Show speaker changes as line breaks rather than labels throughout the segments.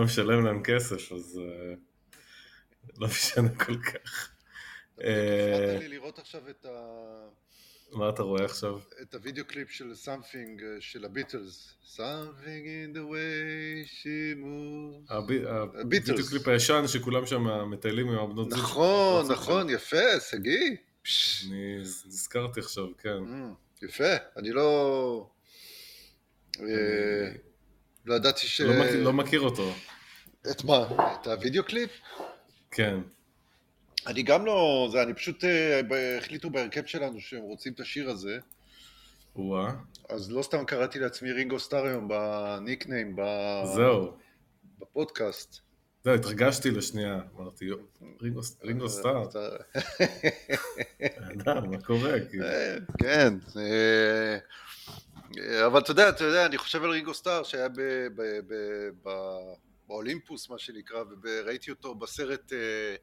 לא משלם להם כסף, אז אה, לא משנה כל כך.
הפרעת לי לראות עכשיו את ה...
מה אתה רואה עכשיו?
את הוידאו קליפ של Something אה, של הביטלס. in the way she moves.
הוידאו קליפ הישן שכולם שם מטיילים עם הבנות זוג.
נכון, נכון, יפה, שגיא.
אני נזכרתי עכשיו, כן.
יפה, אני לא... אה, לא ידעתי ש...
לא מכיר אותו.
את מה? את הוידאו קליפ?
כן.
אני גם לא... זה, אני פשוט... אה, החליטו בהרכב שלנו שהם רוצים את השיר הזה.
וואה.
אז לא סתם קראתי לעצמי רינגו סטאר היום בניקניים, ב...
זהו.
בפודקאסט.
זהו, התרגשתי לשנייה, אמרתי, רינגו סטאר. אדם, מה קורה? כאילו?
כן. אבל אתה יודע, אתה יודע, אני חושב על רינגו סטאר שהיה באולימפוס, מה שנקרא, וראיתי אותו בסרט אה,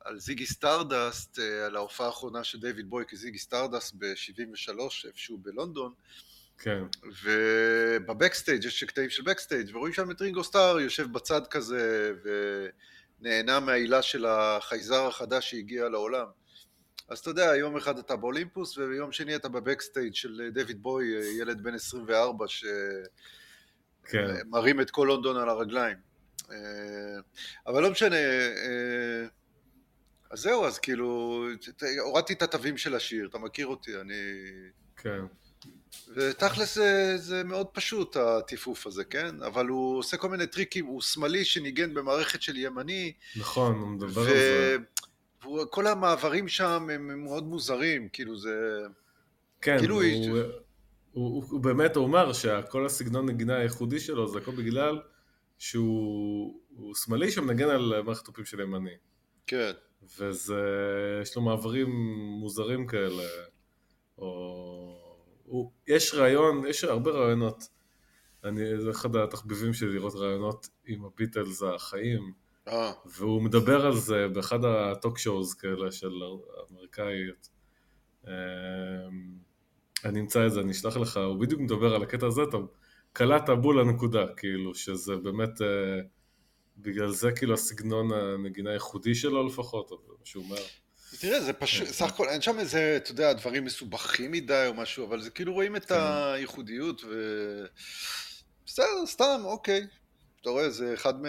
על זיגי סטארדסט, אה, על ההופעה האחרונה של דיוויד בוי כזיגי סטארדסט ב-73, איפשהו בלונדון.
כן.
וב backstage יש קטעים של backstage ורואים שם את רינגו סטאר יושב בצד כזה ונהנה מהעלייה של החייזר החדש שהגיע לעולם. אז אתה יודע, יום אחד אתה באולימפוס ויום שני אתה בבקסטייג' של דיוויד בוי, ילד בן 24 שמרים כן. את כל לונדון על הרגליים. אבל לא משנה, אז זהו, אז כאילו, הורדתי את התווים של השיר, אתה מכיר אותי, אני...
כן.
ותכלס זה, זה מאוד פשוט הטיפוף הזה, כן? אבל הוא עושה כל מיני טריקים, הוא שמאלי שניגן במערכת של ימני.
נכון, הוא מדבר ו... על זה.
וכל המעברים שם הם מאוד מוזרים, כאילו זה...
כן, כאילו הוא, היא... הוא, הוא, הוא באמת אומר שכל הסגנון נגינה הייחודי שלו זה הכל בגלל שהוא שמאלי שמנגן על מערכת תופים של ימני.
כן.
וזה, יש לו מעברים מוזרים כאלה, או... הוא, יש רעיון, יש הרבה רעיונות. אני, זה אחד התחביבים שלי לראות רעיונות עם הביטלס החיים.
אה.
והוא מדבר על זה באחד הטוק שואוז כאלה של אמריקאיות. אמ, אני אמצא את זה, אני אשלח לך, הוא בדיוק מדבר על הקטע הזה, אתה קלעת בול לנקודה, כאילו, שזה באמת, אה, בגלל זה כאילו הסגנון הנגינה הייחודי שלו לפחות, מה שהוא אומר.
תראה, זה פשוט, כן. סך הכל, אין שם איזה, אתה יודע, דברים מסובכים מדי או משהו, אבל זה כאילו רואים את כן. הייחודיות ו... בסדר, סתם, אוקיי. אתה רואה, זה אחד מה...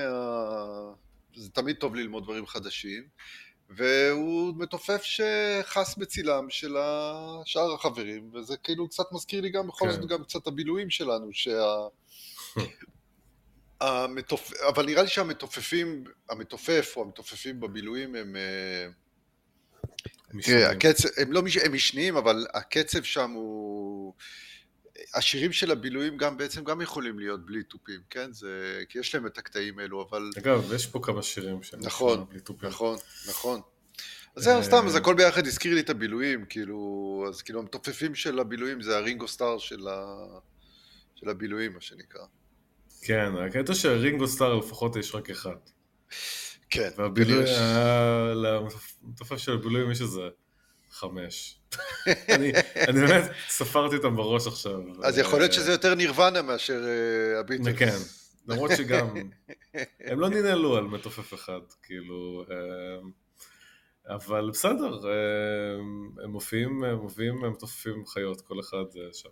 זה תמיד טוב ללמוד דברים חדשים. והוא מתופף שחס בצילם של שאר החברים, וזה כאילו קצת מזכיר לי גם בכל כן. זאת גם קצת הבילויים שלנו, שה... המתופ... אבל נראה לי שהמתופפים, המתופף או המתופפים בבילויים הם... אה, תראה, הקצב, הם לא הם משניים, אבל הקצב שם הוא... השירים של הבילויים גם בעצם גם יכולים להיות בלי תופים, כן? זה... כי יש להם את הקטעים האלו, אבל...
אגב, יש פה כמה שירים שהם
נכון, בלי תופים. נכון, נכון. אז זהו, סתם, אז הכל ביחד הזכיר לי את הבילויים, כאילו, אז כאילו המתופפים של הבילויים זה הרינגו סטאר של, ה... של הבילויים, מה שנקרא.
כן, הקטע של רינגו סטאר לפחות יש רק אחד.
כן.
והבילוי, למתופף של הבילויים יש איזה חמש. אני, אני באמת ספרתי אותם בראש עכשיו.
אז יכול להיות שזה יותר נירוונה מאשר אה, הביטלס.
כן, למרות שגם, הם לא ננעלו על מתופף אחד, כאילו, אה, אבל בסדר, אה, הם מופיעים, הם מופיעים, הם מתופפים חיות, כל אחד שם.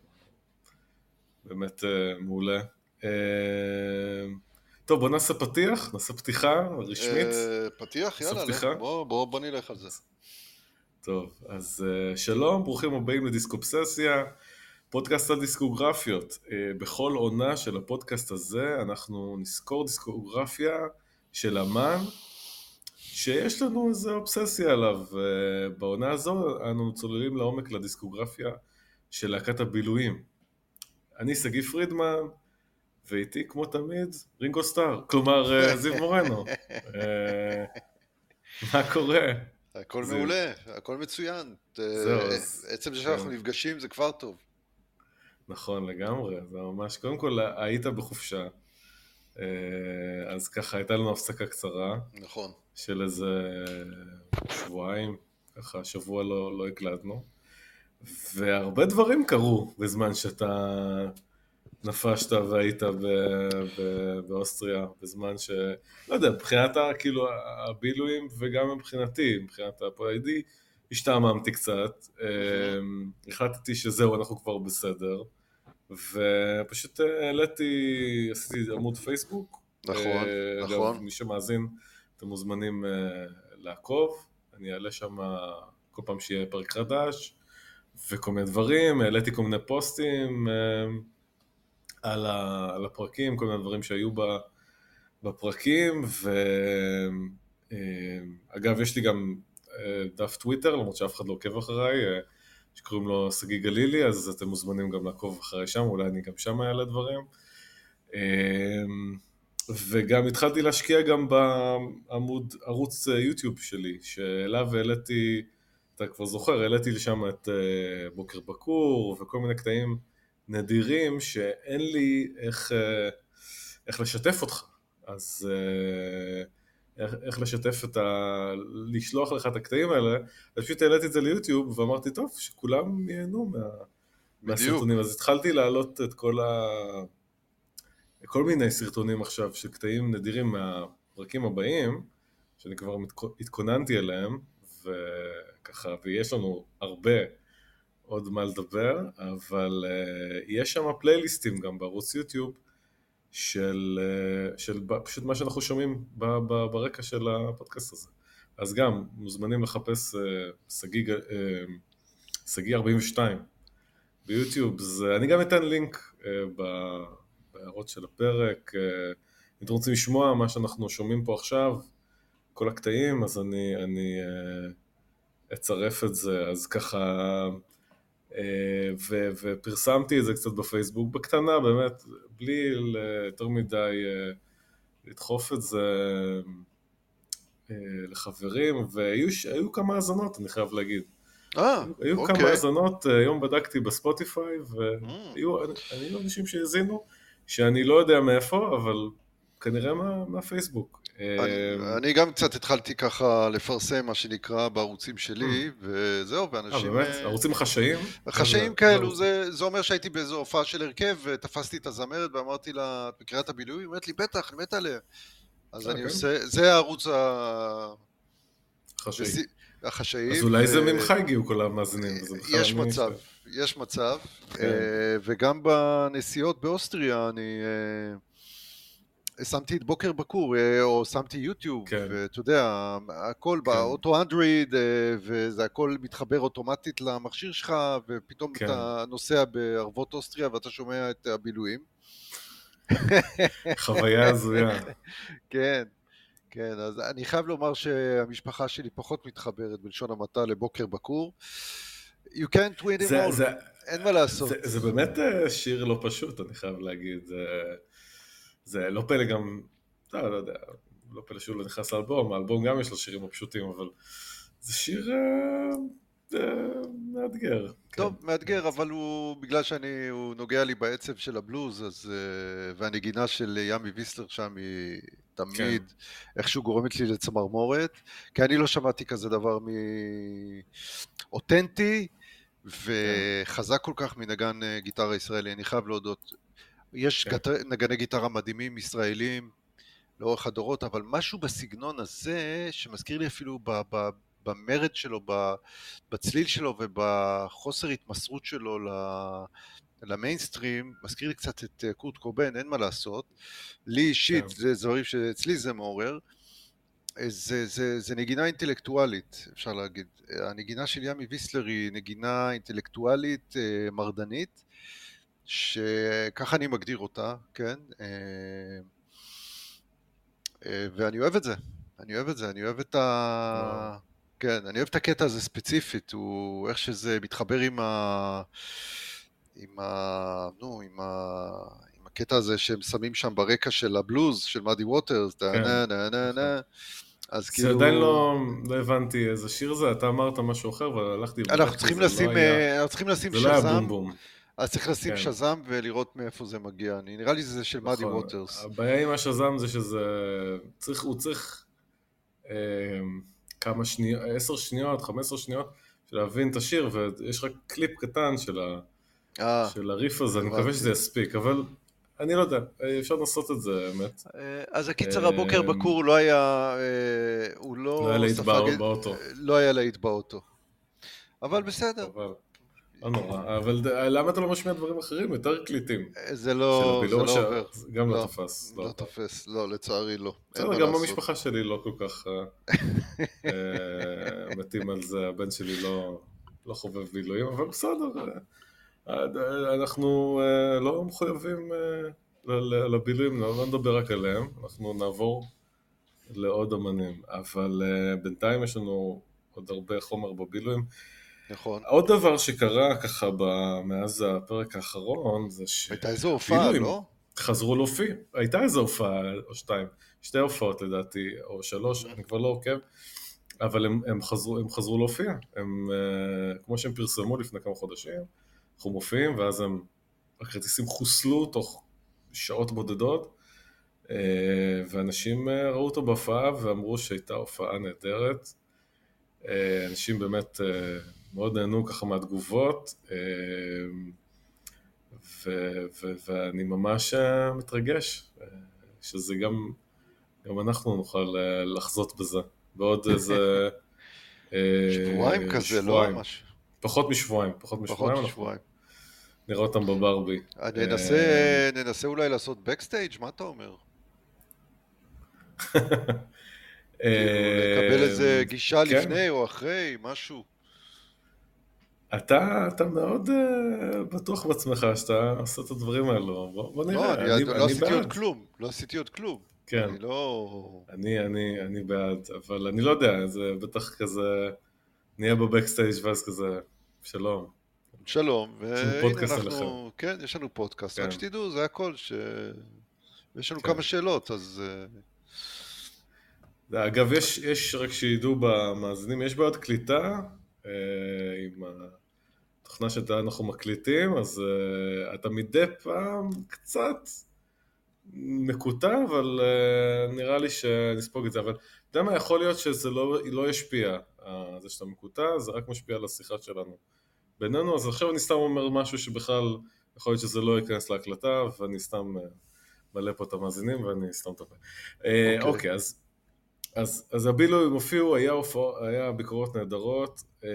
באמת מעולה. טוב, בוא נעשה פתיח, נעשה פתיחה רשמית.
פתיח? יאללה, בוא נלך על זה.
טוב, אז uh, שלום, ברוכים הבאים לדיסקופססיה, פודקאסט דיסקוגרפיות. Uh, בכל עונה של הפודקאסט הזה אנחנו נזכור דיסקוגרפיה של אמן שיש לנו איזו אובססיה עליו. Uh, בעונה הזו אנו צוללים לעומק לדיסקוגרפיה של להקת הבילויים. אני שגיא פרידמן, ואיתי כמו תמיד רינגו סטאר, כלומר זיו מורנו. מה קורה?
הכל זה... מעולה, הכל מצוין. זהו, עצם זה שאנחנו כן. נפגשים זה כבר טוב.
נכון, לגמרי, זה ממש, קודם כל היית בחופשה, אה, אז ככה הייתה לנו הפסקה קצרה.
נכון.
של איזה שבועיים, ככה שבוע לא, לא הקלטנו. והרבה דברים קרו בזמן שאתה נפשת והיית באוסטריה בזמן ש... לא יודע, מבחינת כאילו הבילויים וגם מבחינתי, מבחינת ה-ID, השתעממתי קצת, אמ, החלטתי שזהו, אנחנו כבר בסדר, ופשוט העליתי, עשיתי עמוד פייסבוק.
נכון, אה, נכון.
אגב, מי שמאזין, אתם מוזמנים אה, לעקוב, אני אעלה שם כל פעם שיהיה פרק חדש, וכל מיני דברים, העליתי כל מיני פוסטים. על, ה, על הפרקים, כל מיני דברים שהיו ב, בפרקים, ואגב, יש לי גם אה, דף טוויטר, למרות שאף אחד לא עוקב אחריי, אה, שקוראים לו שגיא גלילי, אז אתם מוזמנים גם לעקוב אחריי שם, אולי אני גם שם אעלה דברים. אה, וגם התחלתי להשקיע גם בעמוד ערוץ יוטיוב שלי, שאליו העליתי, אתה כבר זוכר, העליתי לשם את בוקר בקור וכל מיני קטעים נדירים שאין לי איך, אה, איך לשתף אותך. אז אה, איך, איך לשתף את ה... לשלוח לך את הקטעים האלה, אז פשוט העליתי את זה ליוטיוב ואמרתי, טוב, שכולם ייהנו מה... מהסרטונים. אז התחלתי להעלות את כל ה... כל מיני סרטונים עכשיו של קטעים נדירים מהפרקים הבאים, שאני כבר התכוננתי אליהם, וככה, ויש לנו הרבה עוד מה לדבר, אבל uh, יש שם פלייליסטים גם בערוץ יוטיוב של, uh, של פשוט מה שאנחנו שומעים ב, ב, ברקע של הפודקאסט הזה. אז גם מוזמנים לחפש שגיא uh, שגיא 42 ביוטיוב, זה, אני גם אתן לינק uh, בהערות של הפרק, אם אתם רוצים לשמוע מה שאנחנו שומעים פה עכשיו, כל הקטעים, אז אני, אני אצרף את זה, אז ככה אה, ו- ופרסמתי את זה קצת בפייסבוק בקטנה, באמת, בלי יותר מדי אה, לדחוף את זה אה, לחברים, והיו כמה האזנות, אני חייב להגיד.
אה,
היו
אוקיי.
כמה האזנות, היום בדקתי בספוטיפיי, והיו mm. אנשים שהאזינו, שאני לא יודע מאיפה, אבל כנראה מה, מהפייסבוק.
אמ, אני גם קצת התחלתי ככה לפרסם מה שנקרא בערוצים שלי, mm. וזהו, ואנשים...
אה, באמת? אה, ערוצים חשאיים?
חשאיים כאלו, זה אומר שהייתי באיזו הופעה של הרכב, ותפסתי את הזמרת ואמרתי לה, בקריאת הבילוי, היא אומרת לי, בטח, אני מת עליה. אז אני אוקיי. עושה, זה הערוץ ה...
חשאי.
החשאי.
אז אולי זה ממך הגיעו כל המאזינים.
יש מצב, יש מצב. כן. אה, וגם בנסיעות באוסטריה, אני... שמתי את בוקר בקור, אה, או שמתי יוטיוב, כן. ואתה יודע, הכל כן. באוטו אנדרואיד, אה, וזה הכל מתחבר אוטומטית למכשיר שלך, ופתאום כן. אתה נוסע בערבות אוסטריה ואתה שומע את הבילויים.
חוויה הזויה.
כן, כן, אז אני חייב לומר שהמשפחה שלי פחות מתחברת בלשון המעטה לבוקר בקור. You can't win it all, אין מה לעשות.
זה, זה באמת אה, שיר לא פשוט, אני חייב להגיד. זה... זה לא פלא גם, לא, לא יודע, לא פלא שהוא לא נכנס לאלבום, האלבום גם יש לו שירים לא פשוטים, אבל זה שיר אה, אה, מאתגר.
טוב, כן. מאתגר, אבל הוא, בגלל שאני, הוא נוגע לי בעצב של הבלוז, אז, אה, והנגינה של ימי ויסלר שם היא תמיד כן. איכשהו גורמת לי לצמרמורת, כי אני לא שמעתי כזה דבר מאותנטי, וחזק כל כך מנגן גיטרה ישראלי, אני חייב להודות. יש כן. גט... נגני גיטרה מדהימים ישראלים לאורך הדורות, אבל משהו בסגנון הזה, שמזכיר לי אפילו ב... ב... במרד שלו, בצליל שלו ובחוסר התמסרות שלו למיינסטרים, מזכיר לי קצת את אה, קורט קובן, אין מה לעשות. לי אישית, כן. זה דברים שאצלי זה מעורר. אה, זה, זה, זה נגינה אינטלקטואלית, אפשר להגיד. הנגינה של ימי ויסלר היא נגינה אינטלקטואלית אה, מרדנית, שככה אני מגדיר אותה, כן? אה, אה, ואני אוהב את זה, אני אוהב את זה, אני אוהב את ה... כן, אני אוהב את הקטע הזה ספציפית, הוא איך שזה מתחבר עם ה... עם ה... נו, עם ה... עם הקטע הזה שהם שמים שם ברקע של הבלוז, של מאדי ווטרס, כן. נה נה נה נה.
אז כאילו... זה עדיין לא, לא הבנתי איזה שיר זה, אתה אמרת משהו אחר והלכתי...
אנחנו צריכים לשים, לא היה... אנחנו צריכים לשים
שזם. זה לא היה בום בום.
אז צריך לשים כן. שזם ולראות מאיפה זה מגיע. אני, נראה לי שזה של מאדי נכון. ווטרס.
הבעיה עם השזם זה שזה... צריך, הוא צריך אה, כמה שניות, עשר שניות, חמש עשרה שניות, להבין את השיר, ויש רק קליפ קטן של, ה,
אה,
של הריף הזה, אני מקווה. שזה יספיק, אבל אני לא יודע, אפשר לנסות את זה, האמת.
אה, אז הקיצר הבוקר
אמ,
בקור לא היה, אה, הוא לא
לא היה להיט באוטו.
לא היה להיט באוטו. אבל בסדר,
אבל, לא נורא, אבל למה אתה לא משמיע דברים אחרים, יותר קליטים?
זה לא, זה לא עובר.
גם לא
לא,
תפס.
לא תופס, לא, לצערי לא.
בסדר, גם. במשפחה שלי לא כל כך אה, אה, מתים על זה, הבן שלי לא, לא חובב בילויים, אבל בסדר, אה, אנחנו לא מחויבים לבילויים, לא לא נדבר רק עליהם, אנחנו נעבור לעוד אמנים, אבל בינתיים יש לנו עוד הרבה חומר בבילויים.
נכון.
עוד דבר שקרה ככה מאז הפרק האחרון, זה ש...
הייתה איזו הופעה,
בילויים.
לא?
חזרו להופיע, הייתה איזו הופעה או שתיים, שתי הופעות לדעתי, או שלוש, אני כבר לא עוקב, אבל הם, הם, חזרו, הם חזרו להופיע, הם, uh, כמו שהם פרסמו לפני כמה חודשים, אנחנו מופיעים, ואז הם, הכרטיסים חוסלו תוך שעות בודדות, uh, ואנשים uh, ראו אותו בהופעה ואמרו שהייתה הופעה נהדרת, אנשים באמת מאוד נהנו ככה מהתגובות, uh, ו- ו- ואני ממש אה, מתרגש אה, שזה גם, גם אנחנו נוכל אה, לחזות בזה בעוד איזה...
שבועיים כזה, לא. ממש.
פחות משבועיים, פחות
פחות
משבועיים, אנחנו
משבועיים.
נראה אותם בברבי.
ננסה, ננסה אולי לעשות בקסטייג', מה אתה אומר? כאילו, לקבל איזה גישה
כן.
לפני או אחרי, משהו.
אתה, אתה מאוד אה, בטוח בעצמך שאתה עושה את הדברים האלו, בוא, בוא
לא,
נראה,
אני
אני,
לא
אני
עשיתי עוד
בעד.
כלום, לא עשיתי עוד כלום.
כן.
אני לא...
אני, אני, אני בעד, אבל אני לא יודע, זה בטח כזה, נהיה בבקסטייג' ואז כזה, שלום.
שלום, והנה אנחנו, כן, יש לנו פודקאסט, רק
כן.
שתדעו, זה הכל, ש... יש לנו
כן.
כמה שאלות, אז... אה,
אגב, יש, יש, רק שידעו במאזינים, יש בעיות קליטה עם התוכנה שאנחנו מקליטים, אז אה, אתה מדי פעם קצת מקוטע, אבל אה, נראה לי שנספוג את זה. אבל אתה יודע מה, יכול להיות שזה לא, לא ישפיע, אה, זה שאתה מקוטע, זה רק משפיע על השיחה שלנו בינינו, אז עכשיו אני סתם אומר משהו שבכלל יכול להיות שזה לא ייכנס להקלטה, ואני סתם אה, מלא פה את המאזינים ואני סתם. אה,
אוקיי.
אוקיי, אז... אז, אז הבילויים הופיעו, היה, היה ביקורות נהדרות, אה,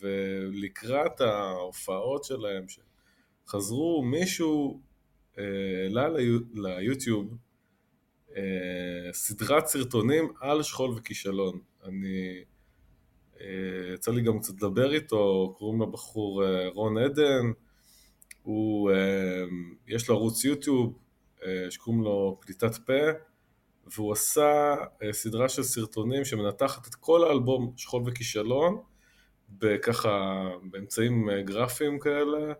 ולקראת ההופעות שלהם שחזרו, מישהו אה, העלה ליו, ליוטיוב אה, סדרת סרטונים על שכול וכישלון. אני, יצא לי גם קצת לדבר איתו, קוראים לבחור רון עדן, הוא, יש לו ערוץ יוטיוב שקוראים לו פליטת פה, והוא עשה אה, סדרה של סרטונים שמנתחת את כל האלבום שכול וכישלון, בככה, באמצעים אה, גרפיים כאלה.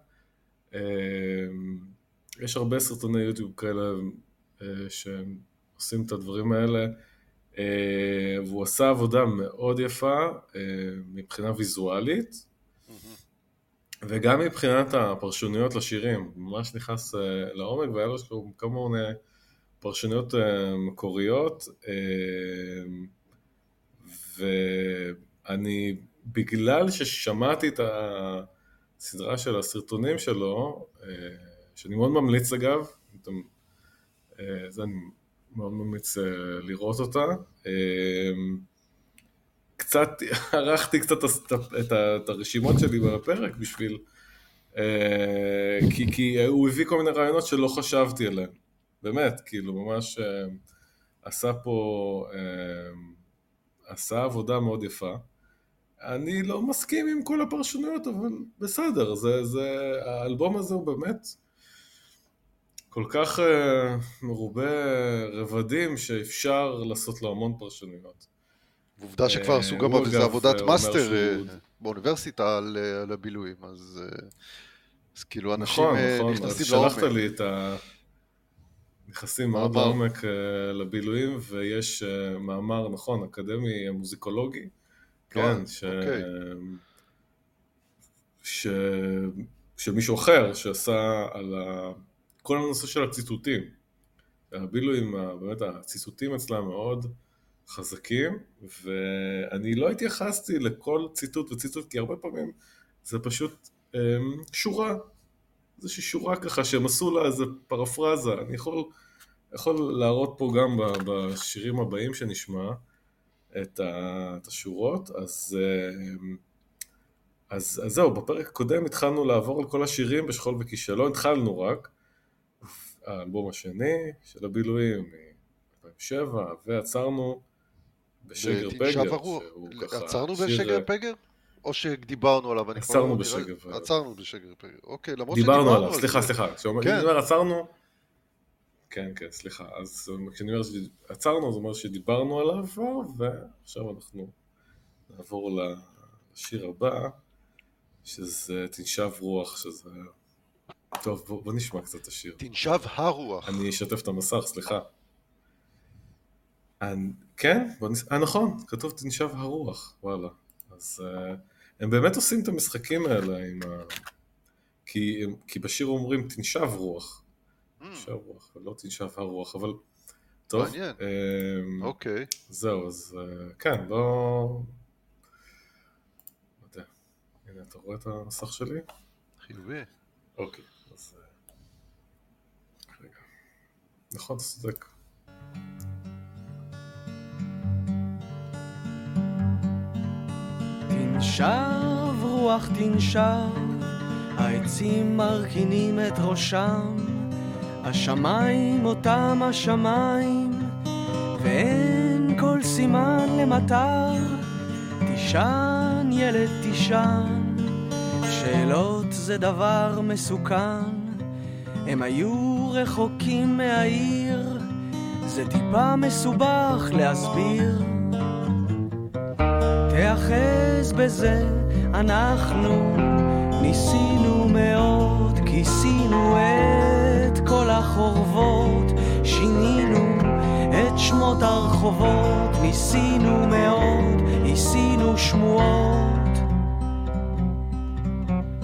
אה, יש הרבה סרטוני יוטיוב כאלה שעושים את הדברים האלה, והוא עשה עבודה מאוד יפה מבחינה ויזואלית, וגם מבחינת הפרשנויות לשירים, ממש נכנס לעומק והיה לו כמה מיני פרשנויות אה, מקוריות, אה, ואני, בגלל ששמעתי את הסדרה של הסרטונים שלו, אה, שאני מאוד ממליץ אגב, אתם, זה אני מאוד ממליץ לראות אותה, קצת, ערכתי קצת את, הרשימות שלי בפרק בשביל, כי, כי הוא הביא כל מיני רעיונות שלא חשבתי עליהם. באמת, כאילו, ממש אה, עשה פה, אה, עשה עבודה מאוד יפה. אני לא מסכים עם כל הפרשנויות, אבל בסדר, זה, זה, האלבום הזה הוא באמת כל כך אה, מרובה רבדים שאפשר לעשות לו המון פרשנויות.
עובדה שכבר עשו גם איזה עבודת מאסטר באוניברסיטה על על הבילויים, אז אז כאילו אנשים
נכון,
אה,
נכון, אז
נכנסים
שלחת
לעומק.
לי את ה... נכנסים מאוד. לעומק אה, לבילויים, ויש אה, מאמר, נכון, אקדמי מוזיקולוגי, כן, ש...
אוקיי.
ש... שמישהו אחר שעשה על ה... כל הנושא של הציטוטים. הבילויים, באמת הציטוטים אצלם מאוד חזקים, ואני לא התייחסתי לכל ציטוט וציטוט, כי הרבה פעמים זה פשוט שורה, איזושהי שורה ככה שהם עשו לה איזה פרפרזה, אני יכול, יכול להראות פה גם בשירים הבאים שנשמע את, ה, את השורות, אז, אז, אז זהו, בפרק הקודם התחלנו לעבור על כל השירים בשכול וכישלון, התחלנו רק, האלבום השני של הבילויים מ-2007, ועצרנו בשגר פגר,
עצרנו בשגר פגר? או שדיברנו עליו,
אני עצרנו בשגר
פגר. עצרנו בשגר פגר, אוקיי, למרות
שדיברנו עליו. סליחה, סליחה. כשאני כן. אומר עצרנו, כן, כן, סליחה. אז כשאני אומר שעצרנו, זה אומר שדיברנו עליו ועכשיו אנחנו נעבור לשיר הבא, שזה תנשב רוח, שזה... טוב, בוא, בוא נשמע קצת את השיר.
תנשב הרוח.
אני אשתף את המסך, סליחה. כן. אה נכון, כתוב תנשב הרוח, וואלה. אז uh, הם באמת עושים את המשחקים האלה עם ה... כי, כי בשיר אומרים תנשב רוח. Mm. תנשב רוח, ולא תנשב הרוח, אבל... טוב.
מעניין. Um, אוקיי.
זהו, אז uh, כן, לא... לא יודע. הנה, אתה רואה את המסך שלי?
חיובי.
אוקיי, אז... רגע. נכון, אתה צודק.
תנשב רוח תנשב, העצים מרכינים את ראשם, השמיים אותם השמיים, ואין כל סימן למטר. תישן ילד תישן, שאלות זה דבר מסוכן, הם היו רחוקים מהעיר, זה טיפה מסובך להסביר. תיאחז בזה, אנחנו ניסינו מאוד, כיסינו את כל החורבות, שינינו את שמות הרחובות, ניסינו מאוד, ניסינו שמועות.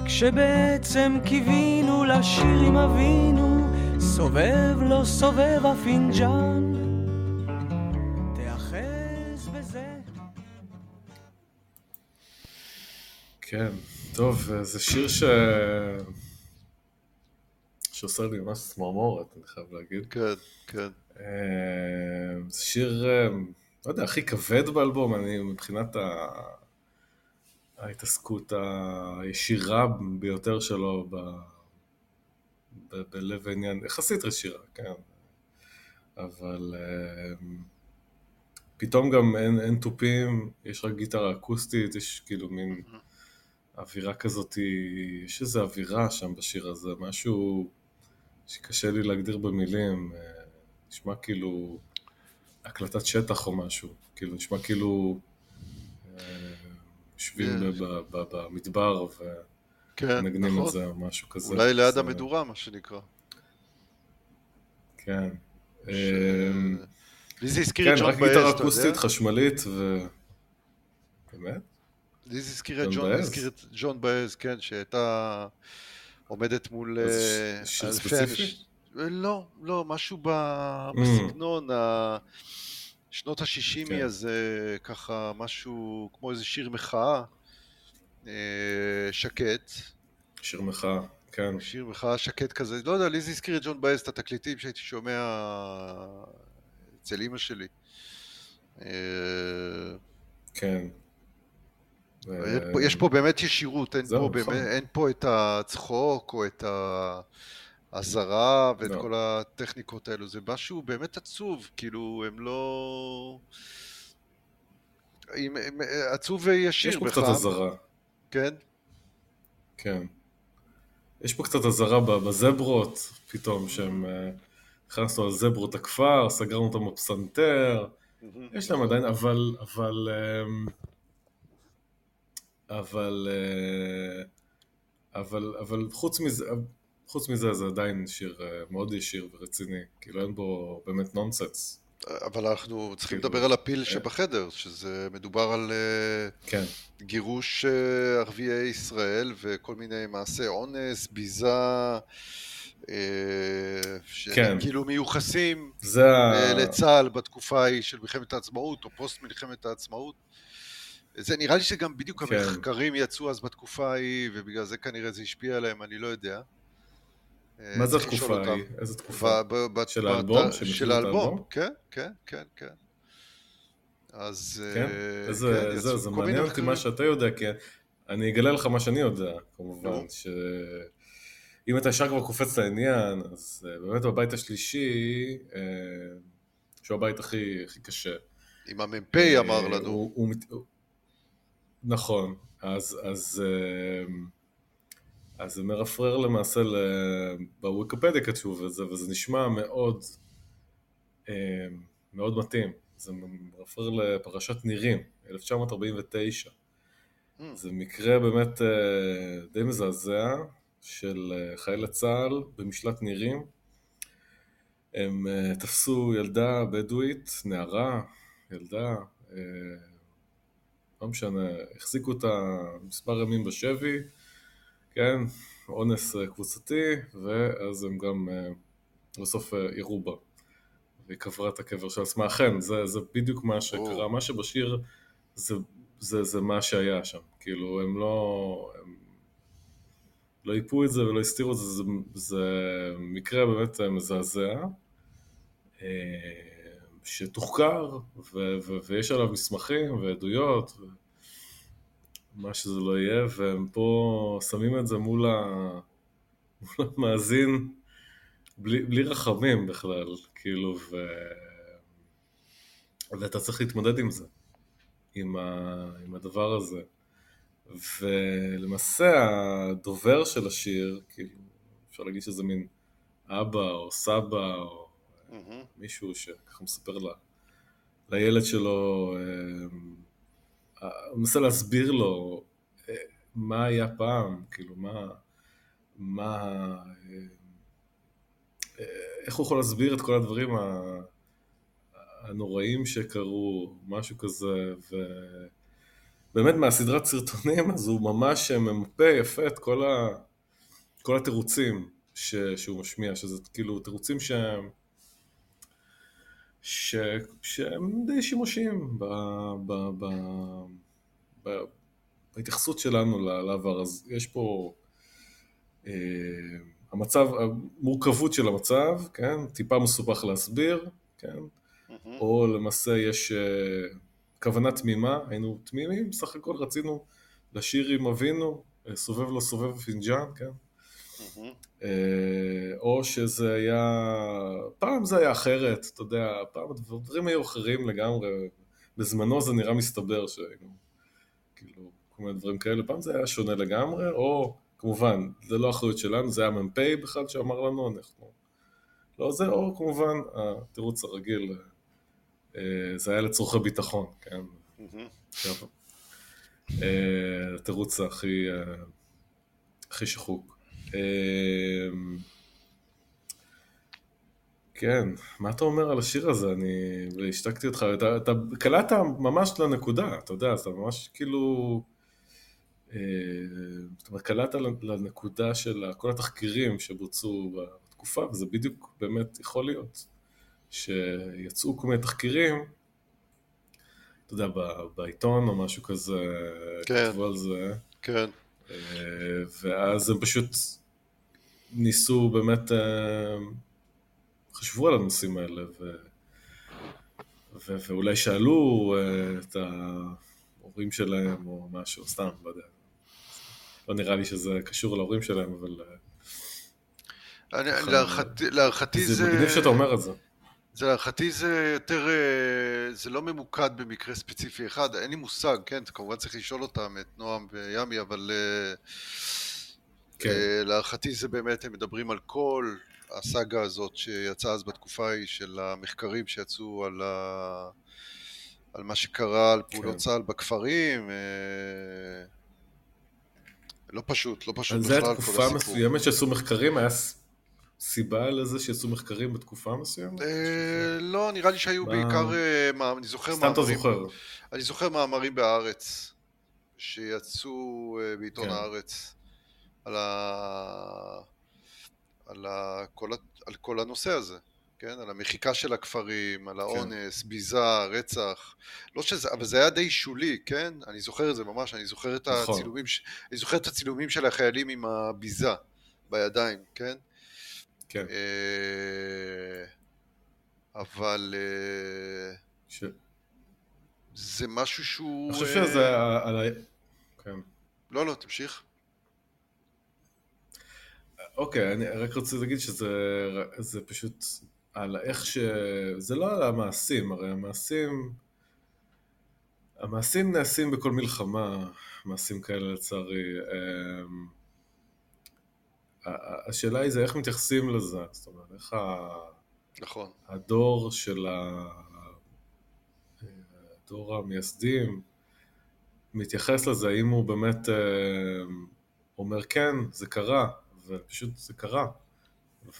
כשבעצם קיווינו לשיר עם אבינו, סובב לא סובב הפינג'אן.
כן, טוב, זה שיר ש... שעושה לי ממש צמרמורת, אני חייב להגיד.
כן, כן.
אה, זה שיר, אה, לא יודע, הכי כבד באלבום, אני מבחינת ה... ההתעסקות הישירה ביותר שלו ב... ב... בלב העניין, יחסית ישירה, כן. אבל פתאום גם אין, אין תופים, יש רק גיטרה אקוסטית, יש כאילו מין... Mm-hmm. אווירה כזאת, יש איזו אווירה שם בשיר הזה, משהו שקשה לי להגדיר במילים, אה, נשמע כאילו הקלטת שטח או משהו, כאילו נשמע כאילו אה, יושבים במדבר ומנגנים את נכון. זה או משהו כזה.
אולי ליד המדורה, מה שנקרא.
כן.
לי זה הזכיר את
ג'ון יודע? כן, רק גיטרה אקוסטית חשמלית ו... באמת?
לי זה הזכיר את ג'ון, הזכיר את ג'ון באז, כן, שהייתה עומדת מול...
אה, שיר ספציפי?
לא, לא, משהו mm. בסגנון שנות השישימי כן. הזה, ככה משהו כמו איזה שיר מחאה, אה, שקט.
שיר מחאה, כן.
שיר מחאה שקט כזה, לא יודע, לי זה הזכיר את ג'ון באז, את התקליטים שהייתי שומע אצל אימא שלי.
אה, כן.
יש פה באמת ישירות, אין, פה, באמת, אין פה את הצחוק או את האזהרה ואת לא. כל הטכניקות האלו, זה משהו באמת עצוב, כאילו הם לא... עם, עם, עצוב וישיר
יש פה קצת אזהרה.
כן?
כן. יש פה קצת אזהרה בזברות, פתאום, שהם... נכנסנו על זברות הכפר, סגרנו אותם בפסנתר, יש להם עדיין, אבל, אבל... אבל, אה, אבל, אבל חוץ מזה, חוץ מזה זה עדיין שיר אה, מאוד ישיר ורציני, כאילו אין בו באמת נונסנס.
אבל אנחנו צריכים כאילו, לדבר על הפיל אה. שבחדר, שזה מדובר על
כן.
גירוש ערביי ישראל וכל מיני מעשי אונס, ביזה, שהם כאילו מיוחסים
זה...
לצה"ל בתקופה ההיא של מלחמת העצמאות או פוסט מלחמת העצמאות. זה נראה לי שגם בדיוק
כן.
המחקרים יצאו אז בתקופה ההיא, ובגלל זה כנראה זה השפיע עליהם, אני לא יודע.
מה זה התקופה. ההיא? איזה תקופה?
ב- ב-
של האלבום?
של
את
האלבום? כן, כן, כן, כן. אז...
כן?
אה,
איזה,
כן,
זה, מעניין אותי. מה שאתה יודע, כי אני אגלה לך מה שאני יודע, כמובן,
נו.
שאם אתה ישר כבר קופץ לעניין, אז אה, באמת בבית השלישי, אה, שהוא הבית הכי, הכי קשה.
עם המ"פ אמר
אה,
לנו.
הוא, הוא, מת- הוא, נכון, אז, אז, אה, אז זה מרפרר למעשה, בוויקיפדיה כתוב את זה, וזה נשמע מאוד, אה, מאוד מתאים. זה מרפרר לפרשת נירים, 1949.
Hmm,
זה מקרה באמת אה, די מזעזע של אה, חיילי צה"ל במשלט נירים. הם אה, תפסו ילדה בדואית, נערה, ילדה, לא משנה, החזיקו אותה מספר ימים בשבי, כן, אונס אה, קבוצתי, ואז הם גם אה, בסוף אה, ירו בה. והיא קברה את הקבר של עצמה. אכן, זה, זה בדיוק מה שקרה.
או.
מה שבשיר זה, זה, זה מה שהיה שם. כאילו, הם לא... הם לא איפו את זה ולא הסתירו את זה, זה, זה מקרה באמת מזעזע, אה, שתוחקר, ו, ו, ויש עליו מסמכים ועדויות, ומה שזה לא יהיה, והם פה שמים את זה מול, ה, מול המאזין בלי, בלי רחמים בכלל, כאילו, ו... ואתה צריך להתמודד עם זה, עם, ה, עם הדבר הזה. ולמעשה הדובר של השיר, כאילו, אפשר להגיד שזה מין אבא או סבא או. מישהו שככה מספר לה, לילד שלו, אה, הוא מנסה להסביר לו אה, מה היה פעם, כאילו מה, מה, אה, אה, איך הוא יכול להסביר את כל הדברים הנוראים שקרו, משהו כזה, ובאמת מהסדרת סרטונים, אז הוא ממש ממפה יפה את כל, ה, כל התירוצים ש, שהוא משמיע, שזה כאילו תירוצים שהם, ש, שהם די שימושיים ב, ב, ב, ב, בהתייחסות שלנו לעבר, אז יש פה אה, המצב, המורכבות של המצב, כן, טיפה מסובך להסביר, כן,
מהמם.
או למעשה יש אה, כוונה תמימה, היינו תמימים, בסך הכל רצינו לשיר עם אבינו, אה, סובב לו סובב פינג'אן, כן? אה, או שזה היה, פעם זה היה אחרת, אתה יודע, פעם הדברים היו אחרים לגמרי, בזמנו זה נראה מסתבר שהיינו, כאילו, כל מיני דברים כאלה, פעם זה היה שונה לגמרי, או כמובן, זה לא אחריות שלנו, זה היה מ"פ בכלל שאמר לנו, אנחנו לא זה, או כמובן, התירוץ הרגיל, אה, זה היה לצורכי ביטחון, כן? אה, התירוץ הכי, הכי שחוק. אה, כן, מה אתה אומר על השיר הזה? אני השתקתי אותך, אתה, אתה קלעת ממש לנקודה, אתה יודע, אתה ממש כאילו... אה, זאת אומרת, קלעת לנקודה של כל התחקירים שבוצעו בתקופה, וזה בדיוק באמת יכול להיות שיצאו כל מיני תחקירים, אתה יודע, בעיתון או משהו כזה,
כן.
כתבו על זה,
כן.
ואז הם פשוט ניסו באמת, אה, חשבו על הנושאים האלה, ו... ו... ואולי שאלו אה, את ההורים שלהם או משהו, סתם, לא יודע. לא נראה לי שזה קשור להורים שלהם, אבל אה,
להערכתי
זה
זה...
מגניב שאתה אומר את זה.
זה להערכתי זה יותר, אה, זה לא ממוקד במקרה ספציפי אחד, אין לי מושג, כן, כמובן צריך לשאול אותם, את נועם וימי, אבל אה,
כן.
אה, להערכתי זה באמת, הם מדברים על כל הסאגה הזאת שיצאה אז בתקופה ההיא של המחקרים שיצאו על, ה... על מה שקרה, על פעולות
כן.
צה"ל בכפרים, לא פשוט, לא פשוט
על
בכלל
זה
כל הסיפור.
מסוימת שעשו מחקרים, היה סיבה לזה שעשו מחקרים בתקופה מסוימת?
אה, לא, נראה לי שהיו בעיקר, אה, אני זוכר
סתם אתה
מאמרים,
זוכר.
אני זוכר מאמרים בהארץ שיצאו אה, בעיתון
כן.
הארץ על. כל... ה... על כל הנושא הזה. כן? על המחיקה של הכפרים, על האונס, כן. ביזה, רצח. לא שזה, אבל זה היה די שולי, כן? אני זוכר את זה ממש, אני זוכר את נכון. הצילומים, אני זוכר את הצילומים של החיילים עם הביזה בידיים, כן?
כן.
אה, אבל... אה, ש... זה משהו שהוא...
אני חושב שזה... על כן.
לא, לא, תמשיך.
אוקיי, אני רק רוצה להגיד שזה פשוט על איך ש... זה לא על המעשים, הרי המעשים... המעשים נעשים בכל מלחמה, מעשים כאלה לצערי. אמ, השאלה היא זה איך מתייחסים לזה, זאת אומרת, איך ה...
נכון.
הדור של ה... דור המייסדים מתייחס לזה, האם הוא באמת אמ, אומר כן, זה קרה, ופשוט זה קרה,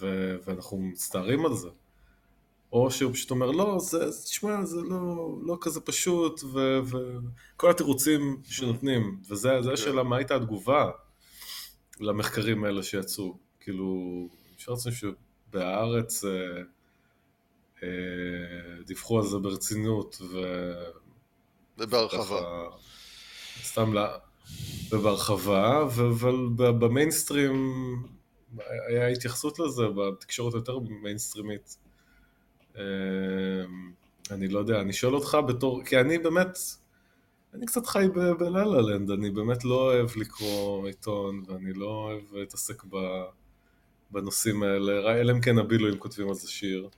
ו- ואנחנו מצטערים על זה. או שהוא פשוט אומר, לא, זה, תשמע, זה לא, לא כזה פשוט, וכל התירוצים שנותנים, וזה כן. השאלה, מה הייתה התגובה למחקרים האלה שיצאו? כאילו, אפשר לציין שבהארץ אה, אה, דיווחו על זה ברצינות, ו...
ובהרחבה.
סתם לה... ובהרחבה, אבל במיינסטרים היה התייחסות לזה, בתקשורת יותר מיינסטרימית. אמ, אני לא יודע, אני שואל אותך בתור, כי אני באמת, אני קצת חי בלה לנד, אני באמת לא אוהב לקרוא עיתון, ואני לא אוהב להתעסק בנושאים האלה, אלא אם כן הבילויים כותבים על זה שיר.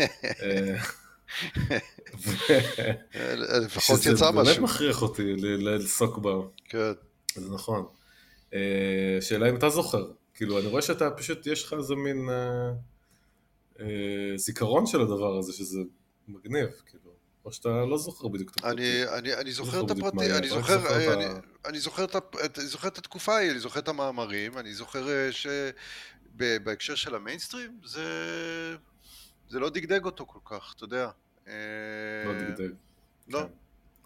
אה,
לפחות יצא משהו.
שזה באמת מכריח אותי לעסוק בה.
כן.
זה נכון. אה, שאלה אם אתה זוכר, כאילו אני רואה שאתה פשוט, יש לך איזה מין אה, אה, זיכרון של הדבר הזה, שזה מגניב, כאילו. או שאתה לא זוכר בדיוק את
הפרטים. אני, אני, אני זוכר את הפרטים, אני זוכר, אני, זוכר את, התקופה ההיא, אני זוכר את המאמרים, אני זוכר שבהקשר של המיינסטרים, זה, זה לא דגדג אותו כל כך, אתה יודע.
לא דגדג.
לא. כן.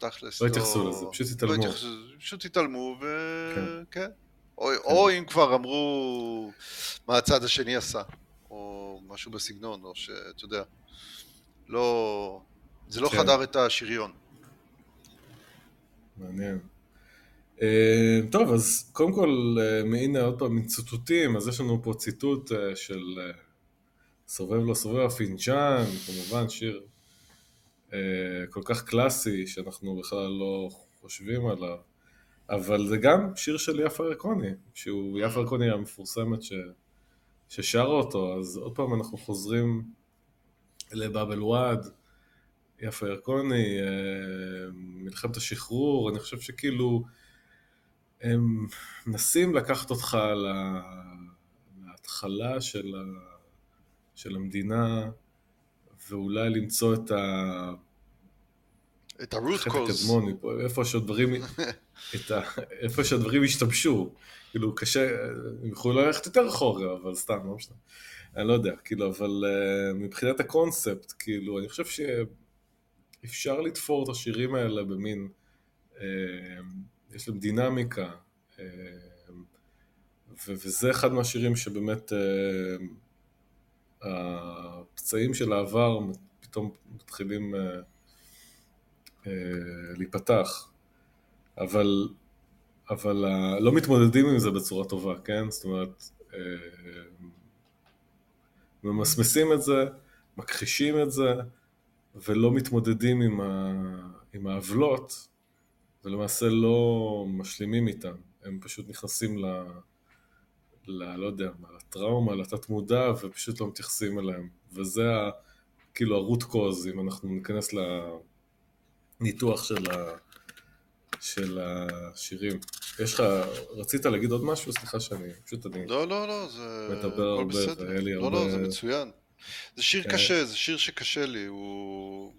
תכלס.
לא התייחסו לזה, פשוט לא התעלמו. לא
פשוט התעלמו, וכן. כן. או, כן. או אם כבר אמרו מה הצד השני עשה, או משהו בסגנון, או שאתה יודע, לא... זה לא כן. חדר את השריון.
מעניין. אה, טוב, אז קודם כל, אה, הנה עוד פעם מציטוטים, אז יש לנו פה ציטוט אה, של סובב לא סובב הפינג'אן, כמובן שיר כל כך קלאסי, שאנחנו בכלל לא חושבים עליו, אבל זה גם שיר של יפה ירקוני, שהוא יפה ירקוני המפורסמת ש... ששרה אותו, אז עוד פעם אנחנו חוזרים לבאבל-ווד, יפה ירקוני, אה, מלחמת השחרור, אני חושב שכאילו הם מנסים לקחת אותך להתחלה של, ה... של המדינה ואולי למצוא את ה...
את ה-root cause.
איפה שהדברים, ה... איפה שהדברים השתבשו. כאילו קשה, הם יכולים ללכת יותר אחורה, אבל סתם, לא משנה. אני לא יודע, כאילו, אבל uh, מבחינת הקונספט, כאילו, אני חושב שאפשר לתפור את השירים האלה במין, uh, יש להם דינמיקה, ו- וזה אחד מהשירים שבאמת uh, הפצעים של העבר פתאום מתחילים אה, אה, להיפתח, אבל, אבל אה, לא מתמודדים עם זה בצורה טובה, כן? זאת אומרת, אה, ממסמסים את זה, מכחישים את זה, ולא מתמודדים עם, ה, עם העוולות, ולמעשה לא משלימים איתם, הם פשוט נכנסים ל... ל... לא יודע מה, לטראומה, לתת מודע, ופשוט לא מתייחסים אליהם. וזה ה, כאילו הרוט קוז, אם אנחנו ניכנס לניתוח של, ה, של השירים. יש לך, רצית להגיד עוד משהו? סליחה שאני, פשוט אני...
לא, לא, לא, זה...
מדבר הרבה, והיה לי
הרבה... לא, לא, זה מצוין. זה שיר כן. קשה, זה שיר שקשה לי, הוא...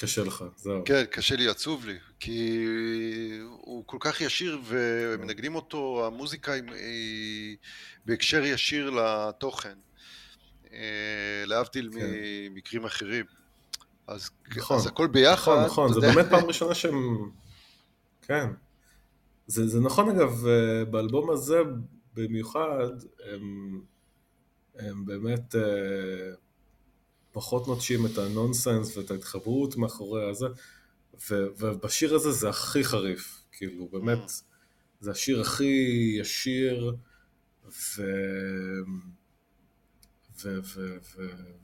קשה לך, זהו.
כן, קשה לי, עצוב לי, כי הוא כל כך ישיר ומנגנים אותו, המוזיקה היא, היא בהקשר ישיר לתוכן, אה, להבדיל כן. ממקרים אחרים. אז, נכון, אז הכל ביחד.
נכון, נכון, זה באמת פעם ראשונה שהם... כן. זה, זה נכון אגב, אה, באלבום הזה במיוחד, הם, הם באמת... אה, פחות נוטשים את הנונסנס ואת ההתחברות מאחורי הזה, ו, ובשיר הזה זה הכי חריף, כאילו באמת, זה השיר הכי ישיר ו... ו- ו-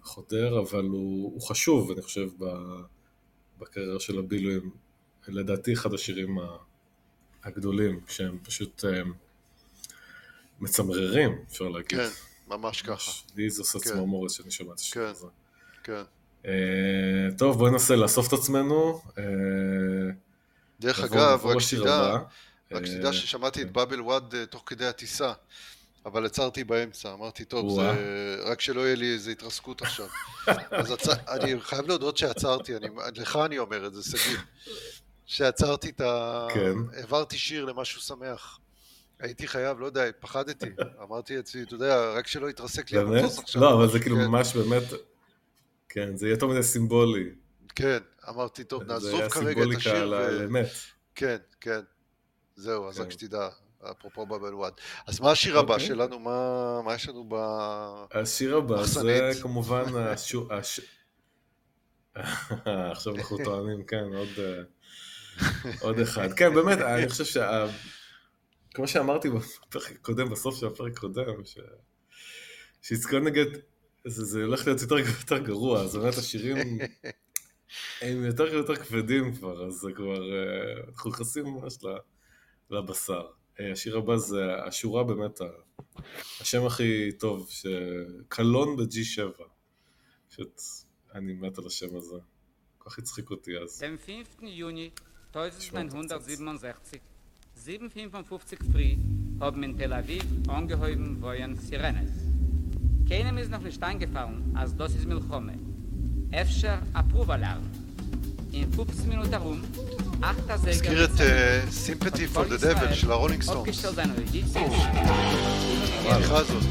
וחודר, אבל הוא, הוא חשוב, אני חושב, בקריירה של הבילויים. לדעתי אחד השירים הגדולים, שהם פשוט הם, מצמררים, אפשר להגיד.
כן, ממש ככה.
לי זה עושה צמרמורת שאני שומע את השיר
כן,
הזה.
כן.
Uh, טוב, בואי ננסה לאסוף את עצמנו. Uh,
דרך אגב, רק שתדע, רק
אה,
שתדע ששמעתי את באבל וואד תוך כדי הטיסה. אבל עצרתי באמצע, אמרתי, טוב, זה... רק שלא יהיה לי איזו התרסקות עכשיו. אז. אני חייב להודות שעצרתי, אני... לך אני אומר את זה, שגיא. שעצרתי את ה...
כן.
העברתי שיר למשהו שמח. הייתי חייב, לא יודע, פחדתי. אמרתי אצלי, אתה יודע, רק שלא יתרסק לי
המטוס עכשיו. לא, אבל זה כאילו כן. ממש באמת... כן, זה יהיה יותר מדי סימבולי.
כן, אמרתי, טוב, נעזוב כרגע את השיר. זה היה
סימבוליקה על.
כן, כן. זהו, אז רק כן. שתדע. אפרופו בבל וואד. אז מה השיר הבא אוקיי. שלנו? מה, יש לנו ב...
השיר הבא זה כמובן. עכשיו אנחנו טוענים, כן, אה, עוד אחד. כן, באמת, אני חושב שה... כמו שאמרתי בפרק הקודם, בסוף של הפרק הקודם, ש... שיזכון נגד, זה, זה הולך להיות יותר, יותר גרוע, אז באמת השירים הם יותר ויותר כבדים כבר, אז זה כבר, אה, אנחנו נכנסים ממש לבשר. אה, השיר הבא זה השורה באמת, השם הכי טוב, קלון ב-G7. פשוט, אני מת על השם הזה. כל כך הצחיק אותי אז.
Am 5. Juni 1967, 7.55 früh, haben in Tel Aviv angehäuben worden Sirenes. Keinem ist noch nicht eingefallen, als das ist Milchome. Efter Approvalarm. In 15 Minuten herum
הזכיר את Sympathy for the Devil של הרולינג סטונס. הבדיחה הזאת.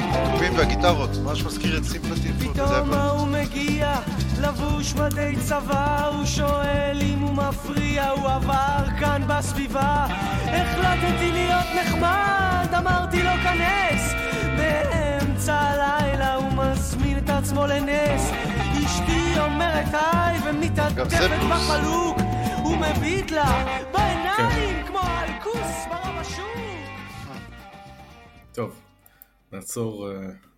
התופים והגיטרות, ממש מזכיר את Sympathy for the.
פתאום הוא מגיע, לבוש מדי צבא, הוא שואל אם הוא מפריע, הוא עבר כאן בסביבה. החלטתי להיות נחמד, אמרתי לו כנס, באמצע הלילה הוא מזמין את עצמו לנס. אשתי אומרת היי ומתעטפת בחלוק, הוא מביט לה בעיניים כמו אלכוס ברב השוק.
טוב, נעצור,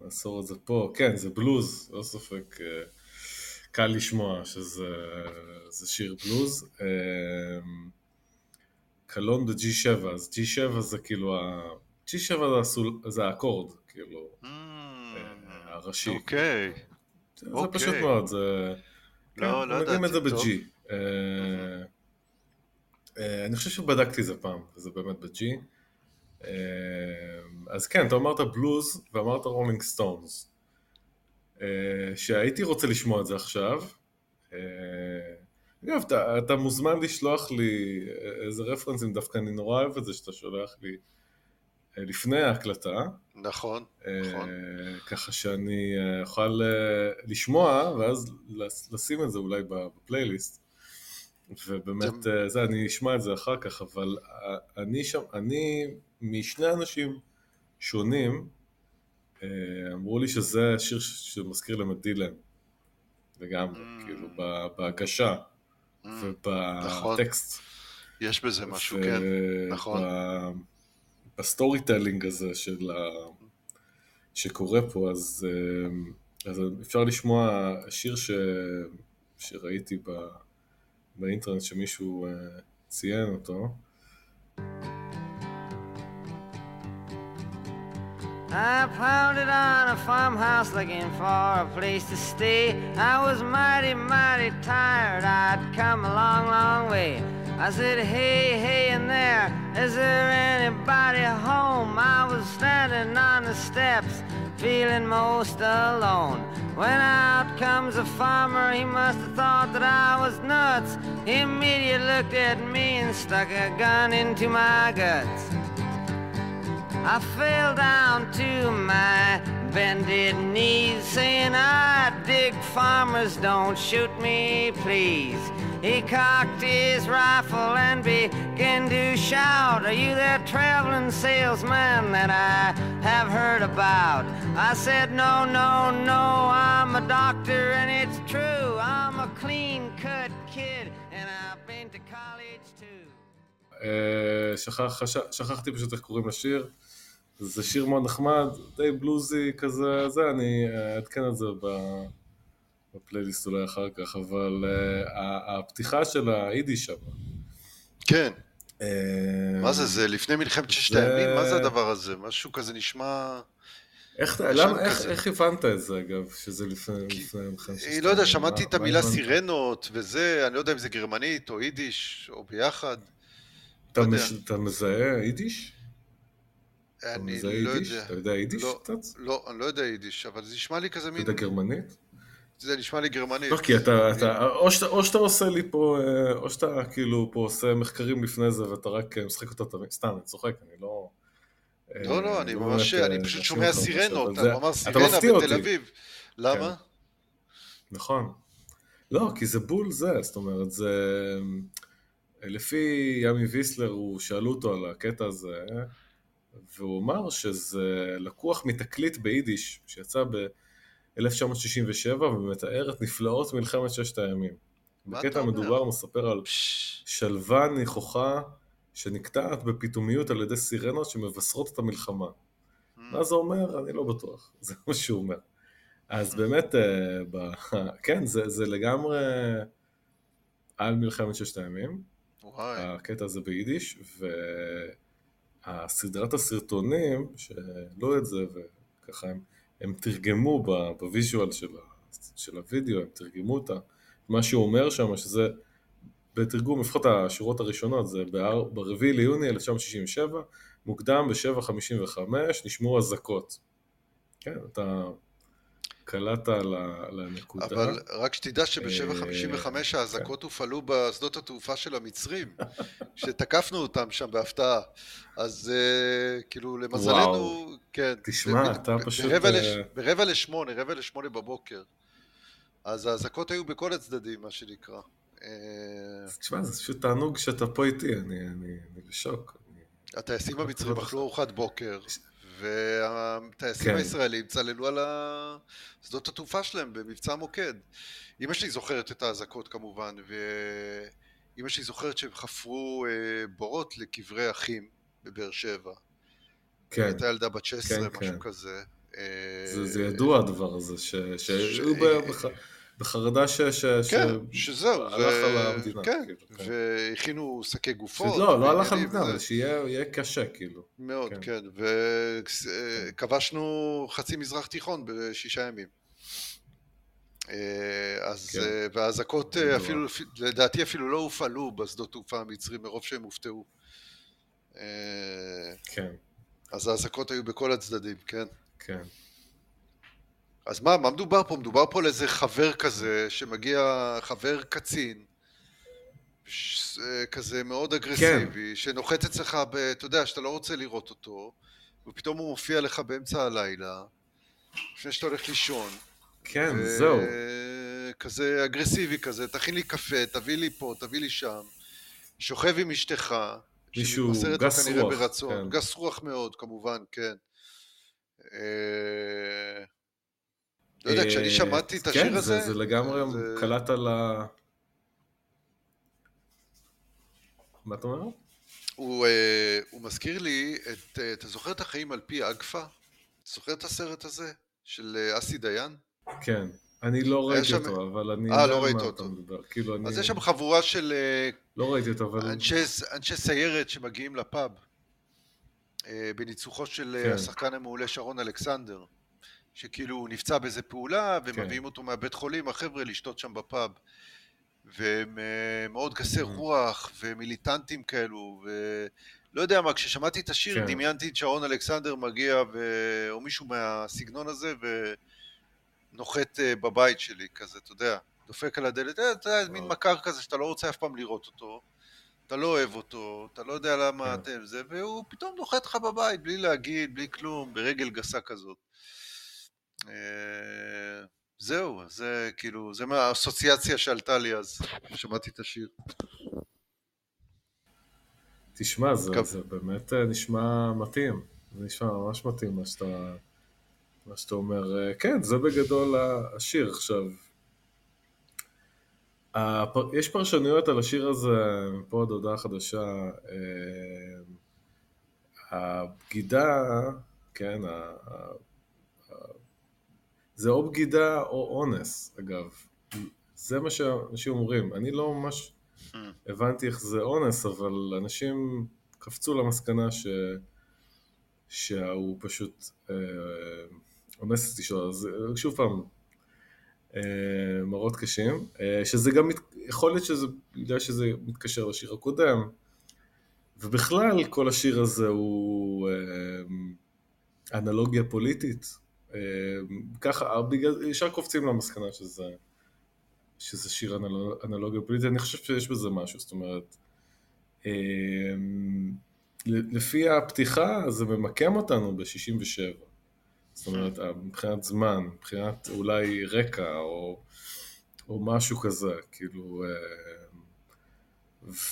נעצור את זה פה. כן, זה בלוז, לא ספק. קל לשמוע שזה שיר בלוז. קלון ב-G7, אז G7 זה כאילו, ה... G7 זה האקורד, כאילו. Mm. הראשי.
אוקיי.
זה פשוט מאוד, זה...
לא, כן, לא ידעתי.
את זה ב-G. אה, אה, אני חושב שבדקתי את זה פעם, וזה באמת ב-G. אה, אז כן, אתה אמרת בלוז ואמרת רולינג סטונס. שהייתי רוצה לשמוע את זה עכשיו. אגב, אתה, אתה מוזמן לשלוח לי איזה רפרנסים, דווקא אני נורא אוהב את זה שאתה שולח לי לפני ההקלטה.
נכון, נכון.
ככה שאני אה, אוכל אה, לשמוע, ואז לשים את זה אולי בפלייליסט. ובאמת, זה... זה, אני אשמע את זה אחר כך, אבל אני שם, אני משני אנשים שונים, אמרו לי שזה שיר שמזכיר להם את דילן, לגמרי, mm. כאילו, בהגשה mm. ובטקסט. נכון.
יש בזה משהו, ו... כן, נכון.
ב storytelling הזה של ה... שקורה פה, אז, אה, אז אפשר לשמוע שיר ש... שראיתי ב... באינטרנט שמישהו אה, ציין אותו. I pounded on a farmhouse looking for a place to stay. I was mighty, mighty tired. I'd come a long, long way. I said, hey, hey, in there, is there anybody home? I was standing on the steps, feeling most alone. When out comes a farmer, he must have thought that I was nuts. He immediately looked at me and stuck a gun into my guts. I fell down to my bended knees, saying, I dig farmers, don't shoot me, please.
He cocked his rifle and began to shout, Are you that traveling salesman that I have heard about? I said, No, no, no, I'm a doctor and it's true. I'm a clean cut kid and I've been to college too.
אה, שכח, שכחתי פשוט איך קוראים לשיר. זה שיר מאוד נחמד, די בלוזי כזה, זה, אני אעדכן את זה בפלייליסט אולי אחר כך, אבל uh, הפתיחה של היידיש שם.
כן. Uh, מה זה, זה לפני מלחמת ששת הימים? מה זה הדבר הזה? משהו כזה נשמע...
איך, למה, איך, איך הבנת את זה אגב, שזה לפני מלחמת
ששת הימים? לא יודע, שמעתי את המילה סירנות וזה, אני לא יודע אם זה גרמנית או יידיש או ביחד.
אתה, לא מש, אתה מזהה יידיש?
אני לא יודע.
אתה יודע יידיש
לא,
קצת?
לא, אני לא יודע יידיש, אבל זה נשמע לי כזה מין...
אתה יודע גרמנית?
זה נשמע לי גרמנית.
לא, כי אתה, אתה או, שאתה, או שאתה עושה לי פה, אה, או שאתה כאילו פה עושה מחקרים לפני זה ואתה רק אה, משחק אותה תמיד, סתם, אני צוחק, אני לא...
לא, לא, אני לא ממש, אני פשוט שומע סירנות, אתה אמר סירנה בתל אביב. למה? כן.
נכון. לא, כי זה בול זה, זאת אומרת, זה... לפי ימי ויסלר, הוא שאלו אותו על הקטע הזה, והוא אמר שזה לקוח מתקליט ביידיש, שיצא ב-1967 ומתאר את נפלאות מלחמת ששת הימים. בקטע המדובר מספר על שלווה ניחוחה שנקטעת בפתאומיות על ידי סירנות שמבשרות את המלחמה. Mm. מה זה אומר? אני לא בטוח, זה מה שהוא אומר. אז mm. באמת, אה, כן, זה לגמרי על מלחמת ששת הימים. הקטע הזה ביידיש, והסדרת הסרטונים שהעלו את זה, וככה הם, הם תרגמו ב visual של, של הוידאו, הם תרגמו אותה, מה שהוא אומר שם, שזה בתרגום, לפחות השורות הראשונות, זה ב-4 ליוני 1967, מוקדם ב-7.55 נשמעו אזעקות. כן, אתה קלעת לנקודה.
אבל רק שתדע שב-755 אה, האזעקות כן. הופעלו בשדות התעופה של המצרים, שתקפנו אותם שם בהפתעה. אז אה, כאילו, למזלנו, כן.
תשמע, אתה פשוט...
אה, ברבע לשמונה, רבע לשמונה בבוקר. אז האזעקות היו בכל הצדדים, מה שנקרא.
תשמע, זה פשוט תענוג שאתה פה איתי, אני בשוק.
הטייסים המצרים אכלו ארוחת בוקר, והטייסים כן. הישראלים צללו על שדות התעופה שלהם במבצע מוקד. אמא שלי זוכרת את האזעקות כמובן, ואמא שלי זוכרת שהם חפרו אה, בורות לקברי אחים בבאר שבע. כן. הייתה ילדה בת 16, כן, משהו כן. כזה.
זה, זה ידוע הדבר הזה, שהיו ש... ש... בחרדה ש... ש...
כן, ש... שזהו.
הלך ו... על המדינה.
כן, כאילו, כן. והכינו שקי גופות.
לא, לא הלך על המדינה, אבל שיהיה קשה, כאילו.
מאוד, כן. כן. וכבשנו חצי מזרח תיכון בשישה ימים. אה, אז, כן. אה, והאזעקות אה, אפילו, לדעתי אפילו לא הופעלו בשדות תעופה המצרים מרוב שהם הופתעו.
כן.
אז האזעקות היו בכל הצדדים, כן?
כן.
אז מה, מה מדובר פה? מדובר פה על איזה חבר כזה שמגיע, חבר קצין, ש... כזה מאוד אגרסיבי, כן. שנוחת אצלך, ב... אתה יודע, שאתה לא רוצה לראות אותו, ופתאום הוא מופיע לך באמצע הלילה, לפני שאתה הולך לישון.
כן, ו... זהו.
כזה אגרסיבי כזה, תכין לי קפה, תביא לי פה, תביא לי שם. שוכב עם אשתך.
מישהו גס רוח.
ברצון. כן. גס רוח מאוד, כמובן, כן. אה, לא יודע, כשאני שמעתי את השיר
כן,
הזה...
כן, זה לגמרי קלט על ה... מה אתה אומר?
הוא, אה, הוא מזכיר לי, את, אה, אתה זוכר את החיים על פי אגפה? זוכר את הסרט הזה? של אה, אסי דיין?
כן. אני לא ראיתי שם... אותו, אבל אני...
אה, לא ראית אותו. כאילו אני... אז יש שם חבורה של...
לא ראיתי אותו, אבל...
אנשי, אנשי סיירת שמגיעים לפאב, בניצוחו של כן. השחקן המעולה שרון אלכסנדר. שכאילו הוא נפצע באיזה פעולה, ומביאים כן. אותו מהבית חולים, החבר'ה לשתות שם בפאב. והם uh, מאוד גסי mm. רוח, ומיליטנטים כאלו, ולא יודע מה, כששמעתי את השיר, כן. דמיינתי את שרון אלכסנדר מגיע, ו... או מישהו מהסגנון הזה, ונוחת uh, בבית שלי, כזה, אתה יודע, דופק על הדלת, אה, אתה יודע, מין מכר כזה שאתה לא רוצה אף פעם לראות אותו. אתה לא אוהב אותו, אתה לא יודע למה כן. אתם זה, והוא פתאום נוחת לך בבית, בלי להגיד, בלי כלום, ברגל גסה כזאת. אה, זהו, זה כאילו, זה מהאסוציאציה שעלתה לי אז, שמעתי את השיר.
תשמע, זה, זה באמת אה, נשמע מתאים. זה נשמע ממש מתאים מה שאתה, מה שאתה אומר. אה, כן, זה בגדול השיר. עכשיו, הפר... יש פרשנויות על השיר הזה, פה עוד הודעה חדשה. הבגידה, כן. זה או בגידה או אונס, אגב. זה מה שאנשים אומרים. אני לא ממש hmm. הבנתי איך זה אונס, אבל אנשים קפצו למסקנה ש... שהוא פשוט אה, אונס את אשתו. אז שוב פעם, אה, מראות קשים, אה, שזה גם, יכול להיות שזה, בגלל שזה מתקשר לשיר הקודם, ובכלל כל השיר הזה הוא אה, אנלוגיה פוליטית. ככה, בגלל, ישר קופצים למסקנה שזה, שזה שיר אנלוגיה פוליטית, אני חושב שיש בזה משהו, זאת אומרת, לפי הפתיחה זה ממקם אותנו ב-67. זאת אומרת, מבחינת זמן, מבחינת אולי רקע או, או משהו כזה, כאילו... אה,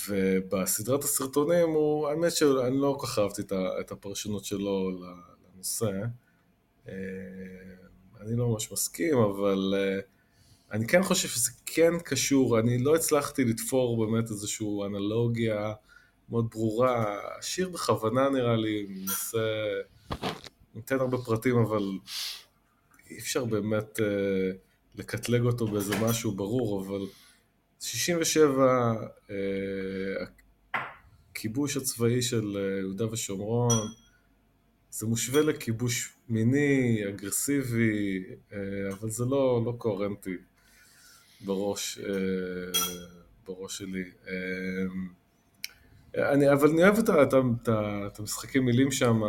ובסדרת הסרטונים הוא, האמת שאני לא כל כך אהבתי את הפרשנות שלו לנושא. אה, אני לא ממש מסכים, אבל אה, אני כן חושב שזה כן קשור, אני לא הצלחתי לתפור באמת איזושהי אנלוגיה מאוד ברורה. השיר בכוונה נראה לי מנסה ניתן הרבה פרטים, אבל אי אפשר באמת אה, לקטלג אותו באיזה משהו ברור, אבל 67, אה, הכיבוש הצבאי של יהודה ושומרון, זה מושווה לכיבוש מיני, אגרסיבי, אה, אבל זה לא, לא קוהרנטי בראש, אה, בראש שלי. אה, אני, אבל אני אוהב את, את, את, את המשחקי מילים שם,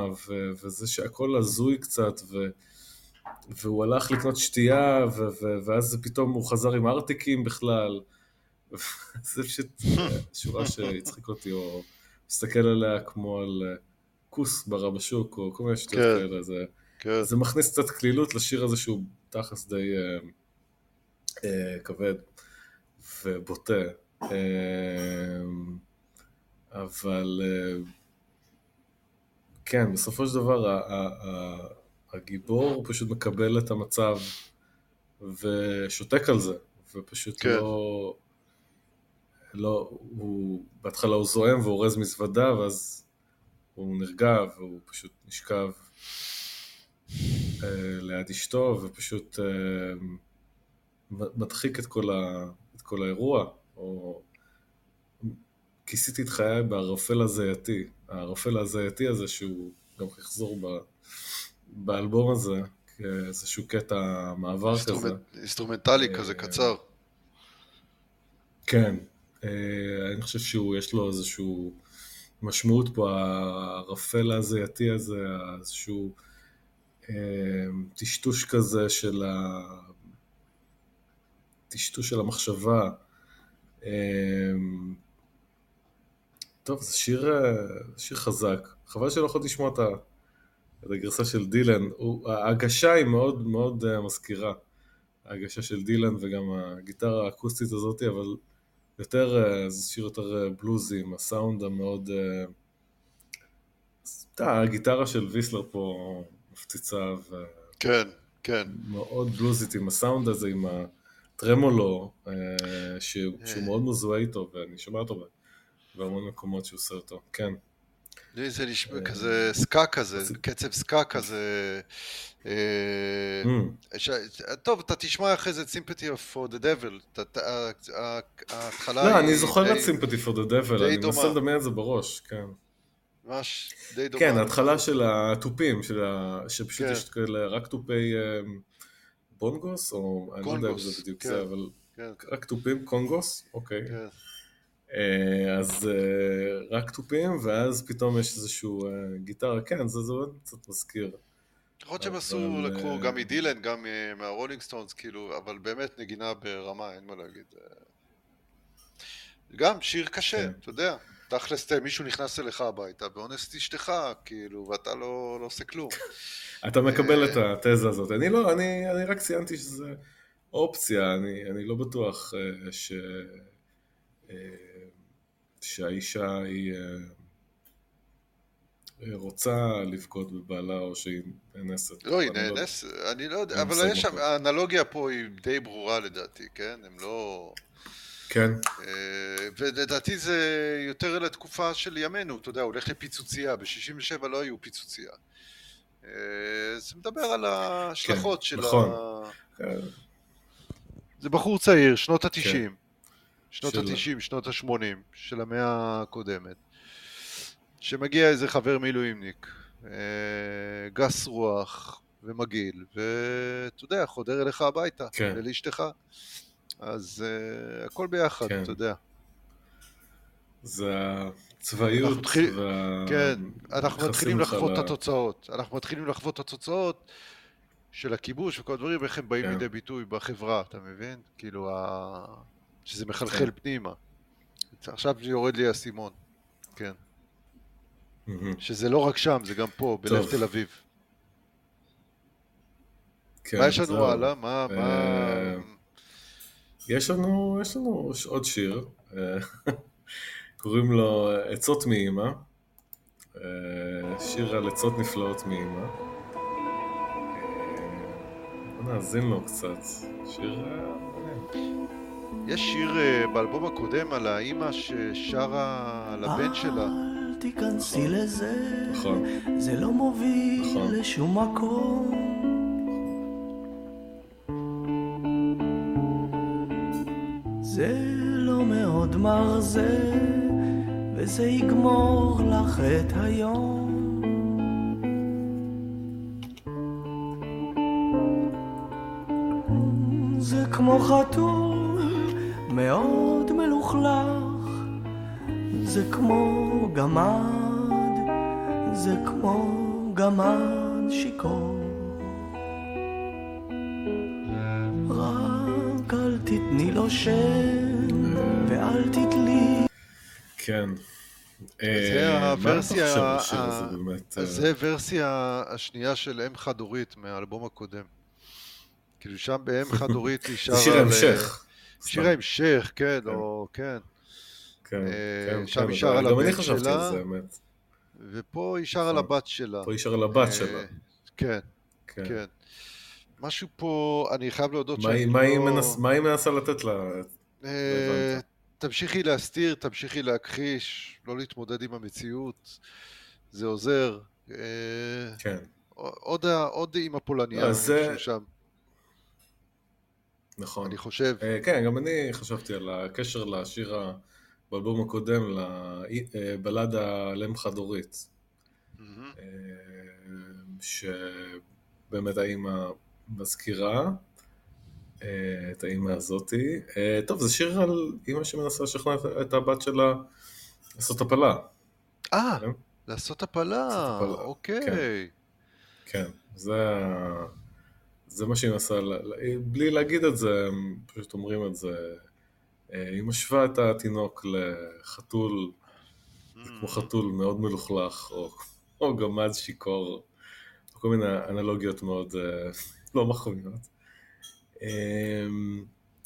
וזה שהכל הזוי קצת, ו, והוא הלך לקנות שתייה, ו, ו, ואז פתאום הוא חזר עם ארטיקים בכלל. זה פשוט שורה שהצחיק אותי, או מסתכל עליה כמו על כוס ברא בשוק, או כל מיני שטויות כן, כאלה. זה, כן. זה מכניס קצת קלילות לשיר הזה שהוא תכלס די אה, אה, כבד ובוטה. אה, אבל אה, כן, בסופו של דבר הגיבור פשוט מקבל את המצב ושותק על זה, ופשוט כן. לא... לא, הוא, בהתחלה הוא זועם ואורז מזוודה, ואז הוא נרגע והוא פשוט נשכב ליד אשתו, ופשוט אה, מדחיק את כל, ה, את כל האירוע, או כיסיתי את חיי בערפל הזייתי. הערפל הזייתי הזה שהוא גם יחזור ב, באלבום הזה, כאיזשהו קטע מעבר instrument,
כזה. אינסטרומנטלי כזה אה, קצר.
כן, אה, אני חושב שהוא, יש לו איזשהו משמעות פה, הערפל הזייתי הזה, איזשהו אה, טשטוש כזה של ה... טשטוש של המחשבה. טוב, זה שיר, אה, שיר חזק. חבל שלא יכולתי לשמוע את הגרסה של דילן. הוא, ההגשה היא מאוד מאוד אה, מזכירה. ההגשה של דילן וגם הגיטרה האקוסטית הזאת, אבל יותר, אה, זה שיר יותר בלוזי, עם הסאונד המאוד... אתה, הגיטרה של ויסלר פה מפציצה ו...
כן, כן.
מאוד בלוזית עם הסאונד הזה, עם הטרמולו, שהוא, שהוא מאוד מזוהה איתו, ואני שומע אותו בהמון מקומות שהוא עושה אותו, כן.
לי זה נשמע אה, כזה סקה כזה, קצב סקה כזה. אה, hmm. טוב, אתה תשמע אחרי זה סימפטי for the devil, ההתחלה
היא... לא, אני זוכר את סימפטי for the devil, אני מנסה לדמיין את זה בראש, כן.
ממש די דומה.
כן, ההתחלה של התופים, שפשוט כן. יש כאלה רק תופי אמ, בונגוס, או אני לא יודע אם זה בדיוק זה, כן. אבל כן. רק תופים, קונגוס, אוקיי. אה, אז אה, רק תופים, ואז פתאום יש איזשהו אה, גיטרה, כן, זה מאוד קצת מזכיר.
יכול להיות שהם עשו, לקחו גם מדילן, גם מהרולינג סטונס, כאילו, אבל באמת נגינה ברמה, אין מה להגיד. גם שיר קשה, כן. אתה יודע. תכלס מישהו נכנס אליך הביתה ואונס את אשתך, כאילו, ואתה לא, לא עושה כלום.
אתה מקבל את התזה הזאת. אני לא, אני, אני רק ציינתי שזה אופציה, אני, אני לא בטוח אה, ש, אה, שהאישה היא אה, רוצה לבגוד בבעלה או שהיא נאנסת.
לא, היא
אני
נאנסת, אני לא יודע, אבל יש. האנלוגיה פה היא די ברורה לדעתי, כן? הם לא...
כן,
אה, ולדעתי זה יותר לתקופה של ימינו, אתה יודע, הולך לפיצוצייה, ב-67 לא היו פיצוצייה. אה, זה מדבר על ההשלכות של
נכון.
ה...
כן,
זה בחור צעיר, שנות ה-90,
כן.
שנות
של-
ה-90, שנות ה-80 של המאה הקודמת, שמגיע איזה חבר מילואימניק, אה, גס רוח ומגעיל, ואתה יודע, חודר אליך הביתה,
כן.
ולאשתך. אז uh, הכל ביחד,
כן.
אתה יודע.
זה הצבאיות
אנחנו מתחיל-
וה...
כן, אנחנו מתחילים לחוות את התוצאות. אנחנו מתחילים לחוות את התוצאות של הכיבוש וכל הדברים, איך הם באים
כן.
לידי ביטוי בחברה, אתה מבין? כאילו, ה... שזה
כן.
מחלחל פנימה. עכשיו יורד לי האסימון, כן. שזה לא רק שם, זה גם פה, בלב. תל אביב.
כן,
מה יש לנו. הלאה? מה... מה...
אה, יש לנו, יש לנו עוד שיר, אה, קוראים לו עצות מאימא, אה, שיר על עצות נפלאות מאימא. אה, בוא נאזין לו קצת, שיר אה.
יש שיר אה, באלבום הקודם על האימא ששרה על הבן שלה.
אל תיכנסי לזה,
נכון,
זה לא מוביל
נכון.
לשום מקום. זה לא מאוד מרזה, וזה יגמור לך את היום. זה כמו חתול מאוד מלוכלך, זה כמו גמד, זה כמו גמד שיכור. תתני לו שם, ואל תתלי
כן.
זה
אה,
הוורסיה
מה אתה
ה-
חושב על השיר הזה באמת?
אז זה ורסיה השנייה של אם חד-הורית מהאלבום הקודם. כאילו שם באם חד-הורית היא שרה...
זה שיר ההמשך.
שיר. ההמשך, כן,
כן.
או כן.
כן,
אה,
כן,
שם היא שרה
אבל גם אני
לבן
חשבתי
שלה.
על זה, האמת.
ופה היא שרה
נכון.
לבת שלה.
פה היא שרה לבת
אה,
שלה.
כן,
כן.
משהו פה, אני חייב להודות שאני
מה
לא-
מנס- מה היא מנסה לתת לה?
אה. תמשיכי להסתיר, תמשיכי להכחיש, לא להתמודד עם המציאות, זה עוזר. אה,
כן,
עוד עוד עם הפולניה,
זה-
שם,
נכון.
אני חושב.
אה, כן, גם אני חשבתי על הקשר לשיר באלבום הקודם, לבלדה על אם חד-הורית. אה, שבאמת האימא מזכירה אה, את האימא הזאתי. אה, טוב, זה שיר על אימא שמנסה לשכנע את- הבת שלה לעשות הפלה.
אה,
כן.
לעשות הפלה,
הפלה,
אוקיי.
כן, זה, זה מה שהיא מנסה, בלי להגיד את זה, הם פשוט אומרים את זה. אה, היא משווה את התינוק לחתול, זה כמו חתול מאוד מלוכלך, או, או גמד שיכור, כל מיני אנלוגיות מאוד לא מחמיאות. אה,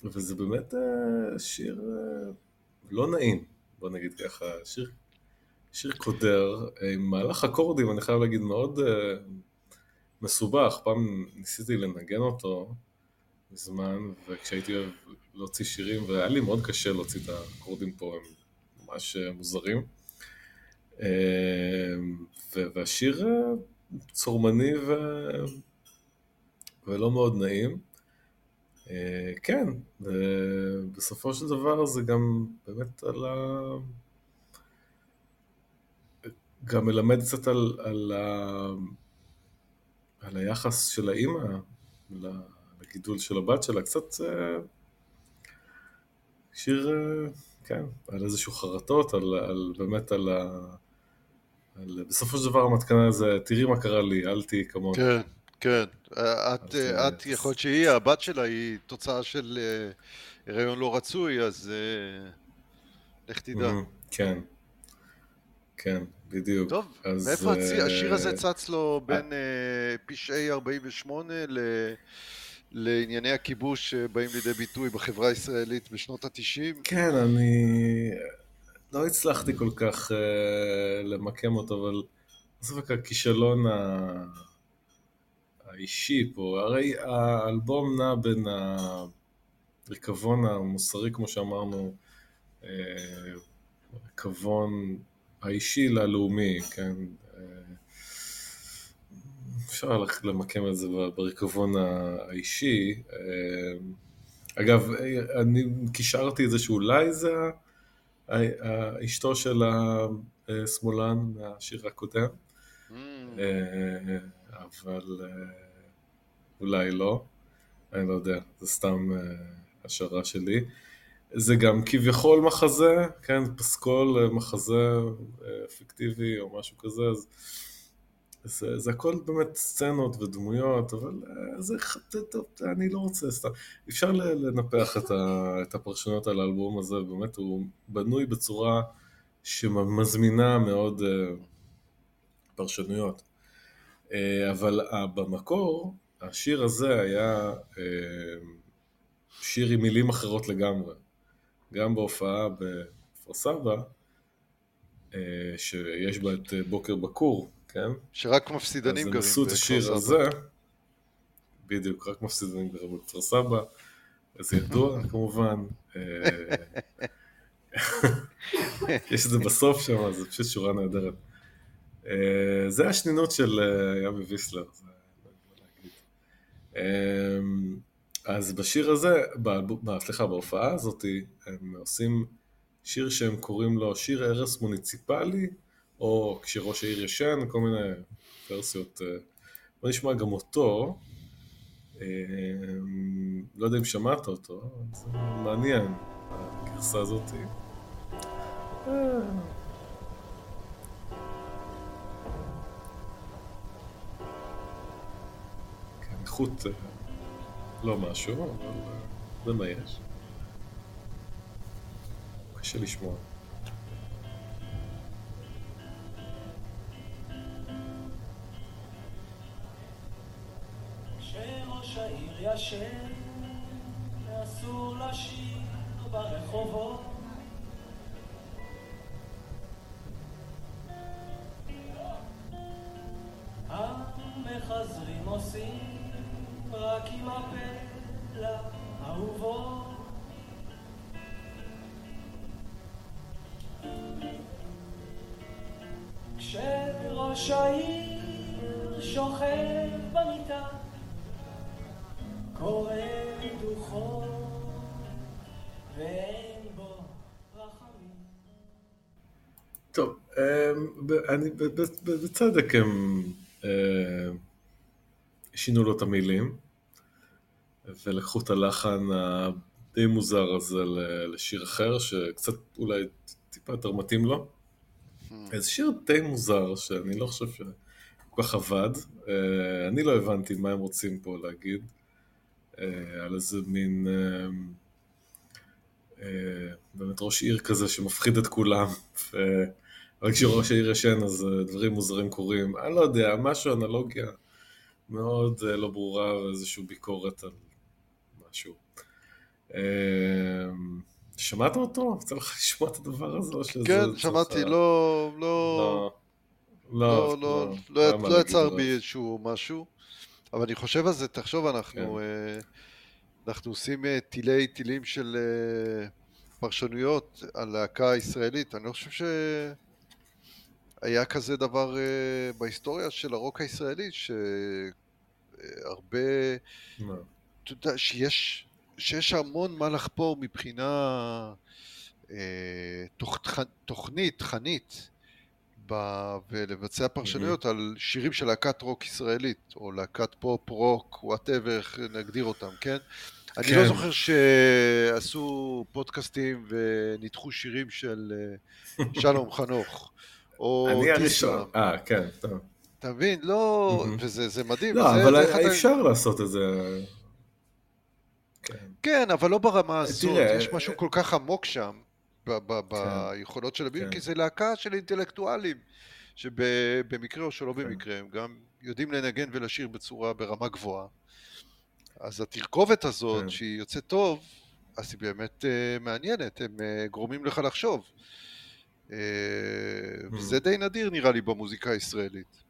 וזה באמת אה, שיר אה, לא נעים, בוא נגיד ככה, שיר, שיר קודר, אה, עם מהלך אקורדים, אני חייב להגיד, מאוד מסובך. פעם ניסיתי לנגן אותו מזמן, וכשהייתי אוהב להוציא שירים, והיה לי מאוד קשה להוציא את האקורדים פה, הם ממש מוזרים. ו- והשיר צורמני ו... ולא מאוד נעים. אה, כן, ובסופו של דבר זה גם באמת על ה... גם מלמד קצת על, על, ה... על היחס של האימא לגידול של הבת שלה, קצת אה, שיר, אה, כן, על איזשהו חרטות, על, על באמת על ה... על, בסופו של דבר המתקנה זה, תראי מה קרה לי, אל תהיי כמוני.
כן, כן. את,
אז, אה,
את, יכול להיות שהיא, הבת שלה, היא תוצאה של אה, הריון לא רצוי, אז אה, לך תדע.
כן, כן, בדיוק.
טוב,
אז,
מאיפה הצי-
אה,
השיר הזה צץ לו בין אה, פשעי 48 ל... לענייני הכיבוש שבאים לידי ביטוי בחברה הישראלית בשנות התשעים.
כן, אני לא הצלחתי כל כך uh, למקם אותו, אבל בסוף הכישלון ה... האישי פה, הרי האלבום נע בין הריקבון המוסרי, כמו שאמרנו, הריקבון האישי ללאומי, כן? אפשר למקם את זה בריקבון האישי. אגב, אני קישרתי את זה שאולי זה אשתו של השמאלן מהשיר הקודם, mm. אבל אולי לא, אני לא יודע, זה סתם השערה שלי. זה גם כביכול מחזה, כן, פסקול מחזה פיקטיבי או משהו כזה, אז זה, זה הכל באמת סצנות ודמויות, אבל זה, טוב, אני לא רוצה סתם, אפשר לנפח את, ה, את הפרשנויות על האלבום הזה, באמת הוא בנוי בצורה שמזמינה מאוד פרשנויות. אבל במקור, השיר הזה היה שיר עם מילים אחרות לגמרי. גם בהופעה בכפר סבא, שיש בה את בוקר בקור, כן?
שרק מפסידנים גרים
בכפר סבא. אז הם עשו את השיר הזה, בדיוק, רק מפסידנים גרים בכפר סבא, זה ידוע כמובן. יש את זה בסוף שם, זה פשוט שורה נהדרת. זה השנינות של ימי ויסלר, זה אז בשיר הזה, סליחה, בהופעה הזאת, הם עושים שיר שהם קוראים לו שיר ערש מוניציפלי, או כשראש העיר ישן, כל מיני ורסיות. אה, בוא נשמע גם אותו. אה, לא יודע אם שמעת אותו, זה מעניין, הגרסה הזאת. איכות אה, לא משהו, אבל זה מה יש. קשה לשמוע. ישן, אסור לשיר ברחובות. טוב, אני בצדק הם שינו לו את המילים ולקחו את הלחן הדי מוזר הזה לשיר אחר שקצת אולי טיפה יותר מתאים לו. Hmm. איזה שיר די מוזר שאני לא חושב שכל כך עבד. אני לא הבנתי מה הם רוצים פה להגיד. אה, על איזה מין אה, אה, באמת ראש עיר כזה שמפחיד את כולם, רק כשראש העיר ישן אז דברים מוזרים קורים, אני לא יודע, משהו אנלוגיה מאוד לא ברורה ואיזושהי ביקורת על משהו. שמעת אותו? יצא לך לשמוע את הדבר הזה?
כן, שמעתי, לא, לא, לא, לא, לא יצר בי איזשהו משהו. אבל אני חושב על זה, תחשוב, אנחנו, כן. אה, אנחנו עושים אה, תילי תילים של אה, פרשנויות על להקה הישראלית, אני לא חושב שהיה כזה דבר בהיסטוריה של הרוק הישראלי, שהרבה, אתה יודע, שיש, שיש המון מה לחפור מבחינה תוכ, תוכנית, תכנית. ולבצע פרשנויות mm-hmm. על שירים של להקת רוק ישראלית, או להקת פופ, רוק, whatever, איך נגדיר אותם, כן? כן? אני לא זוכר שעשו פודקאסטים וניתחו שירים של אה, שלום חנוך, או
אני הראשון, אה, כן, טוב.
אתה מבין? לא. וזה מדהים.
לא, אבל אפשר לעשות את זה.
כן. כן, אבל לא ברמה הזאת, יש משהו כל כך עמוק שם. כן. ביכולות של הביון, כן. כי זה להקה של אינטלקטואלים, שבמקרה או שלא כן. במקרה, הם גם יודעים לנגן ולשיר בצורה ברמה גבוהה. אז התרכובת הזאת,
כן.
שהיא יוצאת טוב, אז היא באמת uh, מעניינת, הם uh, גורמים לך לחשוב. Uh, וזה די נדיר נראה לי במוזיקה הישראלית.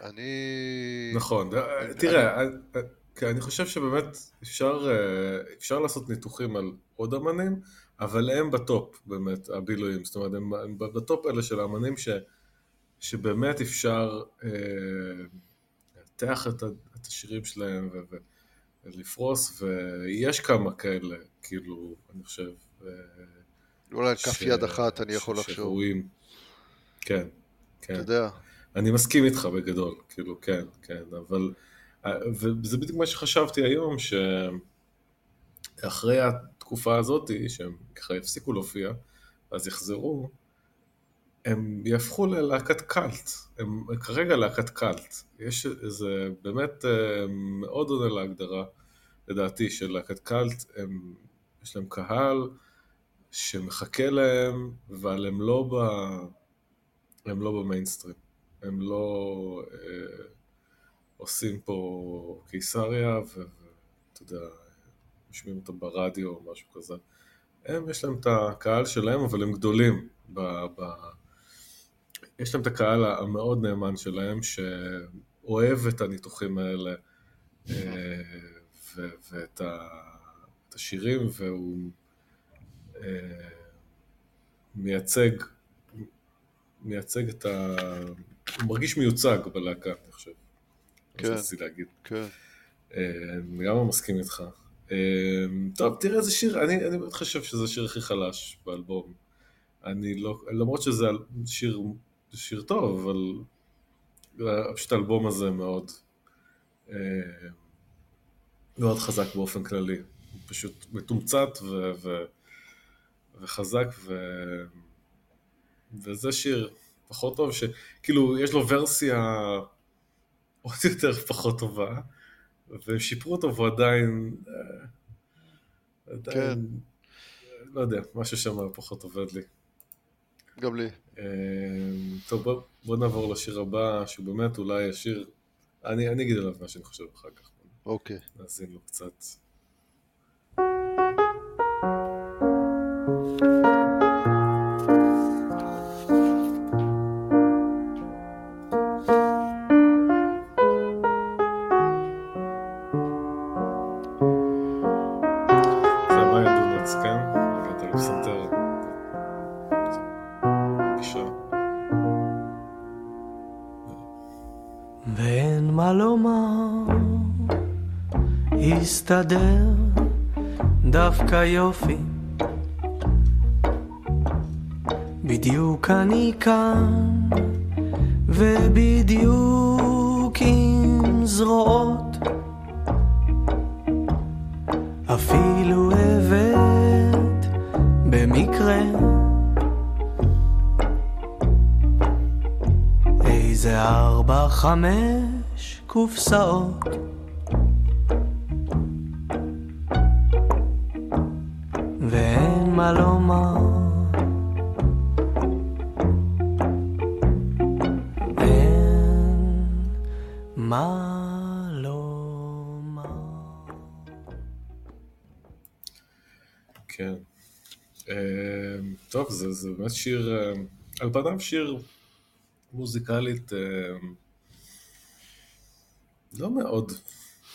אני...
נכון,
אני-
תראה, אני... אני חושב שבאמת אפשר, אה, אפשר לעשות ניתוחים על עוד אמנים, אבל הם ב top באמת, הבילויים, זאת אומרת, הם, הם ב top אלה של האמנים ש, שבאמת אפשר אה, לנתח את, השירים שלהם ו, ולפרוס, ויש כמה כאלה, כאילו, אני חושב. אה,
אולי על כף יד אחת אני יכול לחשוב.
שראויים. כן, כן.
אתה יודע.
אני מסכים איתך בגדול, כאילו, כן, כן, אבל... וזה בדיוק מה שחשבתי היום, שאחרי התקופה הזאת, שהם ככה הפסיקו להופיע, אז יחזרו, הם יהפכו ללהקת קאלט, הם כרגע להקת קאלט. יש איזה, באמת אה, מאוד עונה להגדרה, לדעתי, של להקת קאלט, הם, יש להם קהל שמחכה להם, אבל הם לא, ב, הם לא במיינסטרים. הם לא אה, עושים פה קיסריה, ואתה יודע, משמיעים אותם ברדיו או משהו כזה. הם, יש להם את הקהל שלהם, אבל הם גדולים. ב, ב... יש להם את הקהל המאוד נאמן שלהם, שאוהב את הניתוחים האלה, אה, ו, ואת ה, השירים, והוא מייצג מייצג את ה... הוא מרגיש מיוצג בלהקה, אני חושב.
כן.
רציתי להגיד.
כן.
אה, אני לגמרי מסכים איתך. אה, טוב, תראה איזה שיר, אני, אני באמת חושב שזה השיר הכי חלש באלבום. אני לא, למרות שזה שיר, שיר טוב, אבל אה, פשוט האלבום הזה מאוד, אה, מאוד חזק באופן כללי. הוא פשוט מתומצת ו, ו, וחזק, ו, וזה שיר פחות טוב, שכאילו יש לו ורסיה עוד יותר פחות טובה, והם שיפרו אותו והוא עדיין, אה, עדיין, לא יודע, משהו שם פחות עובד לי.
גם לי.
אה, טוב, בוא, בוא נעבור לשיר הבא, שהוא באמת אולי השיר, אני, אני אגיד עליו מה שאני חושב אחר כך,
אוקיי.
נאזין לו קצת.
הסתדר דווקא יופי. בדיוק אני כאן, ובדיוק עם זרועות. אפילו הבאת במקרה איזה ארבע, חמש קופסאות.
זה, באמת שיר, אה, על פניו שיר מוזיקלית אה, לא מאוד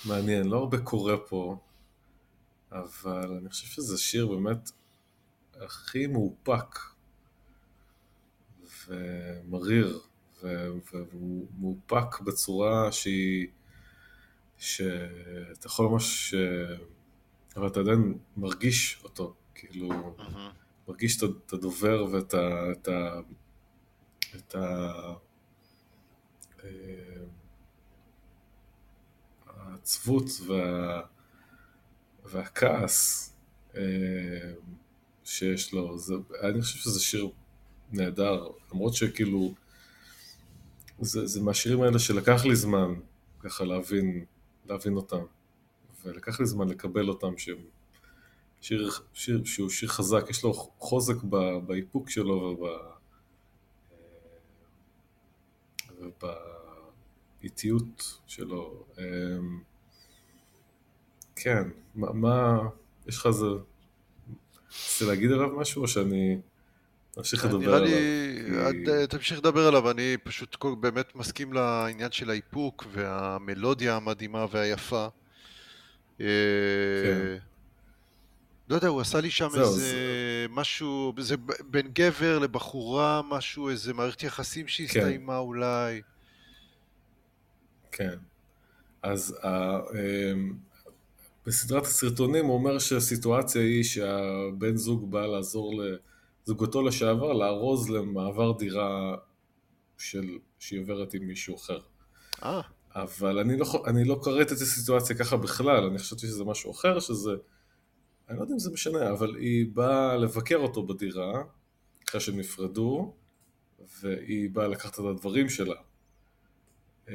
מעניין, לא הרבה קורה פה, אבל אני חושב שזה שיר באמת הכי מאופק ומריר, והוא מאופק בצורה שהיא, שאתה יכול ממש, אבל אתה עדיין מרגיש אותו, כאילו, מרגיש את הדובר ואת ה... את ה... את ה... אה, העצבות וה... והכעס אה, שיש לו. זה... אני חושב שזה שיר נהדר, למרות שכאילו, זה, זה מהשירים האלה שלקח לי זמן ככה להבין, להבין אותם, ולקח לי זמן לקבל אותם שהם שיר, שיר שהוא שיר חזק, יש לו חוזק ב, באיפוק שלו וב... ובאיטיות שלו. אמ, כן, מה, מה יש לך איזה... רוצה להגיד עליו משהו, או שאני אמשיך לדבר
נראה
עליו?
לי,
כי-
אה, תמשיך לדבר עליו, אני פשוט כל- באמת מסכים לעניין של האיפוק והמלודיה המדהימה והיפה. אה,
כן.
לא יודע, הוא עשה לי שם
זהו,
איזה משהו, זה בין גבר לבחורה, משהו, איזה מערכת יחסים שהסתיימה אולי.
כן. אז ה- אמ, בסדרת הסרטונים הוא אומר שהסיטואציה היא שהבן זוג בא לעזור לזוגתו לשעבר לארוז למעבר דירה של, שהיא עוברת עם מישהו אחר.
אה,
אבל אני לא, אני לא קראתי את הסיטואציה ככה בכלל, אני חשבתי שזה משהו אחר, שזה... אני לא יודע אם זה משנה, אבל היא באה לבקר אותו בדירה, אחרי שהם נפרדו, והיא באה לקחת את הדברים שלה. אמ,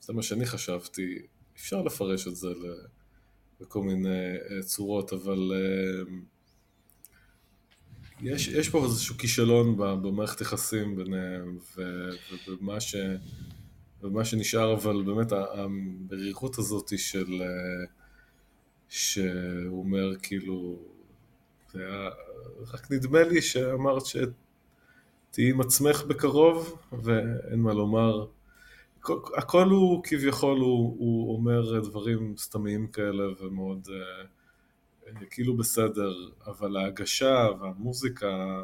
זה מה שאני חשבתי, אפשר לפרש את זה בכל מיני אה, צורות, אבל אמ, יש, יש פה איזשהו כישלון במערכת יחסים ביניהם, ובמה ש... ומה שנשאר, אבל באמת ה- המרירות הזאת של... אה, שהוא אומר כאילו, זה היה, רק נדמה לי שאמרת שתהיי עם עצמך בקרוב ואין מה לומר. הכל, הוא כביכול, הוא, הוא אומר דברים סתמיים כאלה ומאוד אה, אה, כאילו בסדר, אבל ההגשה והמוזיקה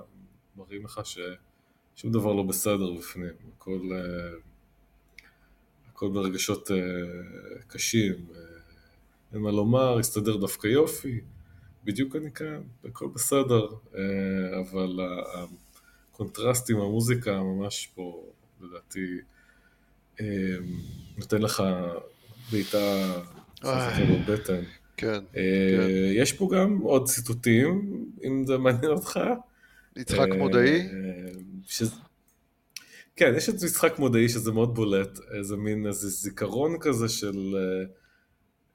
מראים לך ששום דבר לא בסדר בפנים, הכל, אה, הכל ברגשות קשים. אין מה לומר, הסתדר דווקא יופי, בדיוק אני כאן, הכל בסדר, אה, אבל הקונטרסט עם המוזיקה ממש פה, לדעתי, אה, נותן לך בעיטה חזקה
איי.
בבטן.
כן.
אה, יש פה גם עוד ציטוטים, אם זה מעניין אותך.
יצחק
אה,
מודעי?
שזה... כן, יש את יצחק מודעי שזה מאוד בולט, איזה מין איזה זיכרון כזה של... אה,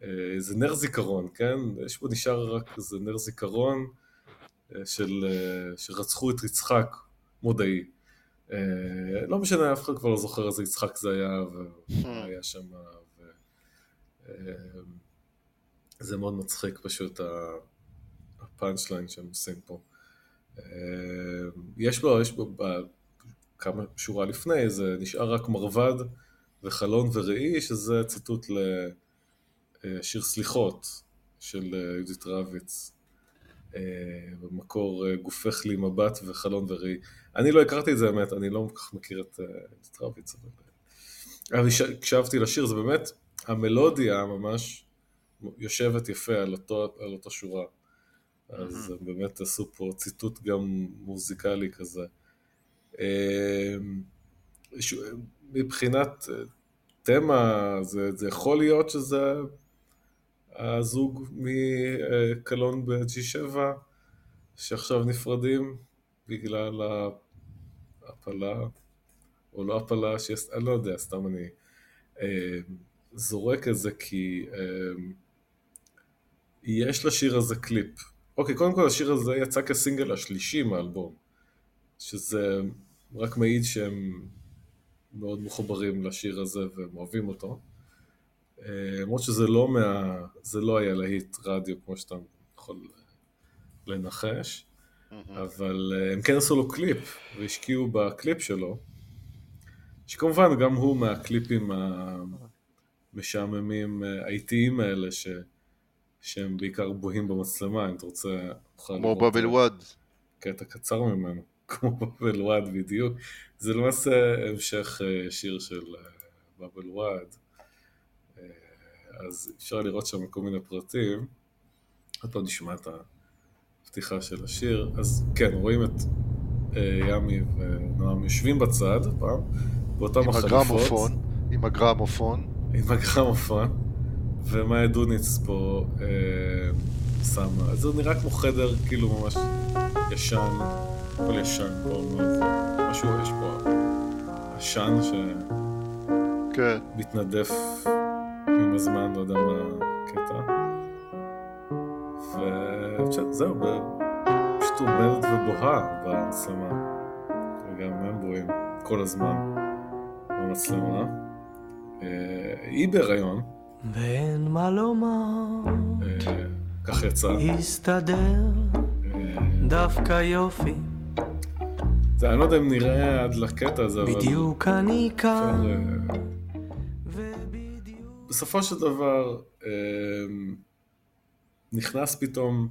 אה, איזה נר זיכרון, כן? יש פה נשאר רק איזה נר זיכרון אה, של... אה, שרצחו את יצחק מודעי. לא משנה, אף אחד כבר לא זוכר איזה יצחק זה היה, ומה היה שם, ו... זה מאוד מצחיק פשוט הפאנצ' ליין שהם עושים פה. יש בו, יש בו, כמה שורה לפני, זה נשאר רק מרבד וחלון וראי, שזה ציטוט לשיר סליחות של אה, יהודית רביץ. אה, במקור אה, גופך לי מבט וחלון וראי. אני לא הכרתי את זה, האמת, אני לא כל כך מכיר את אה, יהודית רביץ, אבל... אה, אבל הש- הקשבתי לשיר, זה באמת, המלודיה ממש יושבת יפה על אותו, על אותו שורה. אז הם באמת עשו פה ציטוט גם מוזיקלי כזה. אה, מבחינת אה, תמה, זה, זה יכול להיות שזה הזוג מקלון ב-G7 שעכשיו נפרדים בגלל ההפלה, או לא הפלה, שיש, אני לא יודע, סתם אני אה, זורק את זה כי אה, יש לשיר הזה קליפ. אוקיי, קודם כל השיר הזה יצא כסינגל השלישי מהאלבום, שזה רק מעיד שהם מאוד מחוברים לשיר הזה והם אוהבים אותו. למרות שזה לא מה... זה לא היה להיט רדיו כמו שאתה יכול לנחש, אבל אה, הם כן עשו לו קליפ והשקיעו בקליפ שלו, שכמובן גם הוא מהקליפים המשעממים אה, האיטיים האלה ש... שהם בעיקר בוהים במצלמה, אם אתה רוצה,
כמו בבל
אה,
וואד.
קטע קצר ממנו, כמו בבל וואד בדיוק. זה למעשה המשך שיר של בבל וואד. אה, אז אפשר לראות שם כל מיני פרטים. עוד פעם נשמע את הפתיחה של השיר. אז כן, רואים את אה, ימי ונועם יושבים בצד, פעם, באותם
עם
החליפות.
הגרמופון. עם הגרמופון.
עם הגרמופון, ומאיה דוניץ פה אה, שמה, זה נראה כמו חדר כאילו ממש ישן, הכל ישן פה מאוד, משהו יש פה עשן שמתנדף
כן.
עם הזמן, לא יודע מה הקטע. וזהו, פשוט עומדת ובוהה במצלמה, וגם הם בוהים כל הזמן במצלמה. אה, היא בהיריון,
ואין מה לומר,
אה, כך יצא.
הסתדר
אה,
דווקא יופי,
זה, אני לא יודע אם נראה עד לקטע הזה, אבל...
בדיוק אני כאן.
בסופו של דבר, אה, נכנס פתאום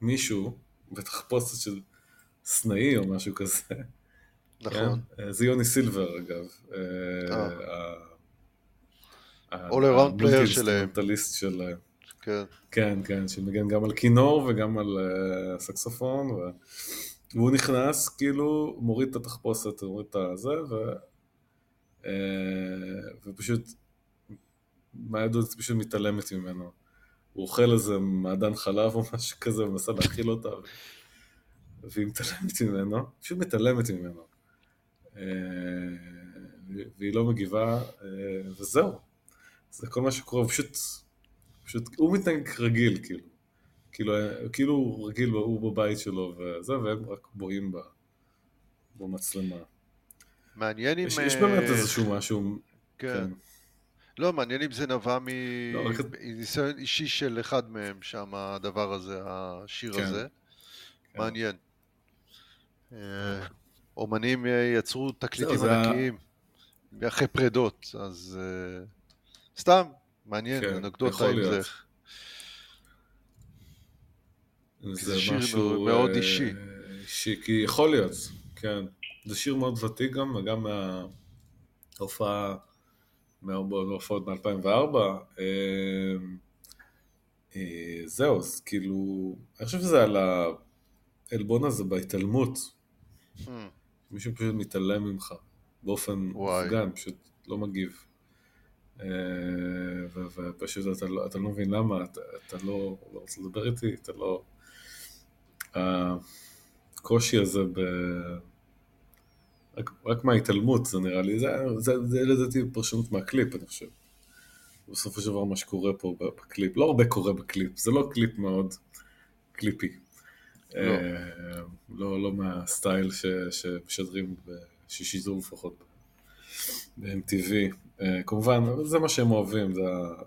מישהו בתחפושת של סנאי או משהו כזה.
נכון.
כן? אה, זה יוני סילבר אגב. אה,
אה. All around player
ה multi-instrumentalist שלהם.
כן.
כן, כן, שמנגן גם על כינור וגם על אה, סקסופון, ו... והוא נכנס, כאילו, מוריד את התחפושת, מוריד את הזה, ו... אה, ופשוט, מהילדות פשוט מתעלמת ממנו. הוא אוכל איזה מעדן חלב או משהו כזה, ומנסה להאכיל אותה. והיא מתעלמת ממנו, פשוט מתעלמת ממנו. Uh, והיא לא מגיבה, uh, וזהו. זה כל מה שקורה, הוא פשוט... פשוט, הוא מתנהג רגיל, כאילו. כאילו, כאילו הוא רגיל, הוא בבית שלו וזה, והם רק בואים ב- במצלמה.
מעניין אם...
יש, יש
אה,
באמת איזשהו משהו,
כן.
כן.
לא, מעניין אם זה נבע
לא,
מניסיון אישי של אחד מהם שם, הדבר הזה, השיר
כן.
הזה.
כן.
מעניין. אה, אומנים אה, יצרו תקליטים
זה
ענקיים אחרי פרדות, אז אה, סתם, מעניין,
כן,
אנקדוטה עם זה.
זה
שיר. מאוד
אה,
אישי.
אישי, כי יכול להיות, כן. זה שיר מאוד ותיק גם, וגם מההופעה, מההופעות מ-2004. אה, זהו, אז כאילו, אני חושב שזה על העלבון הזה בהתעלמות.
Hmm,
מישהו פשוט מתעלם ממך באופן. מופגן, פשוט לא מגיב. אה, ופשוט אתה לא, אתה לא מבין למה, אתה, אתה לא, לא רוצה לדבר איתי, אתה לא... הקושי הזה ב... רק, רק מההתעלמות זה נראה לי, זה, זה, זה לדעתי פרשנות מהקליפ אני חושב. בסופו של דבר מה שקורה פה בקליפ, לא הרבה קורה בקליפ, זה לא קליפ מאוד קליפי.
לא.
אה, לא, לא מהסטייל ש, שמשדרים זו לפחות ב-MTV. אה, כמובן, זה מה שהם אוהבים, זה,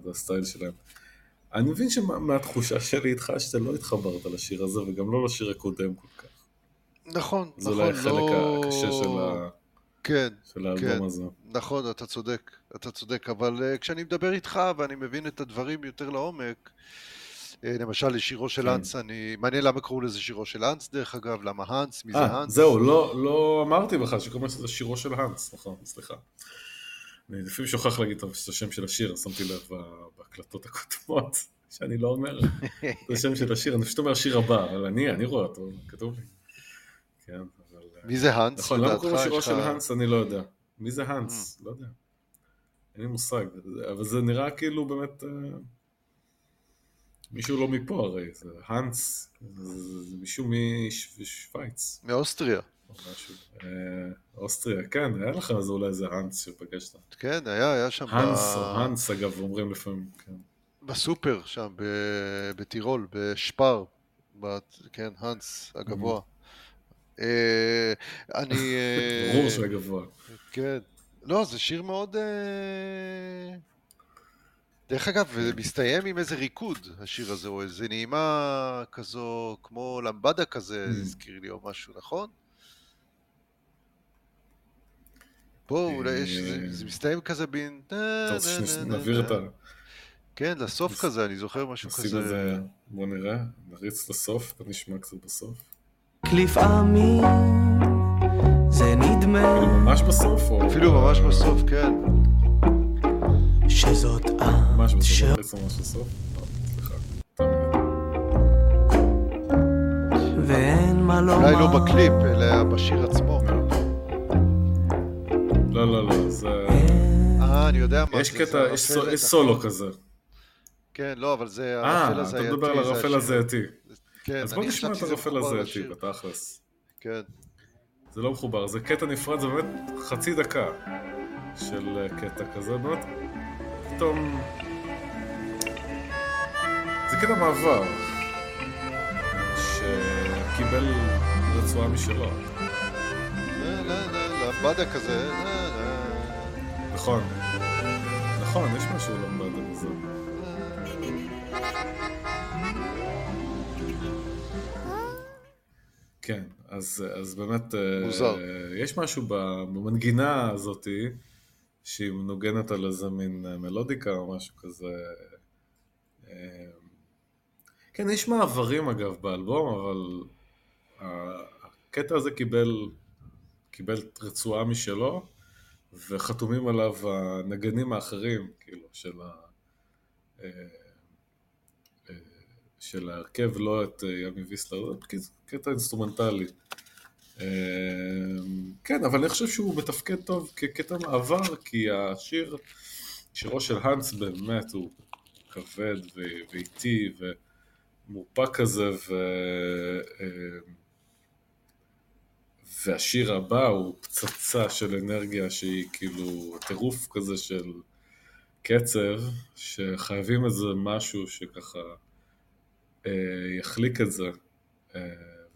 זה הסטייל שלהם. אני מבין שמהתחושה שלי איתך שאתה לא התחברת לשיר הזה וגם לא לשיר הקודם כל.
נכון,
זה
נכון,
אולי החלק
לא...
הקשה של, ה...
כן,
של האלבום
כן.
הזה.
נכון, אתה צודק, אתה צודק, אבל uh, כשאני מדבר איתך ואני מבין את הדברים יותר לעומק, uh, למשל לשירו של
כן.
האנס, אני... מעניין למה קראו לזה שירו של האנס דרך אגב, למה האנס, מי זה
אה,
האנס?
זהו, לא, לא אמרתי בכלל שקוראים לזה שירו של האנס, נכון, סליחה. אני לפעמים שוכח להגיד את השם של השיר, שמתי לב בהקלטות הקודמות, שאני לא אומר את השם של השיר, אני פשוט אומר השיר הבא, אבל אני, אני רואה אותו, כתוב לי. כן, אבל... אה,
מי זה האנס?
נכון, למה? קוראים לשירו של
Mm.
האנס, אני לא יודע. מי זה האנס? לא יודע. אין לי מושג, אבל זה נראה כאילו באמת... אה, מישהו לא מפה הרי, זה האנס, זה מישהו משוויץ.
מאוסטריה.
אה, אוסטריה, כן, היה לך אז אולי איזה האנס שפגשת.
כן, היה, היה שם
האנס. או האנס אגב, אומרים לפעמים, כן.
בסופר שם, ב- בטירול, בשפר, כן, האנס הגבוה. אה, אני... אה,
ברור שהוא גבוה.
כן. לא, זה שיר מאוד... אה, דרך אגב, זה מסתיים עם איזה ריקוד, השיר הזה, או איזה נעימה כזו, כמו למבדה כזה,
Mm.
הזכיר לי, או משהו, נכון? פה אולי יש, זה- מסתיים כזה בין...
אתה רוצה שנעביר את ה...
כן, לסוף כזה, אני זוכר משהו כזה.
זה, בוא נראה, נריץ לסוף, ונשמע קצת בסוף.
לפעמים זה נדמה
ממש בסוף, או...
אפילו ממש בסוף, כן.
שזאת
ממש
את
בסוף, ממש בסוף. לא.
ואין מה לומר
אולי לא בקליפ, אלא בשיר עצמו.
לא, לא, לא, זה...
אה, אני יודע מה
יש
זה, זה
קטע, יש יש סולו כזה.
כן, לא, אבל זה
אה, אתה. מדבר על
השיר.
הזייתי.
כן,
אז בוא נשמע את הרפל הזייתי,
לשיר.
בתכלס.
כן.
זה לא מחובר, זה קטע נפרד, זה באמת חצי דקה של אה, קטע כזה, באמת פתאום... זה קטע מעבר, שקיבל רצועה משלו,
לה, לה, לה, למבדה כזה.
נכון, נכון, יש משהו למד הזה. כן, אז, אז באמת... אה,
מוזר.
יש משהו במנגינה הזאתי, שהיא מנוגנת על איזה מין אה, מלודיקה או משהו כזה. אה, כן, יש מעברים אגב באלבום, אבל הקטע הזה קיבל, קיבל רצועה משלו, וחתומים עליו הנגנים האחרים, כאילו, של ה... של ההרכב, לא את ימי ויסלר, קטע אינסטרומנטלי. כן, אבל אני חושב שהוא מתפקד טוב כקטע מעבר, כי השיר, שירו של האנס באמת הוא כבד ואיטי ומורפק כזה, ו... והשיר הבא הוא פצצה של אנרגיה שהיא כאילו טירוף כזה של קצב, שחייבים איזה משהו שככה אה, יחליק את זה, אה,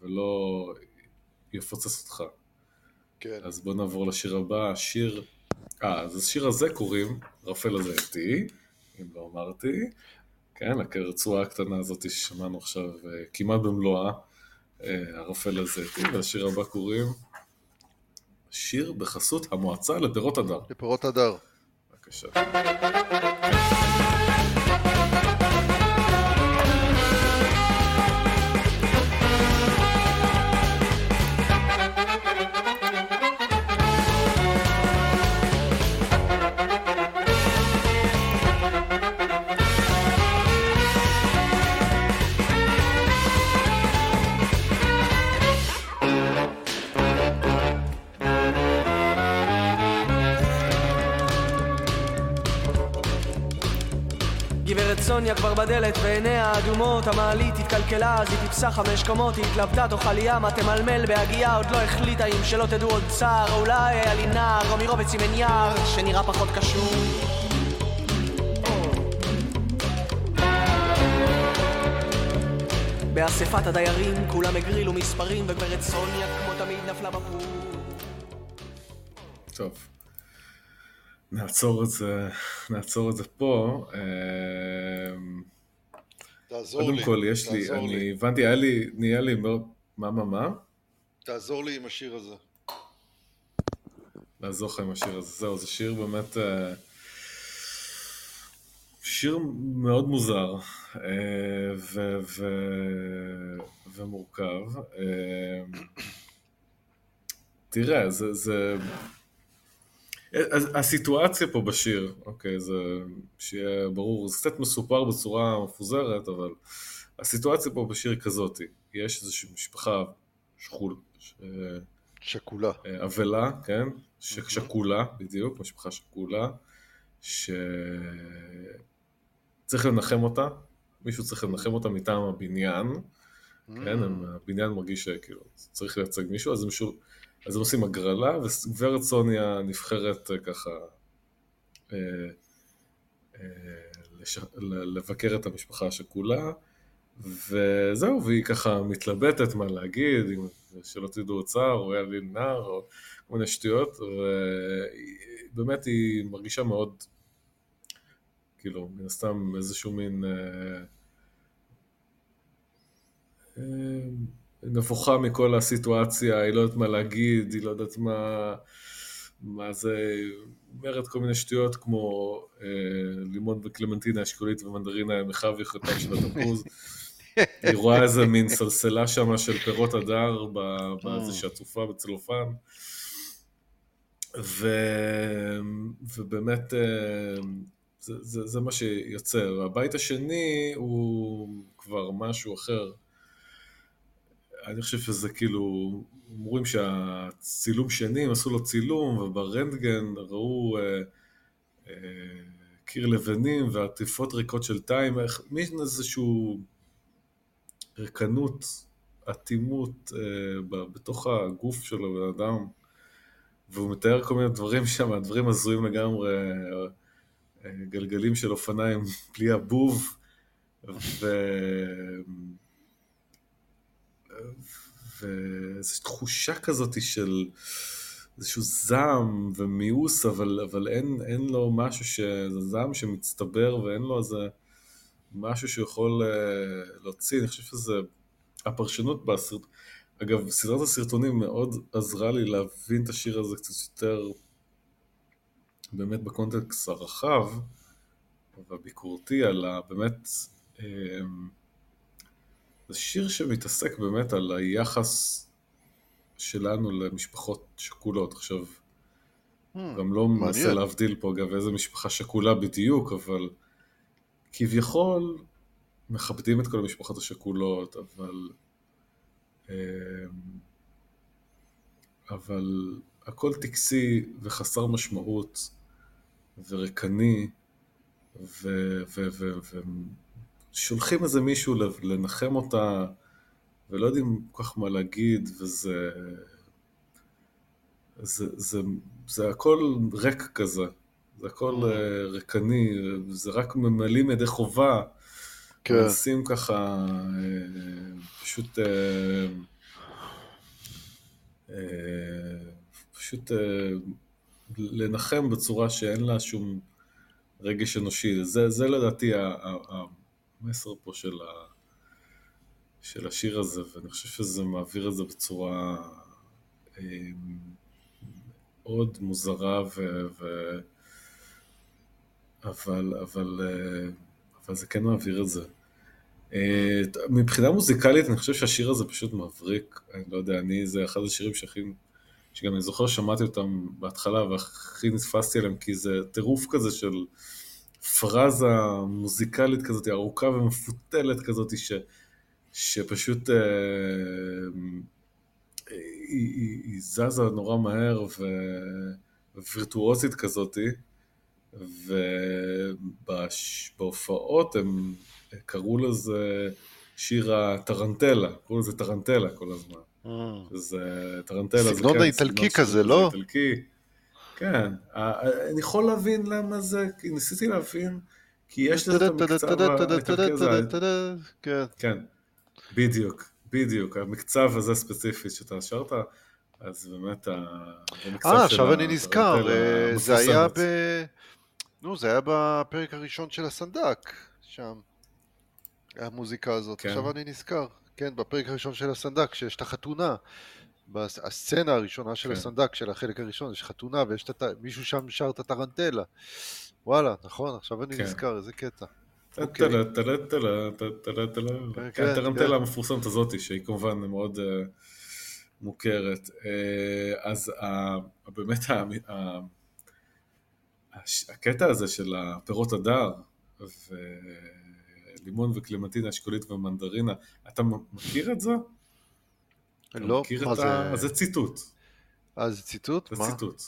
ולא יפוצץ אותך.
כן.
אז בוא נעבור לשיר הבא, השיר... אה, אז השיר הזה קוראים רפל הזיתי, אם לא אמרתי. כן, הרצועה הקטנה הזאת ששמענו עכשיו אה, כמעט במלואה, הרפל הזיתי, והשיר הבא קוראים שיר בחסות המועצה לפירות הדר.
לפירות הדר.
בבקשה.
סוניה כבר בדלת ועיניה אדומות המעלית התקלקלה אז היא טיפסה חמש קומות היא התלבטה תאכל ים תמלמל בהגייה עוד לא החליטה אם שלא תדעו עוד צער או אולי היה לי נער או מרובץ עם יער שנראה פחות קשור באספת הדיירים כולם הגרילו מספרים וגברת סוניה כמו תמיד נפלה בפור
טוב. נעצור את זה, נעצור את זה פה. אמ,
תעזור לי.
קודם כל, יש לי, אני
לי.
הבנתי, היה לי, נהיה לי מה, מה, מה?
תעזור לי עם השיר הזה.
לעזור לך עם השיר הזה. זהו, זה שיר באמת... אה, שיר מאוד מוזר אה, ו- ו- ומורכב. אה, תראה, זה... זה... הסיטואציה פה בשיר, אוקיי, זה שיהיה ברור, זה קצת מסופר בצורה מפוזרת, אבל הסיטואציה פה בשיר היא כזאתי, יש איזושהי משפחה שכול, ש-
שקולה.
אה, אבלה, כן? ש- שכולה, בדיוק, משפחה שכולה, שצריך לנחם אותה, מישהו צריך לנחם אותה מטעם הבניין, כן? הבניין מרגיש שכאילו צריך לייצג מישהו, אז הם, שוב, אז הם עושים הגרלה, וגברת סוניה נבחרת אה, ככה אה, אה, לש... לבקר את המשפחה השכולה, וזהו, והיא ככה מתלבטת מה להגיד, אם- שלא תדעו צער, או היה לי נער, או כל מיני שטויות, ובאמת היא מרגישה מאוד, כאילו, מן הסתם איזשהו מין... אה, אה, נבוכה מכל הסיטואציה, היא לא יודעת מה להגיד, היא לא יודעת מה, מה זה, אומרת כל מיני שטויות כמו אה, לימון וקלמנטינה אשכולית ומנדרינה מחווי חתם של התפוז. היא רואה איזה מין סלסלה שם של פירות הדר ב- בזה שעטופה בצלופן. ו... ובאמת אה, זה, זה, זה מה שיוצר. הבית השני הוא כבר משהו אחר. אני חושב שזה כאילו, אומרים שהצילום שני, הם עשו לו צילום, וברנטגן ראו אה, אה, קיר לבנים ועטיפות ריקות של טיים, מין איזשהו ריקנות, אטימות אה, בתוך הגוף של הבן אדם, והוא מתאר כל מיני דברים שם, הדברים הזויים לגמרי, אה, אה, גלגלים של אופניים בלי הבוב, ו... ואיזו תחושה כזאת של איזשהו זעם ומיאוס, אבל, אבל אין, אין לו משהו ש... זה זעם שמצטבר ואין לו איזה משהו שיכול uh, להוציא, אני חושב שזה... הפרשנות בסרט... אגב, סדרת הסרטונים מאוד עזרה לי להבין את השיר הזה קצת יותר באמת בקונטקסט הרחב והביקורתי על ה... באמת... Um, זה שיר שמתעסק באמת על היחס שלנו למשפחות שכולות. עכשיו, hmm, גם לא מנסה להבדיל פה אגב איזה משפחה שכולה בדיוק, אבל כביכול מכבדים את כל המשפחות השכולות, אבל... אמ, אבל הכל טקסי וחסר משמעות וריקני ושולחים איזה מישהו לנחם אותה ולא יודעים כל כך מה להגיד, וזה... זה, זה, זה הכל ריק כזה, זה הכל uh, ריקני, זה רק ממלאים ידי חובה, כן. מנסים ככה uh, פשוט... Uh, פשוט לנחם בצורה שאין לה שום רגש אנושי. זה, זה לדעתי המסר פה של ה... של השיר הזה, ואני חושב שזה מעביר את זה בצורה אה, מאוד מוזרה, ו... ו... אבל, אבל, אה, אבל זה כן מעביר את זה. אה, מבחינה מוזיקלית אני חושב שהשיר הזה פשוט מבריק, אני לא יודע, אני, זה אחד השירים שהכי, שגם אני זוכר שמעתי אותם בהתחלה והכי נתפסתי עליהם, כי זה טירוף כזה של פרזה מוזיקלית כזאת, ארוכה ומפותלת כזאת, ש... שפשוט אה, היא, היא, היא זזה נורא מהר ווירטואוזית כזאתי, ובהופעות הם קראו לזה שיר הטרנטלה, קראו לזה טרנטלה כל הזמן. Mm. שזה טרנטלה זה כן...
סגנון האיטלקי כזה, לא?
איטלקי. כן, אני יכול להבין למה זה, ניסיתי להבין, כי יש לזה את המקצב הזה. כן. בדיוק, בדיוק, המקצב הזה ספציפית שאתה שרת, אז באמת
המקצב אה, עכשיו אני נזכר, אה, זה היה ב... נו, זה היה בפרק הראשון של הסנדק, שם. המוזיקה הזאת. עכשיו אני נזכר. כן, בפרק הראשון של הסנדק, שיש את החתונה. בסצנה הראשונה של כן. הסנדק, של החלק הראשון, יש חתונה ויש את... מישהו שם שר את הטרנטלה. וואלה, נכון, עכשיו אני כן. נזכר, איזה קטע.
הטרנטלה המפורסמת הזאת, שהיא כמובן מאוד מוכרת. אז באמת הקטע הזה של הפירות הדר, ולימון וקלמנטינה, אשכולית ומנדרינה, אתה מכיר את זה?
לא, מה זה?
זה ציטוט.
אה, זה ציטוט?
זה ציטוט.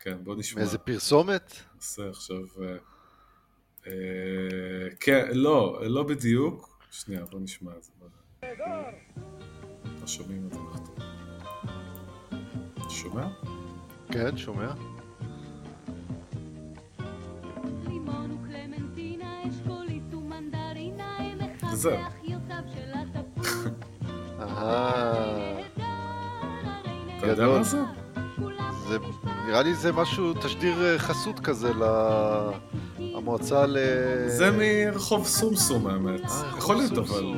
כן, בוא נשמע.
מאיזה פרסומת?
נעשה עכשיו... אה, כן, לא, לא בדיוק. שנייה, בוא נשמע את זה. לא שומעים את זה נכון. שומע?
כן, שומע.
זה. אתה יודע מה זה?
נראה לי זה משהו, תשדיר אה, חסות כזה המועצה ל...
זה מרחוב סומסום האמת. אה, יכול להיות אבל...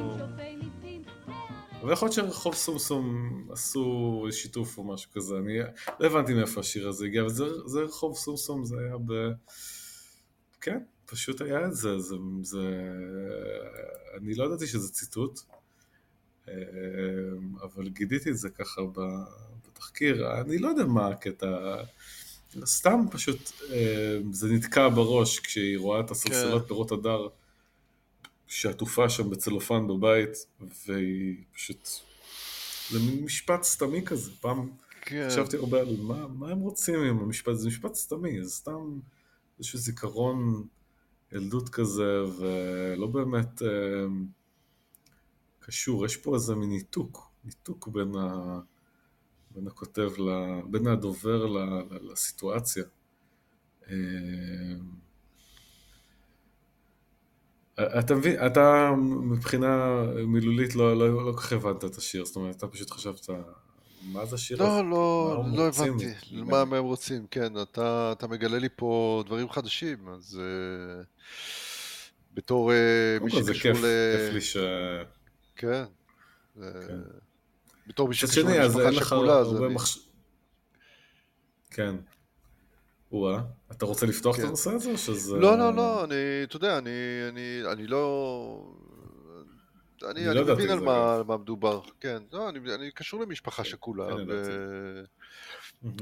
אבל יכול להיות שרחוב סומסום עשו שיתוף או משהו כזה, אני לא הבנתי מאיפה השיר הזה הגיע, אבל זה, זה רחוב סומסום, זה היה ב... כן, פשוט היה את זה, זה, זה... אני לא ידעתי שזה ציטוט, אה, אבל גידיתי את זה ככה בתחקיר, אני לא יודע מה הקטע... סתם פשוט אה, זה נתקע בראש כשהיא רואה את הסלסלת כן. פירות הדר שעטופה שם בצלופן בבית והיא פשוט זה מין משפט סתמי כזה פעם כן. חשבתי הרבה על מה, מה הם רוצים עם המשפט זה משפט סתמי זה סתם איזשהו זיכרון ילדות כזה ולא באמת אה, קשור יש פה איזה מין ניתוק ניתוק בין ה... בין הכותב, ל... בין הדובר ל... לסיטואציה. אה, אתה מבין, אתה מבחינה מילולית לא, לא, לא כל כך הבנת את השיר, זאת אומרת, אתה פשוט חשבת מה זה השיר
לא,
הזה?
לא, לא הבנתי. מה מה הם רוצים, כן, אתה, אתה מגלה לי פה דברים חדשים, אז uh, בתור uh, מי
קודם כל זה
שקשור
כיף,
ל...
כיף לי ש...
כן.
כן.
בתור מי
מצד
שקשור למשפחה שכולה.
כן. או-אה, אתה רוצה לפתוח את
כן.
הנושא הזה או שזה...
לא, לא, לא, אני, אתה יודע, אני, אני, אני לא... אני,
אני
אני
לא
מבין
את
על מה, מה מדובר, כן, לא, אני, אני קשור למשפחה
כן,
שכולה,
כן,
ו...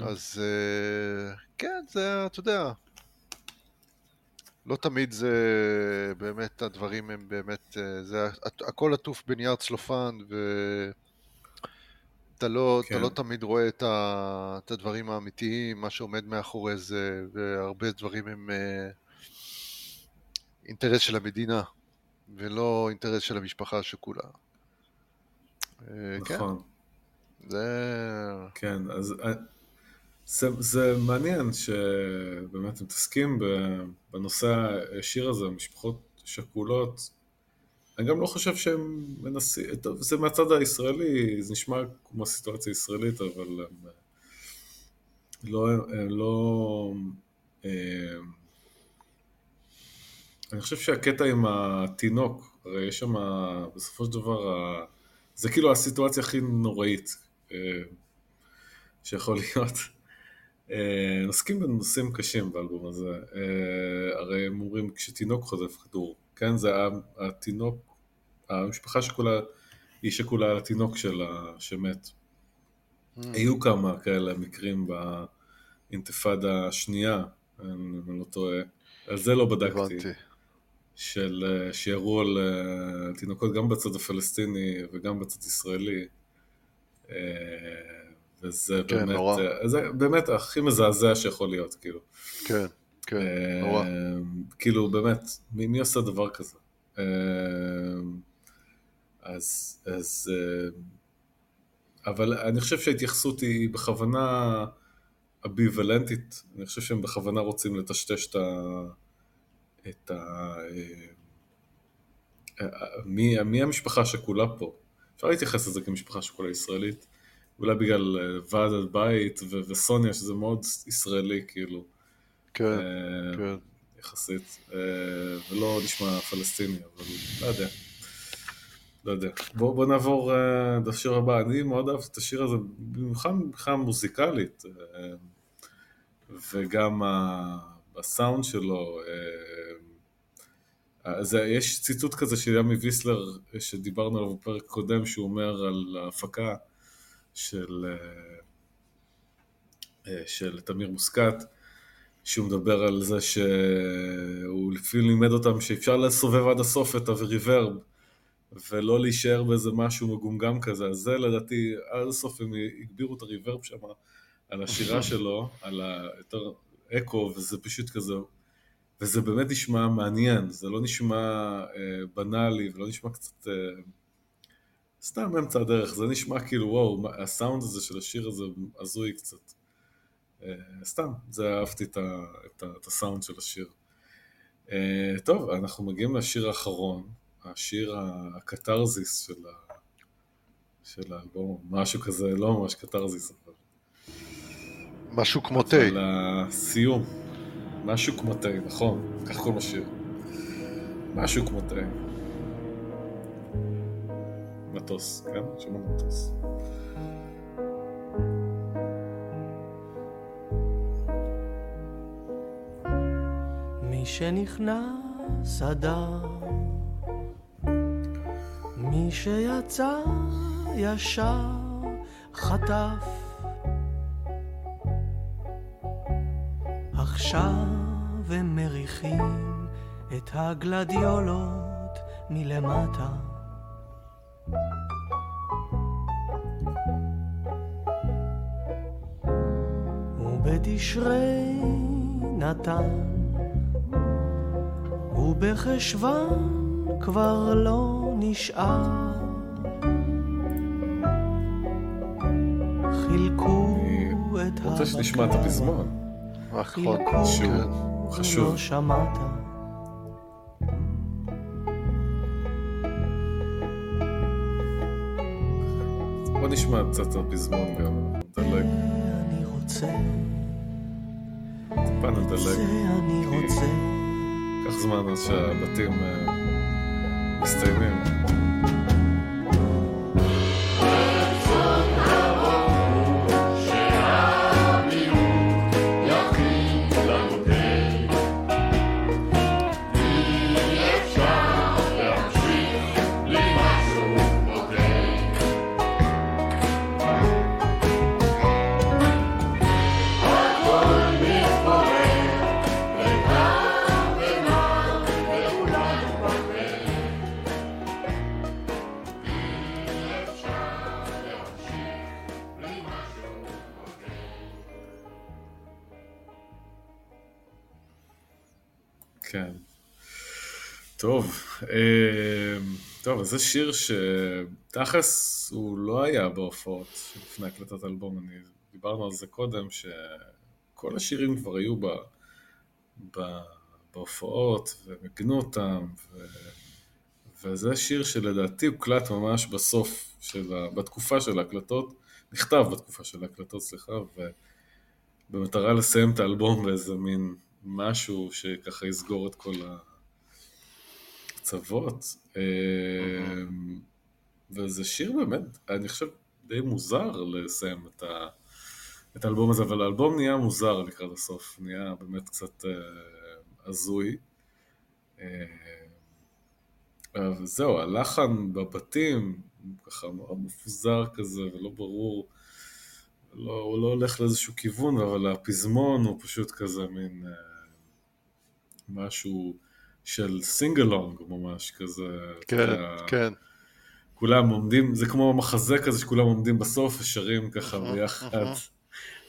אז אה, כן, זה, אתה יודע, לא תמיד זה באמת, הדברים הם באמת, אה, זה הכ- הכל עטוף בנייר צלופן, ואתה לא,
כן.
אתה לא תמיד רואה את, ה, את הדברים האמיתיים, מה שעומד מאחורי זה, והרבה דברים הם אה, אינטרס של המדינה, ולא אינטרס של המשפחה השכולה. אה, כן,
נכון.
זה...
כן, אז זה, זה מעניין שבאמת הם מתעסקים בנושא הישיר הזה, משפחות שכולות. אני גם לא חושב שהם מנסים, טוב, זה מהצד הישראלי, זה נשמע כמו סיטואציה ישראלית, אבל הם לא, הם לא, אה, אני חושב שהקטע עם התינוק, הרי יש שם, בסופו של דבר, זה כאילו הסיטואציה הכי נוראית אה, שיכול להיות. אה, נסכים בנושאים קשים באלבום הזה. אה, הרי הם אומרים כשתינוק חוטף כדור, כן? זה התינוק, המשפחה שכולה, היא שכולה על התינוק שלה שמת. היו כמה כאלה מקרים באינתיפאדה השנייה, אם אני לא טועה. על זה לא בדקתי. של, אה, שירו על תינוקות גם בצד הפלסטיני וגם בצד ישראלי. וזה
כן,
באמת,
נורא.
אה, זה באמת הכי מזעזע שיכול להיות, כאילו.
כן, כן,
אה,
נורא.
כאילו, באמת, מי, מי עושה דבר כזה? אה, אז, אז, אה, אבל אני חושב שההתייחסות היא בכוונה אביוולנטית, אני חושב שהם בכוונה רוצים לטשטש את ה... את ה... אה, אה, מי, מי המשפחה השכולה פה? אפשר להתייחס לזה כמשפחה שכולה ישראלית, אולי בגלל אה, ועד הבית ו- וסוניה, שזה מאוד ישראלי, כאילו.
כן,
אה,
כן.
יחסית, אה, ולא נשמע פלסטיני, אבל לא יודע. לא יודע. בואו בוא נעבור אה, לשיר הבא. אני מאוד אהבתי את השיר הזה, במיוחד מבחינה מוזיקלית, אה, וגם ה- הסאונד שלו. אה, אז יש ציטוט כזה של ימי ויסלר, אה, שדיברנו עליו בפרק קודם, שהוא אומר על ההפקה של, אה, אה, של תמיר מוסקת, שהוא מדבר על זה שהוא לפעמים לימד אותם שאפשר לסובב עד הסוף את הריברב ולא להישאר באיזה משהו מגומגם כזה, אז זה לדעתי, עד הסוף הם הגבירו את הריברב שם על השירה שלו, על היותר אקו, וזה פשוט כזה, וזה באמת נשמע מעניין, זה לא נשמע אה, בנאלי ולא נשמע קצת... אה, סתם אמצע הדרך, זה נשמע כאילו וואו, הסאונד הזה של השיר הזה הזוי קצת. אה, סתם, זה אהבתי את, ה, את, ה, את הסאונד של השיר. אה, טוב, אנחנו מגיעים לשיר האחרון, השיר הקתרזיס של, ה, של האלבום, משהו כזה, לא ממש קתרזיס, אבל,
משהו כמו תה.
אבל הסיום, משהו כמו תה, נכון, כך קוראים לשיר. משהו כמו תה. מטוס, כן? שמע מטוס.
מי שנכנס אדר, מי שיצא ישר חטף. עכשיו הם מריחים את הגלדיולות מלמטה. ובתשרי נתן ובחשוון כבר לא נשאר. חילקו את
אני רוצה שנשמע את הפזמון.
חילקו,
שהוא. חשוב.
לא שמעת.
נשמע קצת הפזמון גם, נדלג.
אני רוצה,
טיפה נדלג.
אני רוצה.
קח זמן עד שהבתים אה, מסתיימים. טוב, אה, טוב, אז זה שיר שתכלס הוא לא היה בהופעות לפני הקלטת אלבום, אני, דיברנו על זה קודם, שכל השירים כבר היו ב, ב, בהופעות, וניגנו אותם, ו, וזה שיר שלדעתי הוקלט ממש בסוף, של, בתקופה של ההקלטות, נכתב בתקופה של ההקלטות, סליחה, ובמטרה לסיים את האלבום באיזה מין משהו שככה יסגור את כל הקצוות. אמ, וזה שיר באמת, אני חושב, די מוזר לסיים את, ה... את האלבום הזה, אבל האלבום נהיה מוזר לקראת הסוף, נהיה באמת קצת אה, הזוי. אה, וזהו, הלחן בבתים, ככה מאוד מפוזר כזה ולא ברור. לא, הוא לא הולך לאיזשהו כיוון, אבל הפזמון הוא פשוט כזה מין... אה, משהו של singalong ממש כזה.
כן, כן.
כולם עומדים, זה כמו מחזה כזה שכולם עומדים בסוף ושרים ככה ביחד,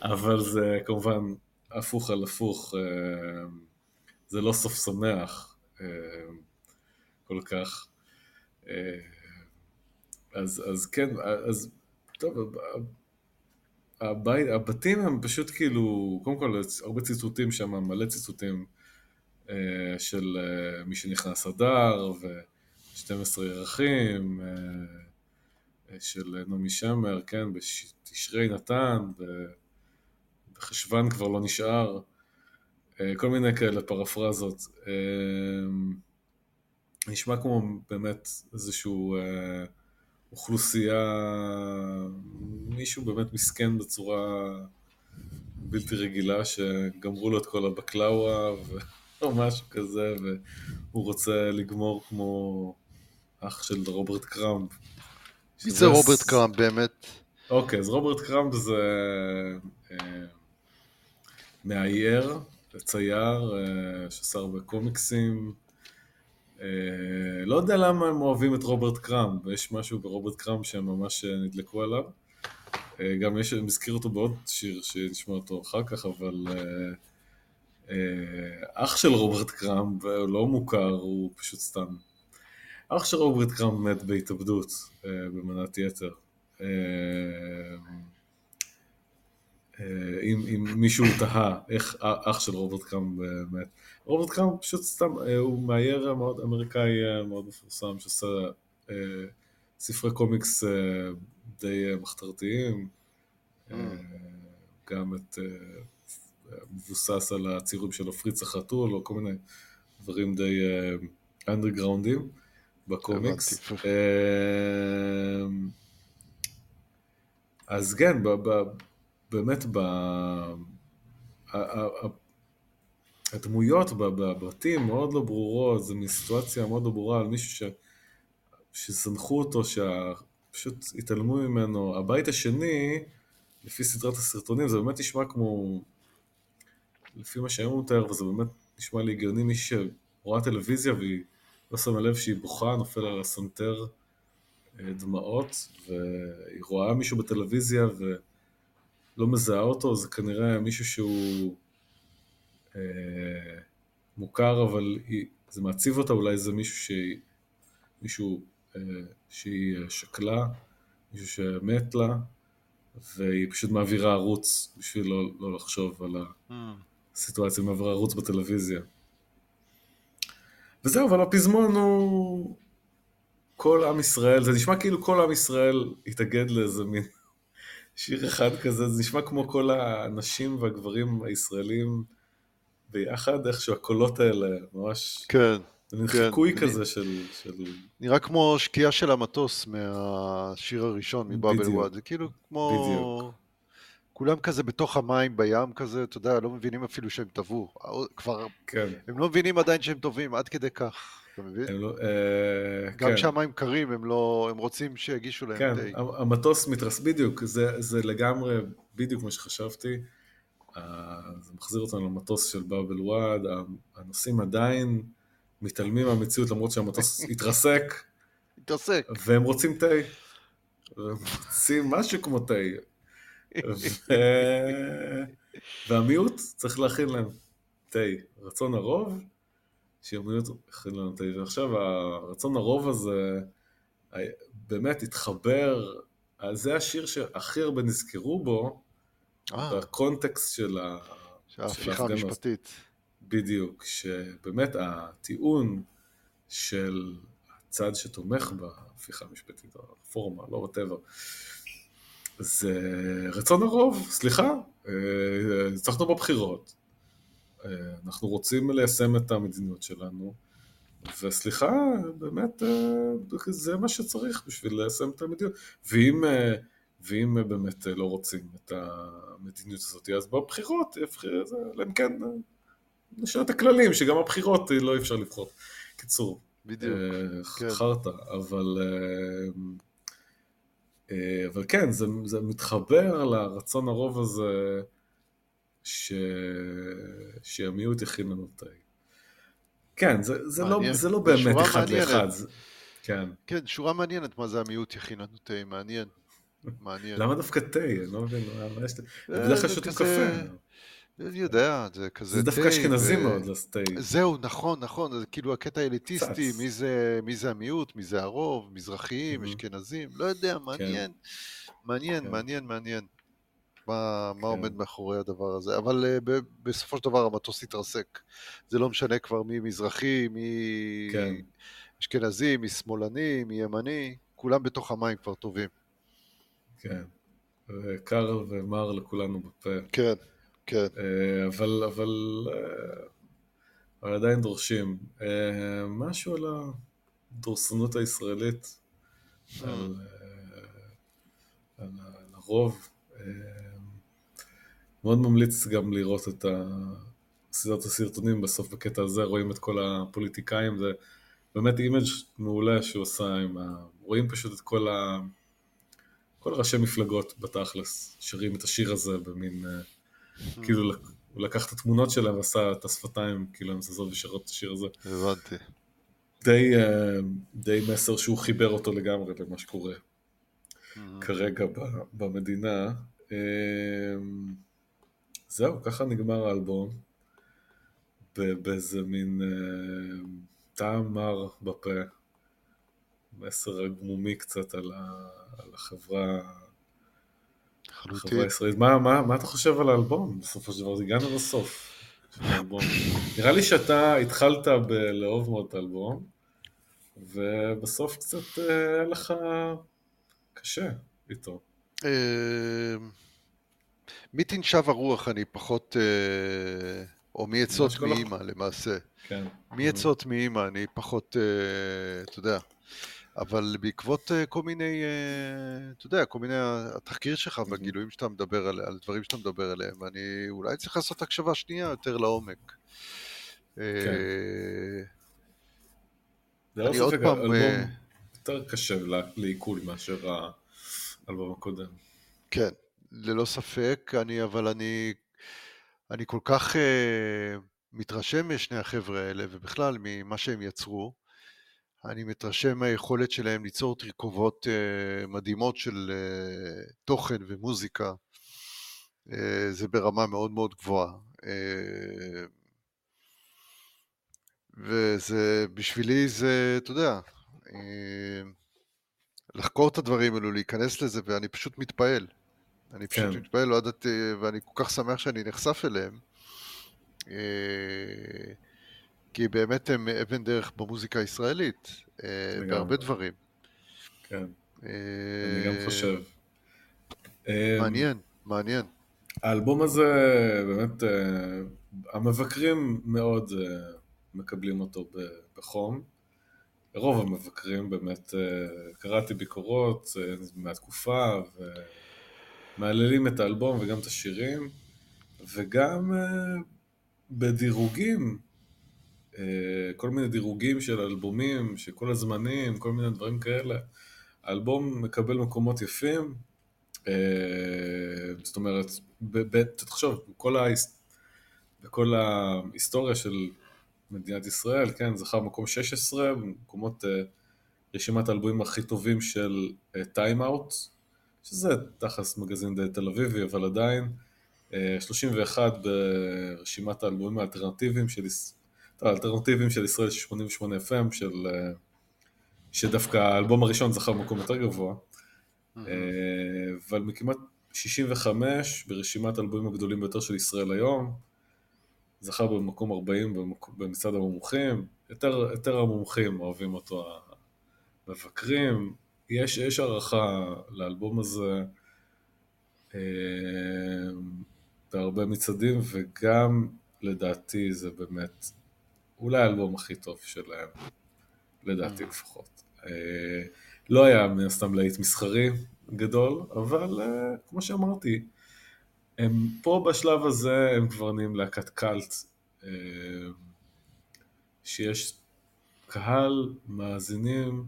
אבל זה כמובן הפוך על הפוך, אה, זה לא סוף שמח אה, כל כך. אה, אז, אז כן, אז טוב, הבית, הבתים הם פשוט כאילו, קודם כל הרבה ציטוטים שם, מלא ציטוטים של אה, מי שנכנס אדר ו-12 ירחים אה, של נעמי שמר, כן, בתשרי נתן, בחשוון כבר לא נשאר, כל מיני כאלה פרפרזות. נשמע כמו באמת איזשהו אוכלוסייה, מישהו באמת מסכן בצורה בלתי רגילה, שגמרו לו את כל הבקלאווה. או משהו כזה, והוא רוצה לגמור כמו אח של רוברט קראמפ.
מי זה רוברט קראמפ באמת?
אוקיי, אז רוברט קראמפ זה אה, מאייר, צייר, אה, ששר בקומיקסים. אה, לא יודע למה הם אוהבים את רוברט קראמפ, יש משהו ברוברט קראמפ שהם ממש נדלקו עליו. גם יש, אני מזכיר אותו בעוד שיר שנשמע אותו אחר כך, אבל... אה, אח של רוברט קראמפ לא מוכר, הוא פשוט סתם. אח של רוברט קראמפ מת בהתאבדות אה, במנת יתר. אה, אם, אם מישהו תהה איך אח של רוברט קראמפ מת. רוברט קראמפ פשוט סתם, הוא מאייר מאוד אמריקאי מאוד מפורסם שעושה ספרי קומיקס די מחתרתיים. גם את מבוסס על הציורים של פריץ החתול, או כל מיני דברים די אנדרגראונדים אה, בקומיקס. אה, אז כן, באמת, הדמויות בבתים מאוד לא ברורות, זו מסיטואציה מאוד לא ברורה על מישהו. שזנחו אותו, שפשוט התעלמו ממנו. הבית השני, לפי סדרת הסרטונים, זה באמת נשמע כמו לפי מה שהיום הוא מתאר, וזה באמת נשמע לי הגיוני, מי שרואה טלוויזיה והיא לא שמה לב שהיא בוכה, נופל על הסנטר אה, דמעות, והיא רואה מישהו בטלוויזיה ולא מזהה אותו, זה כנראה מישהו שהוא אה, מוכר, אבל היא, זה מעציב אותה, אולי זה מישהו שהיא, מישהו אה, שהיא שקלה, מישהו שמת לה, והיא פשוט מעבירה ערוץ בשביל לא, לא לחשוב על ה... Mm. סיטואציה מעבר ערוץ בטלוויזיה. וזהו, אבל הפזמון הוא... כל עם ישראל, זה נשמע כאילו כל עם ישראל התאגד לאיזה מין שיר אחד כזה, זה נשמע כמו כל הנשים והגברים הישראלים ביחד, איכשהו הקולות האלה, ממש...
כן.
זה מין כן. חיקוי כזה של, של...
נראה כמו שקיעה של המטוס מהשיר הראשון, מבאבל וואד. זה כאילו כמו... בדיוק. כולם כזה בתוך המים בים כזה, אתה יודע, לא מבינים אפילו שהם טבעו. כבר... כן. הם לא מבינים עדיין שהם טובים, עד כדי כך. אתה מבין? לא, אה, גם כן. כשהמים קרים, הם לא... הם רוצים שיגישו להם
כן, תה. כן, המטוס מתרס... בדיוק, זה, זה לגמרי בדיוק מה שחשבתי. אה, זה מחזיר אותנו למטוס של באבל וואד, הנוסעים עדיין מתעלמים מהמציאות למרות שהמטוס התרסק.
התרסק.
והם רוצים תה. והם רוצים משהו כמו תה. ו... והמיעוט צריך להכין להם תה. רצון הרוב, שהמיעוט יכין לנו תה. ועכשיו הרצון הרוב הזה באמת התחבר, זה השיר שהכי הרבה נזכרו בו, אה. בקונטקסט של
ההפיכה המשפטית.
בדיוק, שבאמת הטיעון של הצד שתומך בהפיכה המשפטית, הרפורמה, לא whatever, זה רצון הרוב, סליחה, ניצחנו בבחירות, אנחנו רוצים ליישם את המדיניות שלנו, וסליחה, באמת, זה מה שצריך בשביל ליישם את המדיניות. ואם, ואם באמת לא רוצים את המדיניות הזאת, אז בבחירות, אלא אם כן נשאר את הכללים, שגם הבחירות לא אפשר לבחור. קיצור,
בדיוק,
כן. חרטא, אבל... אה, אבל כן, זה, זה מתחבר לרצון הרוב הזה ש... שהמיעוט יכין לנו את ה... כן, זה, זה, לא, זה לא באמת אחד לאחד. זה... כן.
כן, שורה מעניינת מה זה המיעוט יכין לנו תה, מעניין. מעניין.
למה דווקא תה? אני לא מבין, מה יש... בדרך כלל שותים קפה.
אני יודע, זה כזה
זה דווקא אשכנזי מאוד, לסטי.
זהו, נכון, נכון, זה כאילו הקטע האליטיסטי, מי זה, מי זה המיעוט, מי זה הרוב, מזרחיים, mm-hmm. אשכנזים, לא יודע, מעניין, כן. מעניין, כן. מעניין, מעניין. מה, כן. מה עומד מאחורי הדבר הזה, אבל uh, ב- בסופו של דבר המטוס התרסק. זה לא משנה כבר מי מזרחי, מי כן. אשכנזי, מי שמאלני, מי ימני, כולם בתוך המים כבר טובים.
כן, קר ומר לכולנו בפה.
כן. כן.
אה, אבל, אבל, אה, אבל עדיין דורשים. אה, משהו על הדורסנות הישראלית, על, על הרוב. מאוד ממליץ גם לראות את סדרת הסרטונים בסוף בקטע הזה, רואים את כל הפוליטיקאים, זה באמת image מעולה שהוא עשה עם ה... רואים פשוט את כל ה... כל ראשי מפלגות בתכלס, שרים את השיר הזה במין... כאילו הוא לקח את התמונות שלהם ועשה את השפתיים, כאילו הם זזות ושרות את השיר הזה.
הבנתי.
די, אה, די מסר שהוא חיבר אותו לגמרי למה שקורה כרגע במדינה. אה, זהו, ככה נגמר האלבום. באיזה מין אה, טעם מר בפה. מסר הגמומי קצת על, החברה לחלוטין. מה, מה, מה אתה חושב על האלבום בסופו של דבר? הגענו לסוף נראה לי שאתה התחלת בלאהוב מאוד את האלבום, ובסוף קצת אה, היה לך קשה איתו.
אה, מי תנשב הרוח אני פחות, אה, או מי עצות מאימא למעשה.
כן.
מי עצות מאימא אני פחות, אתה יודע. אבל בעקבות uh, כל מיני, uh, אתה יודע, כל מיני התחקיר שלך והגילויים שאתה מדבר על, על דברים שאתה מדבר עליהם, אני אולי צריך לעשות הקשבה שנייה יותר לעומק. כן.
זה לא ספק, האלבום יותר קשה לעיכול מאשר האלבום הקודם.
כן, ללא ספק, אני, אבל אני, אני כל כך uh, מתרשם משני החבר'ה האלה, ובכלל ממה שהם יצרו. אני מתרשם מהיכולת שלהם ליצור תרכובות uh, מדהימות של uh, תוכן ומוזיקה. Uh, זה ברמה מאוד מאוד גבוהה. וזה, בשבילי זה, אתה יודע, לחקור את הדברים האלו, להיכנס לזה, ואני פשוט מתפעל. אני פשוט כן. מתפעל, לא ידעתי, ואני כל כך שמח שאני נחשף אליהם. כי באמת הם אבן דרך במוזיקה הישראלית, אה, בהרבה דברים.
כן, אני גם חושב.
מעניין, מעניין.
האלבום הזה, באמת, המבקרים מאוד מקבלים אותו בחום. רוב המבקרים באמת, קראתי ביקורות מהתקופה, ומהללים את האלבום וגם את השירים, וגם בדירוגים, כל מיני דירוגים של אלבומים, של כל הזמנים, כל מיני דברים כאלה. האלבום מקבל מקומות יפים, זאת אומרת, תחשוב, בכל, ההיס... בכל ההיסטוריה של מדינת ישראל, כן, זכה במקום 16, במקומות רשימת האלבומים הכי טובים של טיים אאוט, שזה תחס מגזין די תל אביבי, אבל עדיין, 31 ברשימת האלבומים האלטרנטיביים של, האלטרנטיביים של ישראל 88 FM, של, שדווקא האלבום הראשון זכה במקום יותר גבוה, אבל מכמעט 65 ברשימת האלבומים הגדולים ביותר של ישראל היום, זכה במקום 40 במצעד המומחים, יותר, יותר המומחים אוהבים אותו המבקרים, יש, יש הערכה לאלבום הזה בהרבה מצעדים, וגם לדעתי זה באמת אולי האלבום הכי טוב שלהם, לדעתי לפחות. לא היה מן הסתם להיט מסחרי גדול, אבל כמו שאמרתי, הם פה בשלב הזה הם כבר נהיים להקת קאלט, שיש קהל מאזינים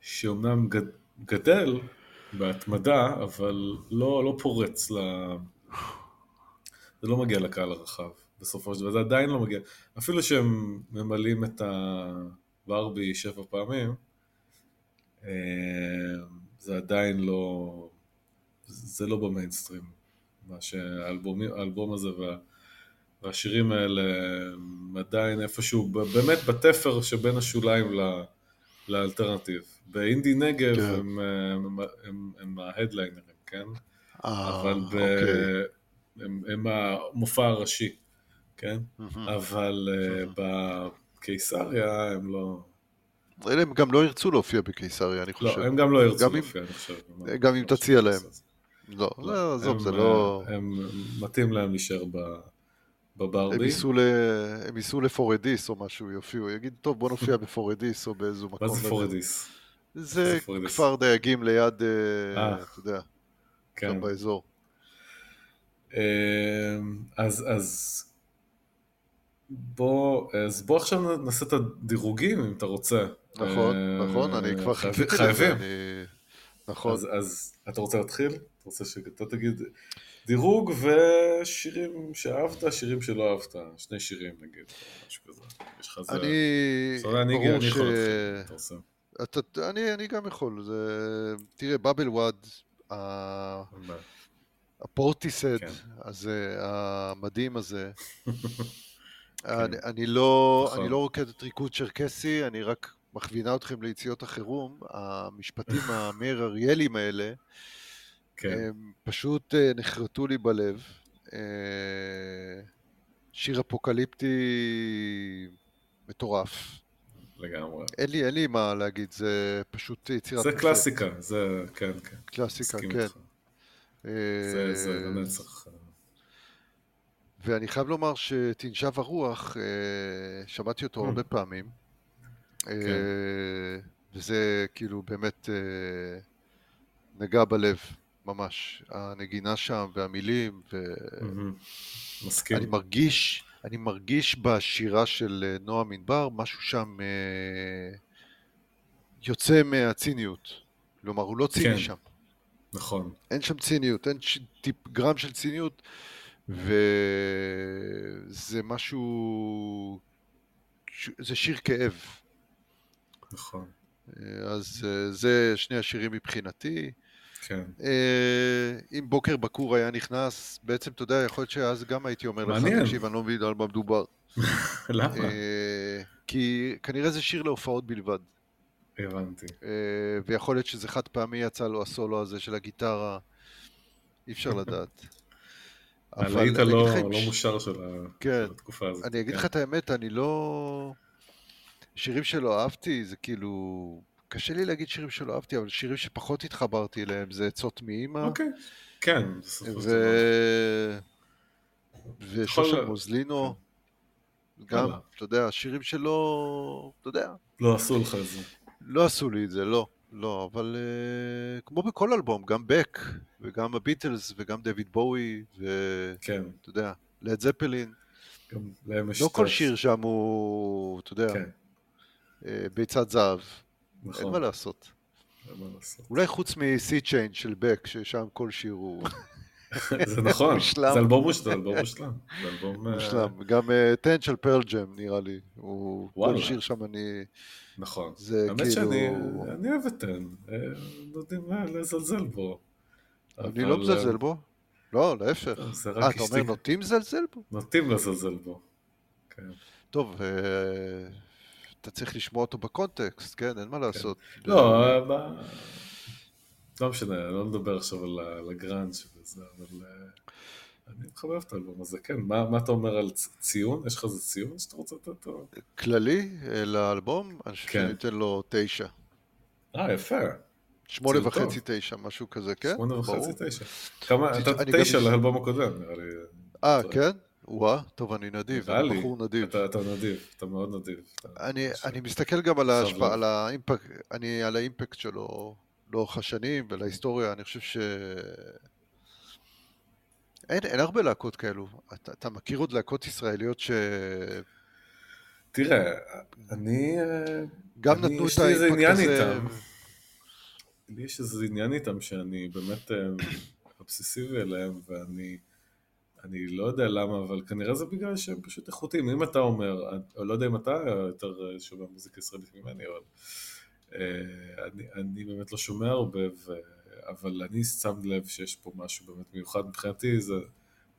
שאומנם גדל בהתמדה, אבל לא, לא פורץ ל... זה לא מגיע לקהל הרחב בסופו של דבר, זה עדיין לא מגיע. אפילו שהם ממלאים את הברבי שבע פעמים, זה עדיין לא... זה לא במיינסטרים. מה שהאלבום הזה וה, והשירים האלה הם עדיין איפשהו, באמת בתפר שבין השוליים ל, לאלטרנטיב. באינדי נגב כן. הם, הם, הם, הם ההדליינרים, כן? אה, אבל ב, אוקיי. הם, הם המופע הראשי, כן? אבל mm-hmm. בקיסריה הם לא...
אלה הם גם לא ירצו להופיע בקיסריה, אני חושב.
לא, הם גם לא ירצו להופיע, אני חושב.
גם אם תציע להם. לא, לא, עזוב, זה לא...
הם, מתאים להם להישאר בברבי.
הם ייסעו לפורדיס או משהו, יופיעו, יגיד, טוב, בוא נופיע בפורדיס או באיזו מקום.
מה זה פורדיס?
זה כפר דייגים ליד, אה, אה. אתה יודע, כן. שם באזור.
אז, אז בוא, אז בוא עכשיו נעשה את הדירוגים אם אתה רוצה.
נכון, נכון, אני כבר חיכיתי
לזה. חייבים. נכון. אז, אתה רוצה להתחיל? אתה רוצה שאתה תגיד דירוג ושירים שאהבת, שירים שלא אהבת, שני שירים נגיד, משהו כזה. יש לך זה...
אני...
ברור ש... אתה עושה.
אתה, אני, אני גם יכול, זה... תראה, בבל וואד, הפורטיסד כן. הזה, המדהים הזה. אני, אני, לא, נכון. אני לא רוקד את ריקוד צ'רקסי, אני רק מכווינה אתכם ליציאות החירום, המשפטים המאיר אריאלים האלה, כן. הם פשוט אה, נחרטו לי בלב. אה, שיר אפוקליפטי מטורף.
לגמרי.
אין לי, אין לי מה להגיד, זה פשוט יצירת...
זה קלאסיקה, זה, כן, כן.
קלאסיקה, כן.
זה, זה לנצח.
ואני חייב לומר שתנשב הרוח, שמעתי אותו mm. הרבה פעמים. כן. וזה כאילו באמת נגע בלב. ממש. הנגינה שם והמילים, ו...
מסכים.
אני מרגיש, אני מרגיש בשירה של אה, נועם ענבר משהו שם אה, יוצא מהציניות. כלומר, הוא לא ציני כן. שם.
נכון.
אין שם ציניות, אין ש... טיפ גרם של ציניות, וזה משהו... זה שיר כאב.
נכון.
אה, אז זה שני השירים מבחינתי.
כן.
אה, אם בוקר בקור היה נכנס, בעצם, אתה יודע, יכול להיות שאז גם הייתי אומר לך, תקשיב, אני לא מבין על מה מדובר.
למה? אה,
כי כנראה זה שיר להופעות בלבד.
הבנתי. אה,
ויכול להיות שזה חד פעמי יצא לו הסולו הזה של הגיטרה, אי אפשר לדעת.
הלהיט הלא מושר של
כן.
התקופה הזאת.
אני אגיד לך כן. את האמת, אני לא... שירים שלא אהבתי, זה כאילו... קשה לי להגיד שירים שלא אהבתי, אבל שירים שפחות התחברתי אליהם זה עצות מאימא.
אוקיי, כן.
ו... ושושן מוזלינו. כן. גם, אתה יודע, שירים שלא, אתה יודע.
לא עשו לך את זה.
לא עשו לי את זה, לא. לא, אבל uh, כמו בכל אלבום, גם בק, וגם הביטלס, וגם דויד בואי, ואתה
כן.
יודע, לד זפלין. לא כל שיר שם הוא, אתה יודע, כן. uh, ביצת זהב. נכון. אין מה לעשות. אין מה לעשות. אולי חוץ מ-Sea Change של בק, ששם כל שיר הוא...
זה נכון, זה אלבום מושלם, אלבום מושלם.
מושלם, גם טן של פרל ג'ם נראה לי, הוא כל שיר שם אני...
נכון, האמת שאני אוהב את טן, נותנים לזלזל בו.
אני לא מזלזל בו, לא, להפך. אה, אתה אומר נוטים לזלזל בו?
נוטים לזלזל בו, כן.
טוב, אתה צריך לשמוע אותו בקונטקסט, כן? אין מה לעשות.
לא, לא משנה, לא נדבר עכשיו על הגראנץ' וזה, אבל אה, אני מחבב את האלבום הזה, כן. מה, מה אתה אומר על ציון? יש לך איזה ציון שאתה רוצה לתת אותו?
כללי אה, לאלבום? אני חושב כן. שאני אתן לו תשע.
אה, יפה.
שמונה וחצי, תשע, משהו כזה, כן?
שמונה וחצי, תשע. כמה, אתה תשע לאלבום הקודם, נראה לי.
אה, כן? וואה, טוב, אני נדיב, אני בחור נדיב.
אתה, אתה נדיב, אתה מאוד נדיב.
אני, אני מסתכל גם על ההשפעה, על האימפקט, אני על האימפקט שלו לאורך השנים ולהיסטוריה, אני חושב ש... אין, אין הרבה להקות כאלו. אתה, אתה מכיר עוד להקות ישראליות ש...
תראה, אני...
גם אני, נתנו את האימפקט הזה...
לי יש איזה עניין איתם שאני באמת אה, אובססיבי אליהם, ואני אני לא יודע למה, אבל כנראה זה בגלל שהם פשוט איכותיים. אם אתה אומר, אני לא יודע אם אתה יותר שומע מוזיקה ישראלית ממני, אבל אה, אני, אני באמת לא שומע הרבה, ו... אבל אני שם לב שיש פה משהו באמת מיוחד מבחינתי, זה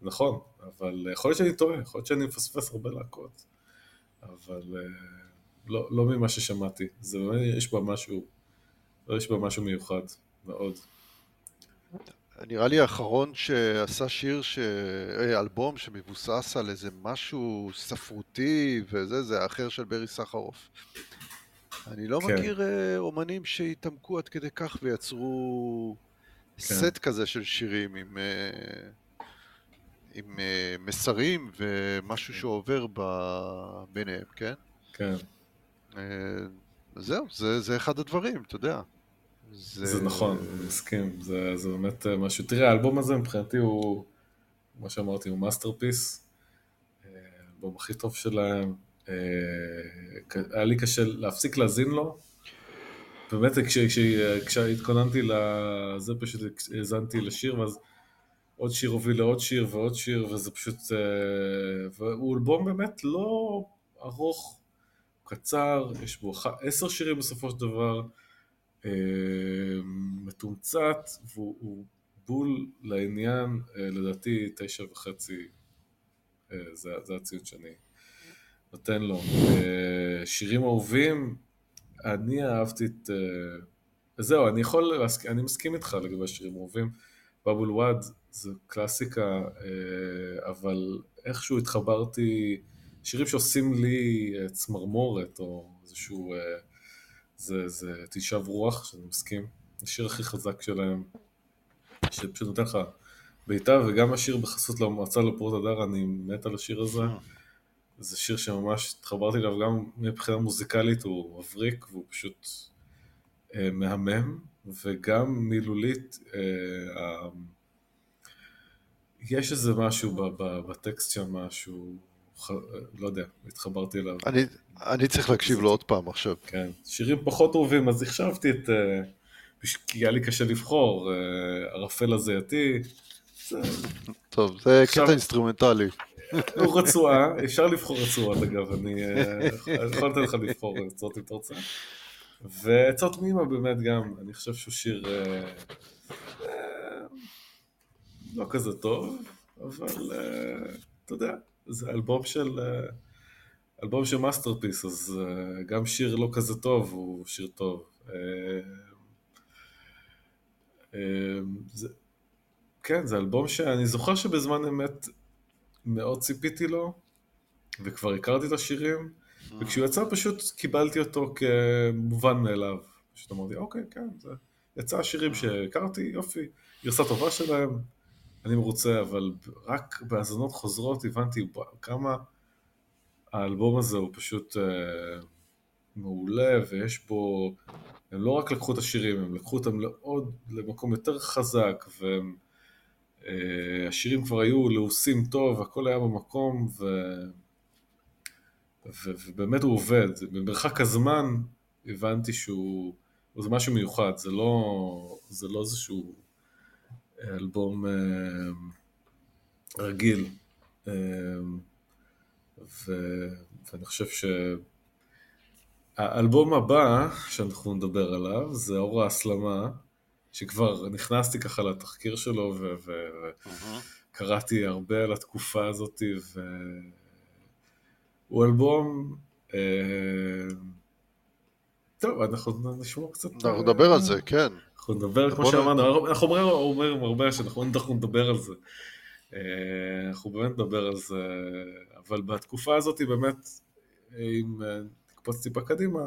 נכון, אבל יכול להיות שאני טועה, יכול להיות שאני מפספס הרבה להקות, אבל אה, לא, לא ממה ששמעתי, זה באמת, יש בה משהו, יש בה משהו מיוחד, מאוד.
נראה לי האחרון שעשה שיר, ש... אה, אלבום שמבוסס על איזה משהו ספרותי וזה, זה האחר של ברי סחרוף. אני לא כן. מכיר אה, אומנים שהתעמקו עד כדי כך ויצרו כן. סט כזה של שירים עם, אה, עם אה, מסרים ומשהו כן. שעובר ב... ביניהם, כן?
כן.
זהו, זה, זה אחד הדברים, אתה יודע.
זה, זה נכון, אני מסכים, זה, זה באמת משהו. תראה, האלבום הזה מבחינתי הוא, כמו שאמרתי, הוא masterpiece, האלבום הכי טוב שלהם, אה, היה לי קשה להפסיק להאזין לו. באמת כשהתכוננתי לזה פשוט האזנתי לשיר ואז עוד שיר הוביל לעוד שיר ועוד שיר וזה פשוט, אה, והוא אלבום באמת לא ארוך, קצר, יש בו עשר שירים בסופו של דבר, אה, מתומצת והוא בול לעניין, לדעתי תשע וחצי, זה, זה הציון שאני נותן לו. אה, שירים אהובים, אני אהבתי את... אה, זהו, אני יכול, אני מסכים איתך לגבי שירים אהובים. בבול וואד זה קלאסיקה, אה, אבל איכשהו התחברתי, שירים שעושים לי צמרמורת, או איזשהו... זה, זה תשב רוח, שאני מסכים. השיר הכי חזק שלהם, שפשוט נותן לך בעיטה, וגם השיר בחסות למועצה לפרוט הדר, אני מת על השיר הזה. זה שיר שממש התחברתי אליו גם מבחינה מוזיקלית, הוא מבריק והוא פשוט אה, מהמם, וגם מילולית, אה, אה, יש איזה משהו ב, ב, בטקסט שם, משהו, ח, לא יודע, התחברתי אליו.
אני, אני צריך להקשיב לו עוד פעם עכשיו.
כן, שירים פחות טובים, אז החשבתי את, אה, כי היה לי קשה לבחור, אה, ערפל הזייתי.
טוב, זה. קטע אינסטרומנטלי.
הוא רצועה, אפשר לבחור רצועות אגב, אני אה, יכול לתת לך לבחור רצועות אם אתה רוצה. ועצות מימה באמת גם, אני חושב שהוא שיר אה, אה, לא כזה טוב, אבל אתה יודע, זה אלבום של... אלבום של masterpiece, אז גם שיר לא כזה טוב הוא שיר טוב. זה, כן, זה אלבום שאני זוכר שבזמן אמת מאוד ציפיתי לו, וכבר הכרתי את השירים, וכשהוא יצא פשוט קיבלתי אותו כמובן מאליו. פשוט אמרתי, אוקיי, כן, זה יצא שירים שהכרתי, יופי, גרסה טובה שלהם, אני מרוצה, אבל רק בהאזנות חוזרות הבנתי כמה האלבום הזה הוא פשוט אה, מעולה, ויש בו, הם לא רק לקחו את השירים, הם לקחו אותם לעוד, למקום יותר חזק, והשירים אה, כבר היו לעוסים טוב, הכל היה במקום, ו... ו... ובאמת הוא עובד. במרחק הזמן הבנתי שהוא, זה משהו מיוחד, זה לא, זה לא איזשהו אלבום אה, רגיל. אה, ו... ואני חושב שהאלבום הבא שאנחנו נדבר עליו זה אור ההסלמה, שכבר נכנסתי ככה לתחקיר שלו וקראתי. הרבה על התקופה הזאת, והוא אלבום... אה... טוב, אנחנו נשמע קצת...
אנחנו נדבר על זה, כן.
אנחנו נדבר, כמו שאמרנו, אנחנו אומרים הרבה שאנחנו נדבר על זה. אה, אנחנו באמת נדבר על זה, אבל בתקופה הזאת באמת, אם נקפוץ טיפה קדימה,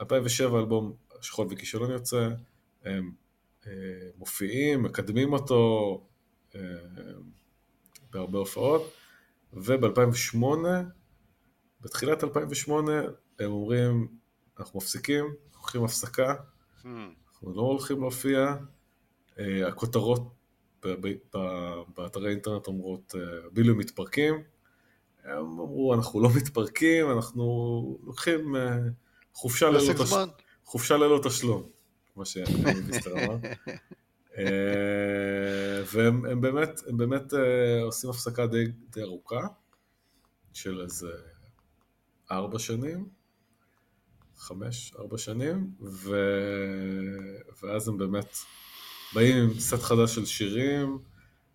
2007 אלבום שכול וכישלון יוצא, אה, מופיעים, מקדמים אותו אה, בהרבה הופעות, וב-2008, בתחילת 2008, הם אומרים, אנחנו מפסיקים, אנחנו הולכים הפסקה, hmm. אנחנו לא הולכים להופיע, הכותרות באתרי אינטרנט אומרות, בילויים מתפרקים, הם אמרו, אנחנו לא מתפרקים, אנחנו לוקחים אה, חופשה ללא, תש... חופשה ללא תשלום, כמו שמיסטר אמר. אה, והם הם באמת, הם באמת אה, עושים הפסקה די, די ארוכה, של איזה ארבע שנים, חמש, ארבע שנים, ו... ואז הם באמת באים עם סט חדש של שירים,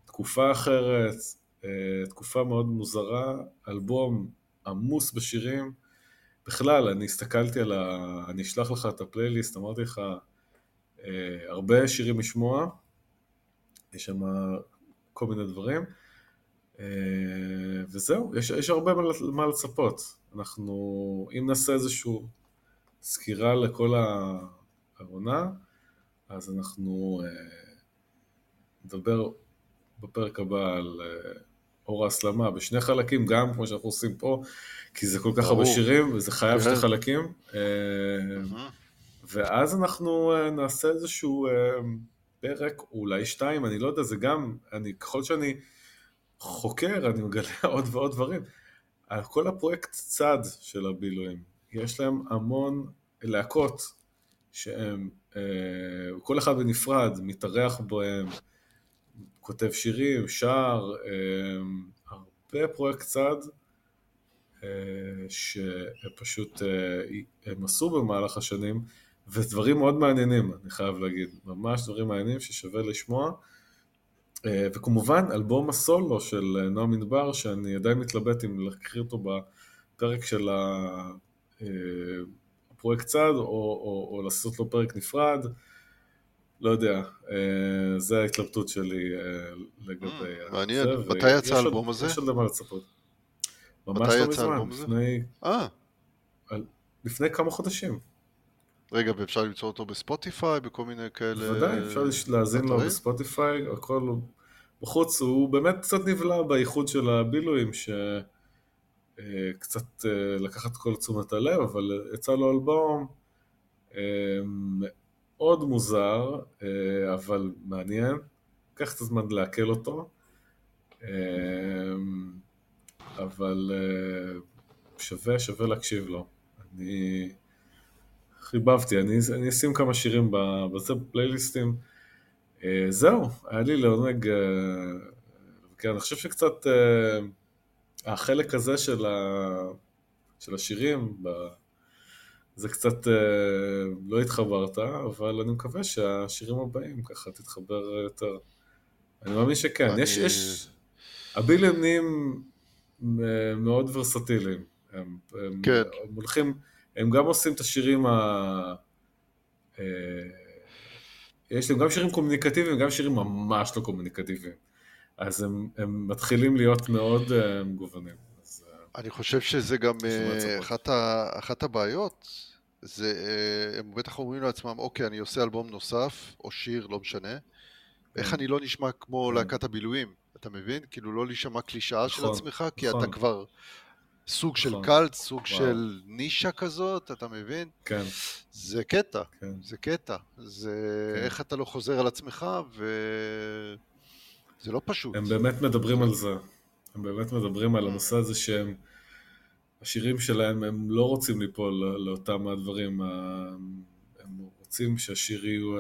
תקופה אחרת, אה, תקופה מאוד מוזרה, אלבום עמוס בשירים. בכלל, אני הסתכלתי על ה... אני אשלח לך את הפלייליסט, אמרתי לך, הרבה שירים לשמוע, יש שם כל מיני דברים, אה, וזהו, יש, יש הרבה מה לצפות. אנחנו, אם נעשה איזושהי סקירה לכל העונה, אז אנחנו נדבר בפרק הבא על אור ההסלמה בשני חלקים, גם כמו שאנחנו עושים פה, כי זה כל כך הרבה שירים, וזה חייב שני כן. חלקים. אה, ואז אנחנו אה, נעשה איזשהו אה, פרק, אולי שתיים, אני לא יודע, זה גם, אני, ככל שאני חוקר, אני מגלה עוד ועוד דברים. כל הפרויקט צד של הבילויים, יש להם המון להקות שהם, כל אחד בנפרד, מתארח בהם, כותב שירים, שר, הרבה פרויקט צד אה, שפשוט אה, הם עשו במהלך השנים, ודברים מאוד מעניינים, אני חייב להגיד, ממש דברים מעניינים ששווה לשמוע. אה, וכמובן, אלבום הסולו של נועם מדבר, שאני עדיין מתלבט אם להקריא אותו בפרק של הפרויקט צד, או, או, או לעשות לו פרק נפרד. לא יודע, אה, זה ההתלבטות שלי אה, לגבי...
אה, מעניין, מתי יצא האלבום הזה?
יש עוד למה לצפות. ממש לא מזמן, לפני... אה. לפני כמה חודשים.
רגע, ואפשר למצוא אותו בספוטיפיי, בכל מיני כאלה...
בוודאי, אפשר להאזין לו בספוטיפיי, הכל בחוץ, הוא באמת קצת נבלע באיחוד של הבילויים, שקצת לקחת כל תשומת הלב, אבל יצא לו אלבום מאוד מוזר, אה, אבל מעניין. קח את הזמן לעכל אותו. אה, אבל אה, שווה, שווה להקשיב לו. אני חיבבתי, אני, אני אשים כמה שירים בזה, בפלייליסטים. זהו, היה לי לעונג, כן, אני חושב שקצת החלק הזה של, ה, של השירים, זה קצת אה, לא התחברת, אבל אני מקווה שהשירים הבאים ככה תתחבר יותר. אני מאמין שכן. אני... יש, יש... הבילים נהיים מאוד ורסטיליים. הם, הם, כן. הם הולכים, הם גם עושים את השירים ה... אה, יש להם גם שירים קומוניקטיביים, גם שירים ממש לא קומוניקטיביים. אז הם, הם מתחילים להיות מאוד uh, מגוונים. אז,
אני חושב שזה גם אחת, ה, אחת הבעיות
זה, אה, הם בטח אומרים לעצמם, אוקיי, אני עושה אלבום נוסף, או שיר, לא משנה. איך כן. אני לא נשמע כמו כן. להקת הבילויים? אתה מבין? כאילו לא להישמע קלישאה של נכון, עצמך, כי אתה נכון. כבר סוג של נכון. קלט, סוג של נישה כזאת, אתה מבין?
כן.
זה קטע, זה קטע. זה איך אתה לא חוזר על עצמך, וזה לא פשוט.
הם באמת מדברים על זה. הם באמת מדברים על הנושא הזה שהם... השירים שלהם, הם לא רוצים ליפול לאותם הדברים, הם רוצים שהשיר יהיו,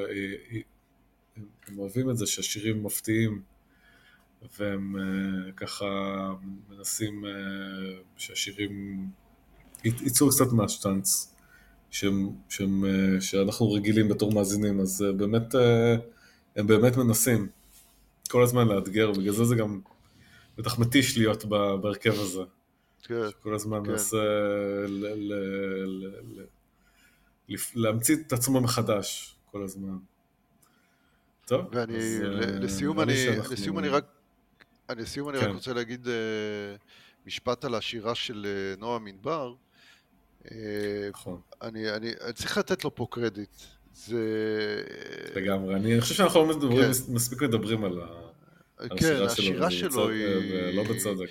הם אוהבים את זה שהשירים מפתיעים, והם אה, ככה מנסים אה, שהשירים יצאו קצת מהשטאנץ שהם, שהם, אה, שאנחנו רגילים בתור מאזינים, אז באמת, הם באמת מנסים כל הזמן לאתגר, בגלל זה זה גם בטח מתיש להיות בהרכב הזה. כן, כל הזמן כן. מנסה להמציא את עצמו מחדש כל הזמן. טוב,
ואני, אז, לסיום, אני, שאנחנו... לסיום אני רק, לסיום אני כן. רק רוצה להגיד uh, משפט על השירה של uh, נועם ענבר. נכון. אני, אני, אני צריך לתת לו פה קרדיט. זה...
לגמרי, אני חושב שאנחנו לא מדברים, כן. מספיק מדברים על,
על כן, השירה שלו, השירה שלו היא...
לא בצדק.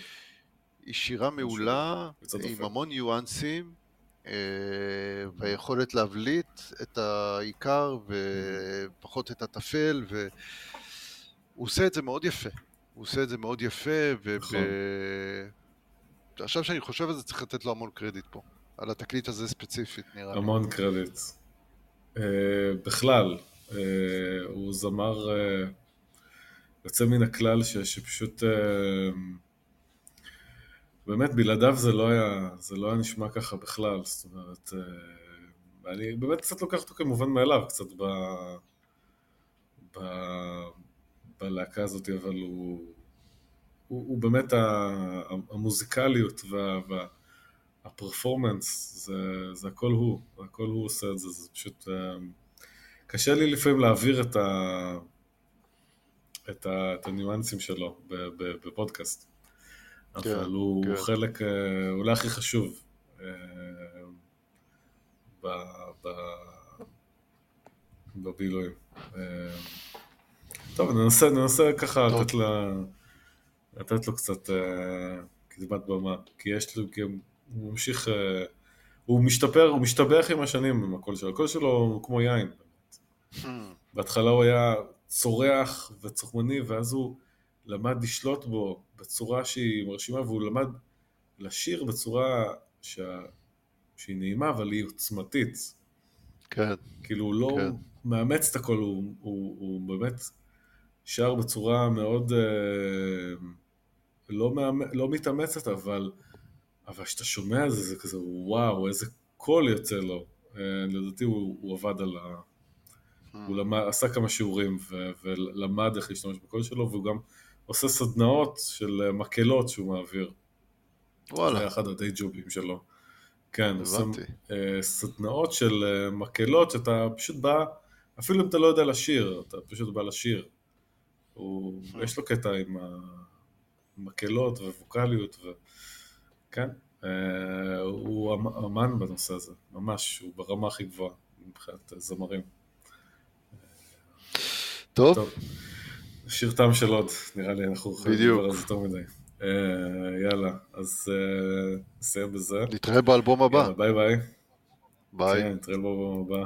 היא שירה מעולה, עם המון ניואנסים, אה, והיכולת להבליט את העיקר ופחות את הטפל, והוא עושה את זה מאוד יפה. הוא עושה את זה מאוד יפה, וב... נכון. עכשיו שאני חושב על זה צריך לתת לו המון קרדיט פה, על התקליט הזה ספציפית נראה
לי. המון קרדיט. Uh, בכלל, uh, הוא זמר uh, יוצא מן הכלל ש, שפשוט uh, באמת בלעדיו זה לא היה, זה לא היה נשמע ככה בכלל, זאת אומרת, אה, אני באמת קצת לוקח אותו כמובן מאליו, קצת ב... ב... בלהקה הזאת, אבל הוא, הוא, הוא באמת המוזיקליות וה... וה... הפרפורמנס, זה, זה הכל הוא, הכל הוא עושה את זה, זה פשוט... אה, קשה לי לפעמים להעביר את, ה, את, ה, את הניואנסים שלו בפודקאסט. כן, אבל הוא כן. חלק אה, אולי הכי חשוב אה, בבילויים. טוב, ננסה, ננסה ככה לתת, לה, לתת לו קצת קדמת במה, כי יש לו, כי הוא ממשיך, הוא משתפר, הוא משתבח עם השנים עם הקול שלו, הקול שלו הוא כמו יין. בהתחלה הוא היה צורח וצוחמני, ואז הוא למד לשלוט בו בצורה שהיא מרשימה, והוא למד לשיר בצורה שה... שהיא נעימה, אבל היא עוצמתית.
כן.
כאילו, הוא לא כן. מאמץ את הכל, הוא, הוא, הוא באמת שר בצורה מאוד אה, לא, מאמ... לא מתאמצת, אבל אבל כשאתה שומע את זה, זה כזה, וואו, איזה קול יוצא לו. אה, לדעתי הוא, הוא עבד על ה... Hmm. הוא למד, עשה כמה שיעורים ו, ולמד איך להשתמש בקול שלו, והוא גם עושה סדנאות של אה, מקהלות שהוא מעביר. וואלה. זה אחד הדי ג'ובים שלו. כן, עושה סדנאות של מקהלות שאתה פשוט בא, אפילו אם אתה לא יודע לשיר, אתה פשוט בא לשיר. הוא, יש לו קטע עם המקהלות וווקאליות, ו... כן, uh, הוא אמ-, אמן בנושא הזה, ממש, הוא ברמה הכי גבוהה מבחינת זמרים.
טוב. טוב.
שיר טעם של עוד, נראה לי אנחנו יכולים לדבר על זה יותר מדי. אה, יאללה, אז אה, נסיים בזה.
נתראה באלבום הבא.
ביי ביי.
ביי.
כן, נתראה באלבום הבא.